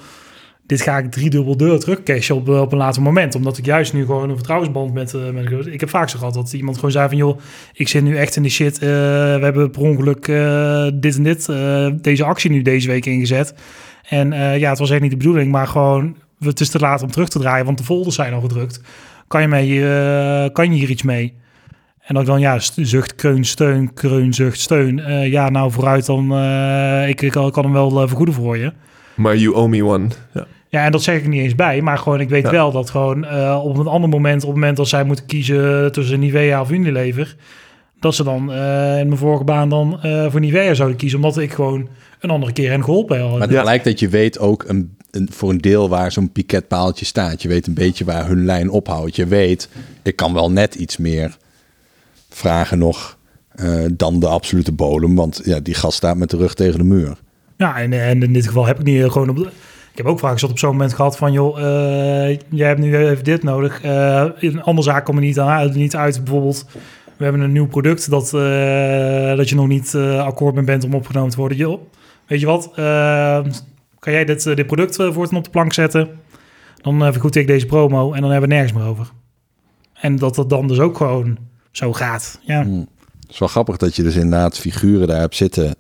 dit ga ik driedubbel deur terugcashen op, eh, op een later moment. Omdat ik juist nu gewoon een vertrouwensband met, eh met ik heb vaak zo gehad dat iemand gewoon zei van joh, ik zit nu echt in de shit. eh, we hebben per ongeluk dit en dit, deze actie nu deze week ingezet. En ja, het was echt niet de bedoeling, maar gewoon het is te laat om terug te draaien, want de folders zijn al gedrukt. Kan je, mee, kan je hier iets mee? En dan dan ja, zucht, kreun, steun, kreun, zucht, steun. Ja, nou vooruit dan, ik, ik kan, hem wel vergoeden voor je. Maar you owe me one. Ja. Ja, en dat zeg ik niet eens bij, maar gewoon ik weet Ja. wel dat gewoon eh, op een ander moment, op het moment dat zij moeten kiezen tussen Nivea of Unilever, dat ze dan eh, in mijn vorige baan dan eh, voor Nivea zouden kiezen, omdat ik gewoon een andere keer hen geholpen heb. Maar het Ja. lijkt dat je weet ook een, een, voor een deel waar zo'n piketpaaltje staat. Je weet een beetje waar hun lijn ophoudt. Je weet, ik kan wel net iets meer vragen nog eh, dan de absolute bodem. Want ja, die gast staat met de rug tegen de muur. Ja, en, en in dit geval heb ik niet gewoon op. de- Ik heb ook vaak zat op zo'n moment gehad van, joh, eh, jij hebt nu even dit nodig. Eh, een andere zaak komt er niet, aan, niet uit. Bijvoorbeeld, we hebben een nieuw product dat, eh, dat je nog niet akkoord mee bent om opgenomen te worden. Joh, weet je wat? kan jij dit, dit product eh, voortaan op de plank zetten? Dan uh, vergoed ik deze promo en dan hebben we het nergens meer over. En dat dat dan dus ook gewoon zo gaat. Ja, Hm. Het is wel grappig dat je dus inderdaad figuren daar hebt zitten...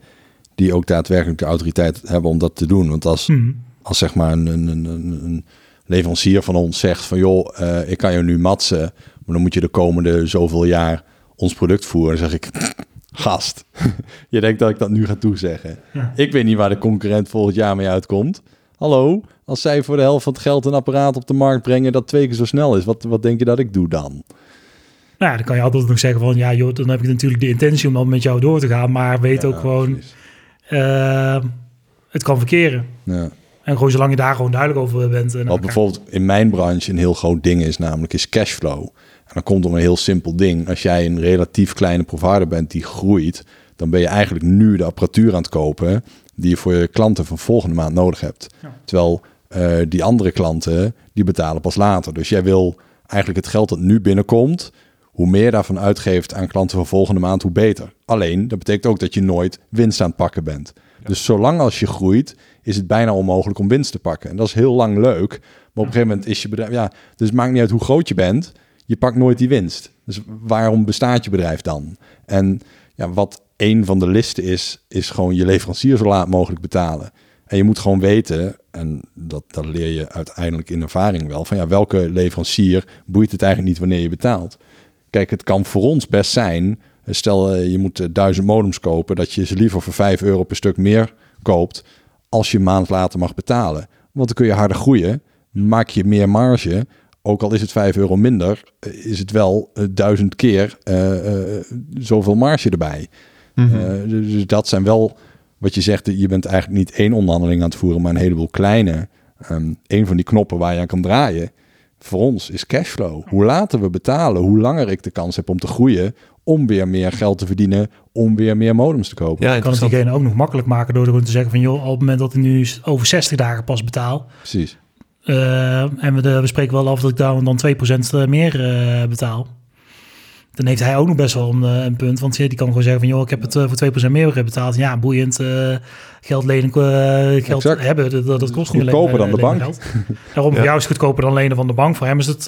die ook daadwerkelijk de autoriteit hebben om dat te doen. Want als, Hm. Als zeg maar een, een, een, een leverancier van ons zegt van... joh, eh, ik kan je nu matsen... maar dan moet je de komende zoveel jaar ons product voeren. Dan zeg ik, gast, je denkt dat ik dat nu ga toezeggen. Ja. Ik weet niet waar de concurrent volgend jaar mee uitkomt. Hallo, als zij voor de helft van het geld een apparaat op de markt brengen... dat twee keer zo snel is, wat, wat denk je dat ik doe dan? Nou ja, dan kan je altijd nog zeggen van, ja joh, dan heb ik natuurlijk de intentie om dan met jou door te gaan. Maar weet ook gewoon, eh, het kan verkeren. Ja. En gewoon zolang je daar gewoon duidelijk over bent. En Wat elkaar- bijvoorbeeld in mijn branche een heel groot ding is, namelijk is cashflow. En dan komt er een heel simpel ding. Als jij een relatief kleine provider bent die groeit, dan ben je eigenlijk nu de apparatuur aan het kopen die je voor je klanten van volgende maand nodig hebt. Ja. Terwijl eh, die andere klanten, die betalen pas later. Dus jij wil eigenlijk het geld dat nu binnenkomt, hoe meer daarvan uitgeeft aan klanten van volgende maand, hoe beter. Alleen, dat betekent ook dat je nooit winst aan het pakken bent. Dus zolang als je groeit, is het bijna onmogelijk om winst te pakken. En dat is heel lang leuk. Maar op een gegeven moment is je bedrijf... Ja, dus het maakt niet uit hoe groot je bent. Je pakt nooit die winst. Dus waarom bestaat je bedrijf dan? En ja, wat een van de listen is, is gewoon je leverancier zo laat mogelijk betalen. En je moet gewoon weten, en dat, dat leer je uiteindelijk in ervaring wel, van ja, welke leverancier boeit het eigenlijk niet wanneer je betaalt. Kijk, het kan voor ons best zijn Stel, je moet duizend modems kopen, dat je ze liever voor 5 euro per stuk meer koopt als je een maand later mag betalen. Want dan kun je harder groeien, maak je meer marge. Ook al is het 5 euro minder, is het wel duizend keer zoveel marge erbij. Mhm. dus dat zijn wel wat je zegt, je bent eigenlijk niet één onderhandeling aan het voeren, maar een heleboel kleine. Um, een van die knoppen waar je aan kan draaien, voor ons is cashflow. Hoe later we betalen, hoe langer ik de kans heb om te groeien, om weer meer geld te verdienen, om weer meer modems te kopen. Ja, kan het diegene ook nog makkelijk maken door gewoon te zeggen van joh, op het moment dat ik nu over 60 dagen pas betaal. Precies. Uh, en we, de, we spreken wel af dat ik daar dan 2% eh, meer uh, betaal dan heeft hij ook nog best wel een, eh, een punt. Want die kan gewoon zeggen van, joh, ik heb het uh, voor 2% meer betaald. Ja, boeiend. Uh, geld lenen, uh, geld hebben, dat, dat kost niet Goedkoper dan de bank. Geld. Daarom, ja. jou is het goedkoper dan lenen van de bank. Voor hem is het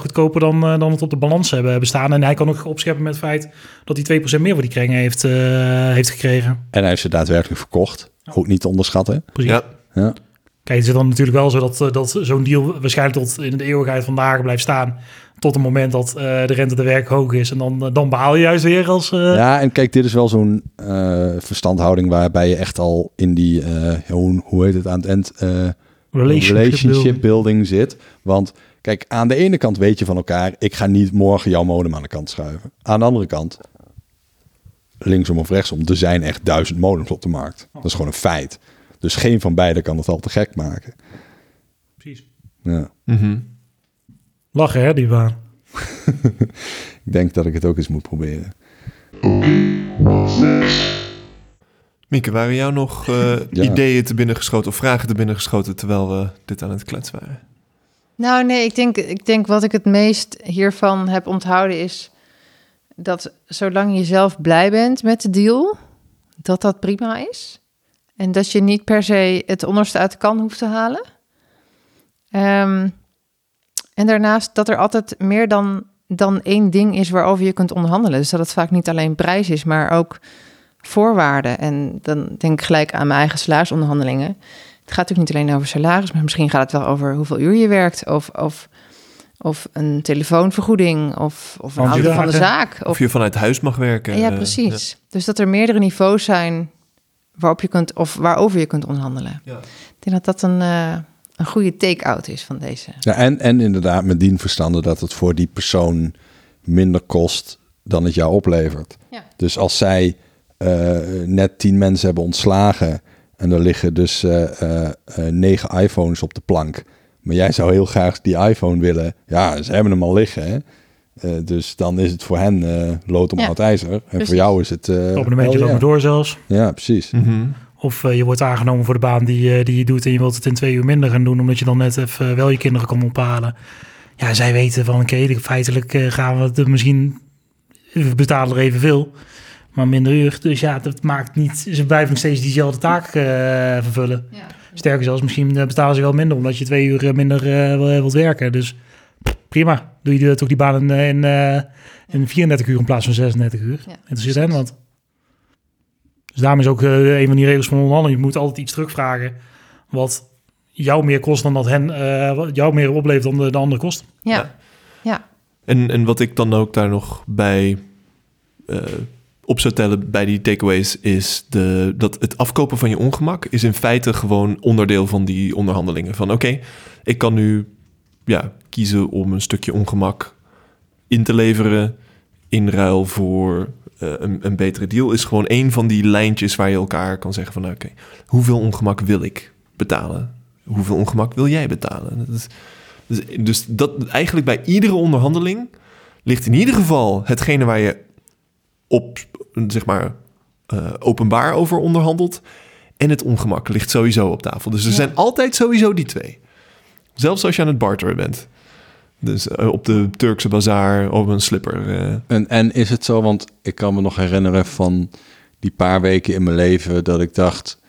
goedkoper dan, dan het op de balans hebben bestaan. En hij kan ook opscheppen met het feit dat hij 2% meer voor die kringen heeft, heeft gekregen. En hij heeft ze daadwerkelijk verkocht. Ook niet te onderschatten. Precies. Ja. ja. Kijk, het is dan natuurlijk wel zo dat, dat zo'n deal waarschijnlijk tot in de eeuwigheid vandaag blijft staan. Tot het moment dat uh, de rente de werk hoog is. En dan, uh, dan behaal je juist weer als... Uh... Ja, en kijk, dit is wel zo'n verstandhouding waarbij je echt al in die, hoe, hoe heet het aan het eind? relationship, relationship building. zit. Want kijk, aan de ene kant weet je van elkaar, ik ga niet morgen jouw modem aan de kant schuiven. Aan de andere kant, linksom of rechtsom, er zijn echt duizend modems op de markt. Dat is gewoon een feit. Dus geen van beiden kan het al te gek maken. Precies. Ja. Mm Lachen, hè, die baan. ik denk dat ik het ook eens moet proberen. Mieke, waren jou nog uh, ideeën te binnen geschoten of vragen te binnen geschoten terwijl we dit aan het kletsen waren? Nou, nee, ik denk, ik denk wat ik het meest hiervan heb onthouden is dat zolang je zelf blij bent met de deal, dat dat prima is. En dat je niet per se het onderste uit de kan hoeft te halen. Um, en daarnaast dat er altijd meer dan, dan één ding is waarover je kunt onderhandelen. Dus dat het vaak niet alleen prijs is, maar ook voorwaarden. En dan denk ik gelijk aan mijn eigen salarisonderhandelingen. Het gaat natuurlijk niet alleen over salaris, maar misschien gaat het wel over hoeveel uur je werkt. Of, of, of een telefoonvergoeding, of, of een auto van de zaak. Of, je vanuit huis mag werken. Ja, precies. Dus dat er meerdere niveaus zijn waarop je kunt, of waarover je kunt onderhandelen. Ja. Ik denk dat dat een, uh, een goede take-out is van deze. Ja, en, en inderdaad met dien verstande dat het voor die persoon minder kost dan het jou oplevert. Ja. Dus als zij uh, net tien mensen hebben ontslagen en er liggen dus uh, uh, negen iPhones op de plank, maar jij zou heel graag die iPhone willen, ja, ze hebben hem al liggen. Hè? dus dan is het voor hen uh, lood om ja, ijzer. En voor jou is het... Uh, Op een beetje ja. door zelfs. Ja, precies. Mm -hmm. Of uh, je wordt aangenomen voor de baan die, uh, die je doet en je wilt het in twee uur minder gaan doen, omdat je dan net even uh, wel je kinderen kan ophalen. Ja, zij weten van oké, okay, feitelijk gaan we het misschien we betalen er evenveel, maar minder uur. Dus ja, dat maakt niet. Ze blijven nog steeds diezelfde taak vervullen. Ja. Sterker zelfs, misschien betalen ze wel minder omdat je twee uur minder wilt werken. Dus prima. Doe je toch die baan in, in, in 34 uur in plaats van 36 uur. Ja. Interesseert hen want. Dus daarom is ook uh, een van die regels van onderhandeling. Je moet altijd iets terugvragen wat jou meer kost dan dat hen uh, jou meer oplevert dan de, de andere kost. Ja. ja. ja. En, en wat ik dan ook daar nog bij uh, op zou tellen bij die takeaways is de, dat het afkopen van je ongemak is in feite gewoon onderdeel van die onderhandelingen. Van oké, ik kan nu ja, kiezen om een stukje ongemak in te leveren in ruil voor een, een, betere deal is gewoon een van die lijntjes waar je elkaar kan zeggen van oké, hoeveel ongemak wil ik betalen? Hoeveel ongemak wil jij betalen? Dat is, dus, dus dat eigenlijk bij iedere onderhandeling ligt in ieder geval hetgene waar je op zeg maar uh, openbaar over onderhandelt en het ongemak ligt sowieso op tafel. Dus er zijn altijd sowieso die twee. Zelfs als je aan het barteren bent. Dus uh, op de Turkse bazaar op een slipper. Uh. En, en is het zo, want ik kan me nog herinneren van die paar weken in mijn leven dat ik dacht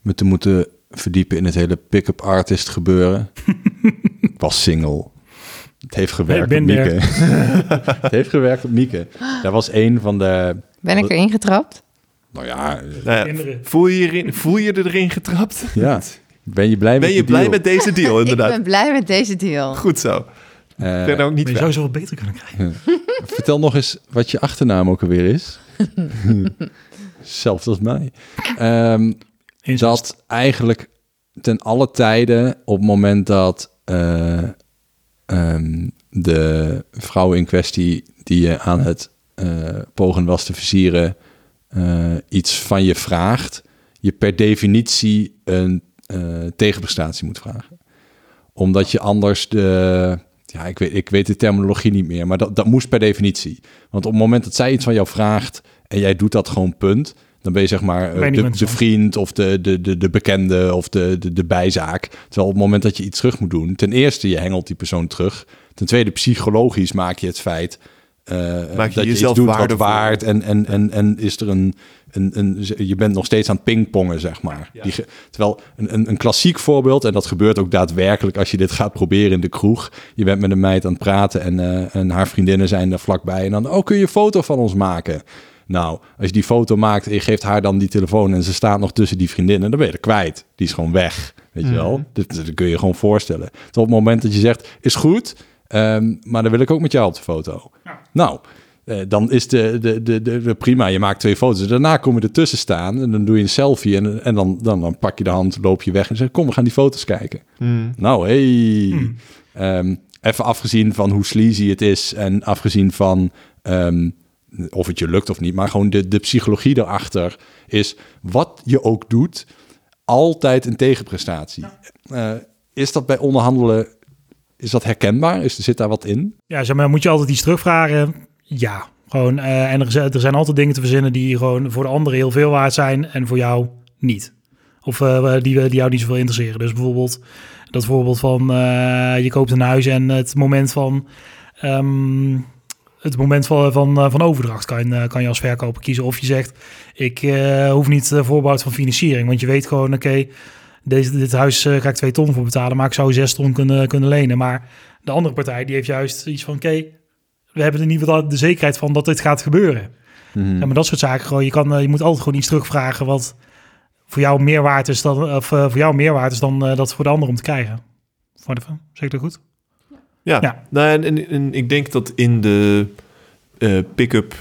me te moeten verdiepen in het hele pick-up artist gebeuren. ik was single. Het heeft gewerkt op Mieke. het heeft gewerkt op Mieke. Dat was een van de... Ben ik erin getrapt? Nou ja, nou ja voel, je erin, voel je erin getrapt? Ja. Ben je blij, ben met, je blij met deze deal, inderdaad? ik ben blij met deze deal. Goed zo. Uh, ben ook niet je zou zoveel beter kunnen krijgen. Vertel nog eens wat je achternaam ook alweer is. Zelfs als mij. Um, dat eigenlijk ten alle tijden op het moment dat uh, um, de vrouw in kwestie die je aan het uh, pogen was te versieren uh, iets van je vraagt, je per definitie een tegenprestatie moet vragen. Omdat je anders de ja, ik weet, ik weet de terminologie niet meer, maar dat, dat moest per definitie. Want op het moment dat zij iets van jou vraagt en jij doet dat gewoon punt, dan ben je zeg maar eh, de, de, vriend of de, de, de, de bekende of de, de, de bijzaak. Terwijl op het moment dat je iets terug moet doen, ten eerste je hengelt die persoon terug. Ten tweede psychologisch maak je het feit uh, maak je dat jezelf je iets doet wat waard en, en, en, en is er een, een, een, je bent nog steeds aan het pingpongen, zeg maar. Die, terwijl een, een, een, klassiek voorbeeld, en dat gebeurt ook daadwerkelijk als je dit gaat proberen in de kroeg. Je bent met een meid aan het praten en, uh, en haar vriendinnen zijn er vlakbij. En dan, oh, kun je een foto van ons maken? Nou, als je die foto maakt en je geeft haar dan die telefoon en ze staat nog tussen die vriendinnen, dan ben je er kwijt. Die is gewoon weg, weet je wel. Mhm. Dat, dat, kun je gewoon voorstellen. Tot op het moment dat je zegt, is goed, um, maar dan wil ik ook met jou op de foto. Ja. Nou, uh, dan is de, de, de, de, prima, je maakt twee foto's. Daarna kom je ertussen staan en dan doe je een selfie en, en dan, dan, dan pak je de hand, loop je weg en zeg kom, we gaan die foto's kijken. Mm. Nou, hey. Mm. Um, even afgezien van hoe sleazy het is en afgezien van um, of het je lukt of niet, maar gewoon de, de psychologie erachter is wat je ook doet, altijd een tegenprestatie. Uh, is dat bij onderhandelen, is dat herkenbaar? Is, zit daar wat in? Ja, zeg maar, moet je altijd iets terugvragen? Ja, gewoon. Uh, en er, zijn altijd dingen te verzinnen die gewoon voor de anderen heel veel waard zijn en voor jou niet. Of uh, die, die jou niet zoveel interesseren. Dus bijvoorbeeld dat voorbeeld van je koopt een huis en het moment van... Um, het moment van, van, eh, van overdracht kan, eh, kan je als verkoper kiezen. Of je zegt, ik hoef niet voorbouwd van financiering. Want je weet gewoon, oké, deze dit huis ga ik twee ton voor betalen, maar ik zou zes ton kunnen, kunnen lenen. Maar de andere partij die heeft juist iets van, oké, we hebben er niet de zekerheid van dat dit gaat gebeuren. Mm ja, maar dat soort zaken, gewoon, je, kan, je moet altijd gewoon iets terugvragen wat voor jou meer waard is dan, of, voor jou meer waard is dan dat voor de ander om te krijgen. Zeg ik dat goed? Ja, ja. Nou, en, en, ik denk dat in de uh, pick-up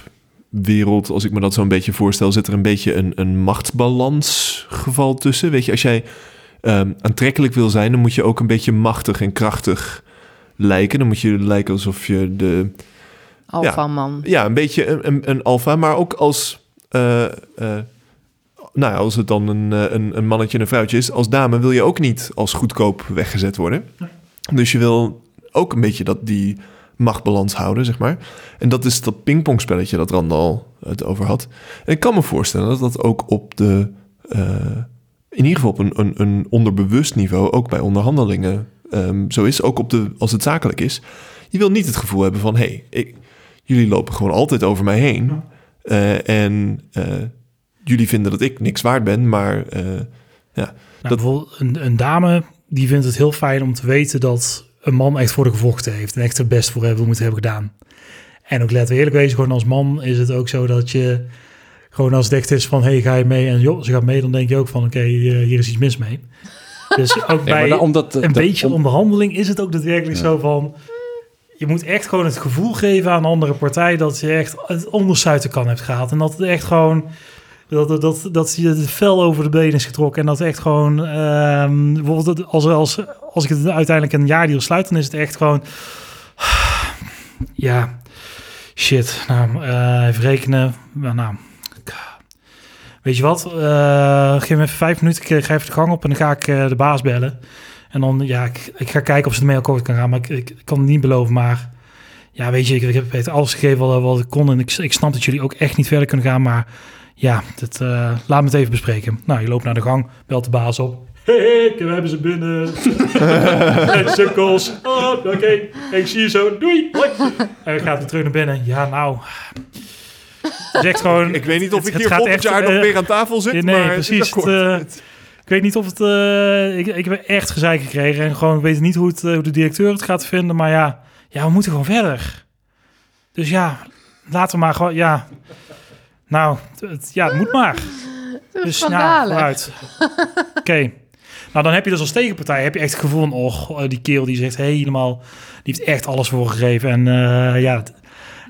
wereld, als ik me dat zo een beetje voorstel, zit er een beetje een, een machtsbalans geval tussen. Weet je, als jij um, aantrekkelijk wil zijn, dan moet je ook een beetje machtig en krachtig lijken. Dan moet je lijken alsof je de... Alpha-man. Ja, een beetje een, een, een alfa, maar ook als... Uh, uh, nou ja, als het dan een, een, een mannetje en een vrouwtje is, als dame wil je ook niet als goedkoop weggezet worden. Dus je wil ook een beetje dat die machtbalans houden, zeg maar. En dat is dat pingpongspelletje dat Randal het over had. En ik kan me voorstellen dat dat ook op de... Uh, in ieder geval op een, een, een, onderbewust niveau, ook bij onderhandelingen um, zo is. Ook op de, als het zakelijk is. Je wil niet het gevoel hebben van... hé, hey, jullie lopen gewoon altijd over mij heen. Uh, en uh, jullie vinden dat ik niks waard ben, maar... ja, nou, dat... Een, een dame die vindt het heel fijn om te weten dat een man echt voor de gevochten heeft en echt het best voor hebben moeten hebben gedaan. En ook laten we eerlijk wezen, gewoon als man is het ook zo dat je gewoon als het echt is van, hey, ga je mee? En joh, ze gaat mee, dan denk je ook van, oké, hier is iets mis mee. Dus ook bij omdat, een beetje onderhandeling is het ook daadwerkelijk zo van, je moet echt gewoon het gevoel geven aan de andere partij dat je echt het ondersuiten kan hebt gehad. En dat het echt gewoon dat, dat, dat je het vel over de benen is getrokken. En dat echt gewoon... Um, bijvoorbeeld als, als, als ik het uiteindelijk een jaardeal sluit... dan is het echt gewoon... Ja, shit. Nou, uh, even rekenen. Nou, weet je wat? Uh, geef me even vijf minuten. Ik ga even de gang op en dan ga ik de baas bellen. En dan, ja, ik, ik ga kijken of ze ermee akkoord kan gaan. Maar ik, ik, kan het niet beloven, maar... Ja, weet je, ik, ik heb het alles gegeven wat, wat ik kon. En ik, ik snap dat jullie ook echt niet verder kunnen gaan, maar ja, dat, uh, laat me het even bespreken. Nou, je loopt naar de gang, belt de baas op. Hey, we hebben ze binnen. Sukkels. Oh, Oké, ik zie je zo. Doei. En dan gaat weer terug naar binnen. Ja, nou... Zegt gewoon... Ik weet niet of ik hier volgend jaar nog weer aan tafel zit, nee, maar precies. Het, uh, ik weet niet of het... Uh, ik, ik heb echt gezeik gekregen. En gewoon, ik weet niet hoe, het, hoe de directeur het gaat vinden. Maar ja, ja, we moeten gewoon verder. Dus ja, laten we maar gewoon... Ja, nou, het, ja, het moet maar. Dus nou, Oké. Nou, dan heb je dus als tegenpartij heb je echt het gevoel van... oh, die kerel die zegt helemaal... die heeft echt alles voor gegeven. En uh, ja,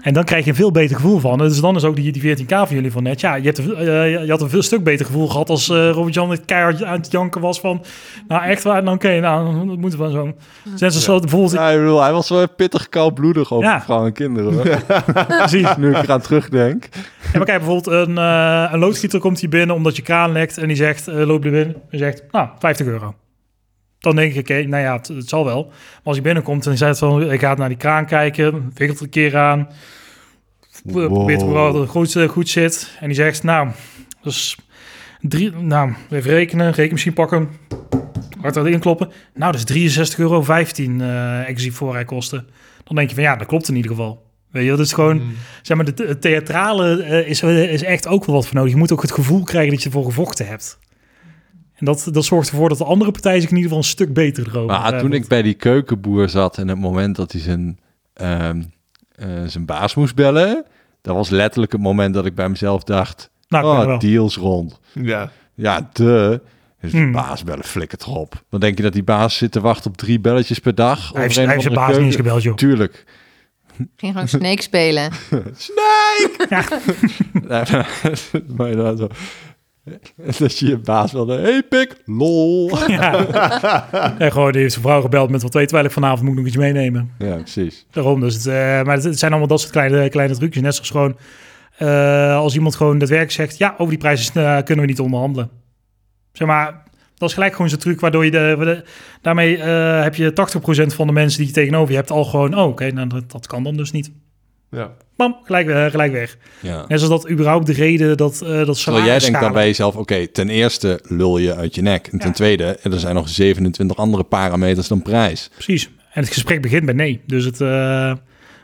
en dan krijg je een veel beter gevoel van. Dus dan is ook die, die 14k van jullie van net. Ja, je, hebt, uh, je had een veel stuk beter gevoel gehad als uh, Robert-Jan het keihard aan het janken was van... Nou, echt waar, dan oké, nou, dat moeten we zo... Zijn ze zo bijvoorbeeld... Ja, ik bedoel, hij was wel pittig koudbloedig over ja. vrouwen en kinderen. Hoor. Precies. Nu ik eraan terugdenk. Ja, maar kijk, bijvoorbeeld een, uh, een loodgieter komt hier binnen omdat je kraan lekt en die zegt, loop er binnen en zegt, nou, 50 euro. Dan denk ik, oké, nou ja, het, het, zal wel. Maar als hij binnenkomt en hij zegt van, ik ga naar die kraan kijken, wikkelt een keer aan, wow. probeert vooral dat het goed, goed zit. En die zegt, nou, dus drie, nou, even rekenen, rekenmachine pakken, hard erin kloppen. Nou, dat is 63,15 euro uh, exclusief voorrijkosten. Dan denk je van, ja, dat klopt in ieder geval. Weet je, dat is gewoon, mm. zeg maar, de, het theatrale uh, is, is echt ook wel wat voor nodig. Je moet ook het gevoel krijgen dat je ervoor gevochten hebt. En dat, dat zorgt ervoor dat de andere partij zich in ieder geval een stuk beter erover Maar toen ik bij die keukenboer zat en het moment dat hij zijn, uh, uh, zijn baas moest bellen, dat was letterlijk het moment dat ik bij mezelf dacht, nou, oh, deals rond. Ja. Ja, de... Dus de baas bellen, flikker het op. Dan denk je dat die baas zit te wachten op drie belletjes per dag. Hij heeft, hij heeft zijn baas niet eens gebeld, joh. Tuurlijk. Ging gewoon Snake spelen. Snake! Ja. maar dan zo. Dat je je baas wilde. Hey pik, lol. Ja. en gewoon, die heeft zijn vrouw gebeld met wat twee, terwijl ik vanavond moet nog iets meenemen. Ja, precies. Daarom, dus het, uh, maar het, zijn allemaal dat soort kleine, kleine trucjes. Net zoals gewoon, uh, als iemand gewoon daadwerkelijk zegt, ja, over die prijzen uh, kunnen we niet onderhandelen. Zeg maar, dat is gelijk gewoon zo'n truc waardoor je de, de daarmee heb je 80% van de mensen die je tegenover je hebt al gewoon, oh, oké, okay, nou, dat, dat kan dan dus niet. Ja. Bam, gelijk, uh, gelijk weg. Ja. Net zoals dat überhaupt de reden dat uh, dat Terwijl jij denkt dan bij jezelf, oké, ten eerste lul je uit je nek. En ten tweede, er zijn nog 27 andere parameters dan prijs. Precies. En het gesprek begint bij nee. Dus het... Uh,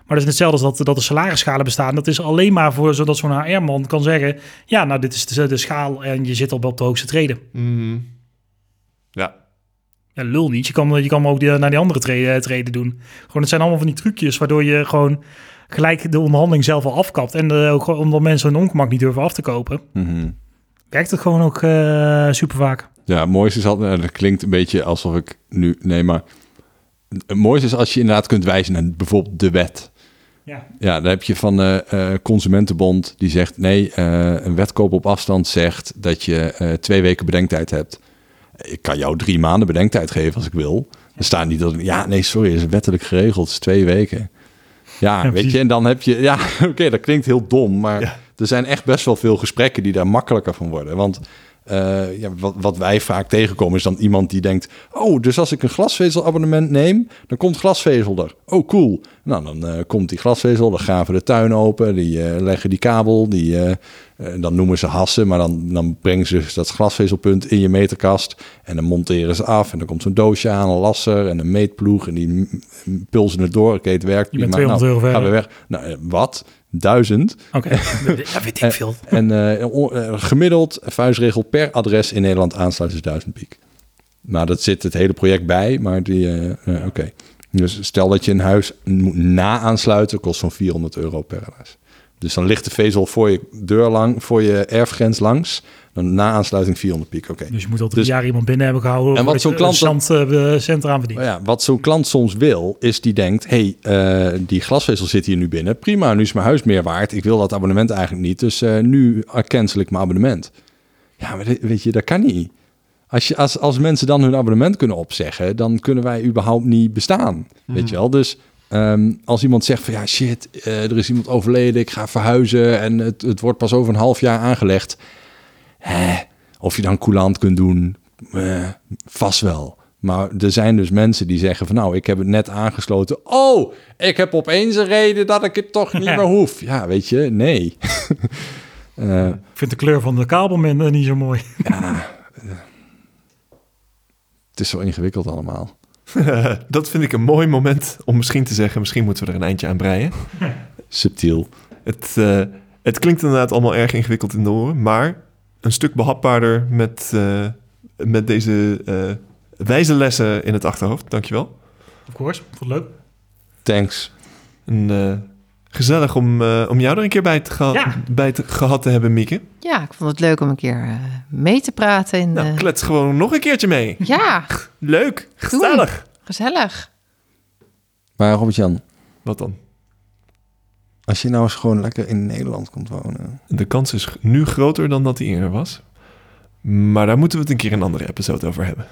maar het is hetzelfde als dat, dat er salarisschalen bestaan. Dat is alleen maar voor zodat zo'n HR-man kan zeggen... ja, nou, dit is de, de, schaal en je zit op, op de hoogste treden. Mm. Ja. Ja, lul niet. Je kan, je kan ook die, naar die andere treden, treden doen. Gewoon, het zijn allemaal van die trucjes waardoor je gewoon gelijk de onderhandeling zelf al afkapt. En uh, ook omdat mensen hun ongemak niet durven af te kopen. Mm Werkt het gewoon ook uh, super vaak. Ja, het mooiste is altijd, dat klinkt een beetje alsof ik nu, nee, maar het mooiste is als je inderdaad kunt wijzen naar bijvoorbeeld de wet. Ja, ja dan heb je van de uh, Consumentenbond die zegt nee, een wetkoop op afstand zegt dat je twee weken bedenktijd hebt. Ik kan jou drie maanden bedenktijd geven als ik wil. Er staat niet dat, ja, nee, sorry, is wettelijk geregeld, is twee weken. Ja, weet je, en dan heb je... Ja, oké, dat klinkt heel dom, maar er zijn echt best wel veel gesprekken die daar makkelijker van worden. Want uh, ja, wat, wat wij vaak tegenkomen is dan iemand die denkt... oh, dus als ik een glasvezelabonnement neem, dan komt glasvezel er. Oh, cool. Nou, dan uh, komt die glasvezel, dan graven de tuin open, die uh, leggen die kabel, die, dan noemen ze hassen... maar dan, dan brengen ze dat glasvezelpunt in je meterkast... en dan monteren ze af en dan komt zo'n doosje aan, een lasser en een meetploeg... en die pulsen het door, oké, het werkt. Je bent 200 nou, euro Gaan we weg. Nou, wat? Duizend. Oké, okay. dat weet ik veel. En uh, gemiddeld vuistregel per adres in Nederland aansluiten is duizend piek. Nou, dat zit het hele project bij, maar die, uh, uh, oké. Dus stel dat je een huis moet na-aansluiten, kost zo'n 400 euro per adres. Dus dan ligt de vezel voor je deur lang, voor je erfgrens langs. Dan na aansluiting 400 piek, oké. Dus je moet altijd dus, een jaar iemand binnen hebben gehouden. En wat zo'n klant cent, uh, cent verdient. Ja, wat zo'n klant soms wil, is die denkt: hey, uh, die glasvezel zit hier nu binnen. Prima, nu is mijn huis meer waard. Ik wil dat abonnement eigenlijk niet. Dus uh, nu cancel ik mijn abonnement. Ja, maar weet je, dat kan niet. Als, je, als, als mensen dan hun abonnement kunnen opzeggen, dan kunnen wij überhaupt niet bestaan. Weet mhm. je wel? Dus Um, als iemand zegt van ja, shit, uh, er is iemand overleden, ik ga verhuizen en het, het wordt pas over een half jaar aangelegd. Eh, of je dan coulant kunt doen, uh, vast wel. Maar er zijn dus mensen die zeggen van nou, ik heb het net aangesloten. Oh, ik heb opeens een reden dat ik het toch niet meer hoef. Ja, weet je, nee. uh, ik vind de kleur van de kabel niet zo mooi. ja, het is zo ingewikkeld allemaal. dat vind ik een mooi moment om misschien te zeggen... misschien moeten we er een eindje aan breien. Subtiel. Het, uh, het klinkt inderdaad allemaal erg ingewikkeld in de oren... maar een stuk behapbaarder met, uh, met deze uh, wijze lessen in het achterhoofd. Dankjewel. Of course, vond leuk. Thanks. En, Gezellig om, uh, om jou er een keer bij, te, Ja. bij te, gehad te hebben, Mieke. Ja, ik vond het leuk om een keer eh, mee te praten. In, Nou, eh, klets gewoon nog een keertje mee. ja, Leuk, gezellig. gezellig. Maar Robert-Jan, Wat dan? Als je nou eens gewoon lekker in Nederland komt wonen... De kans is nu groter dan dat die eerder was. Maar daar moeten we het een keer een andere episode over hebben.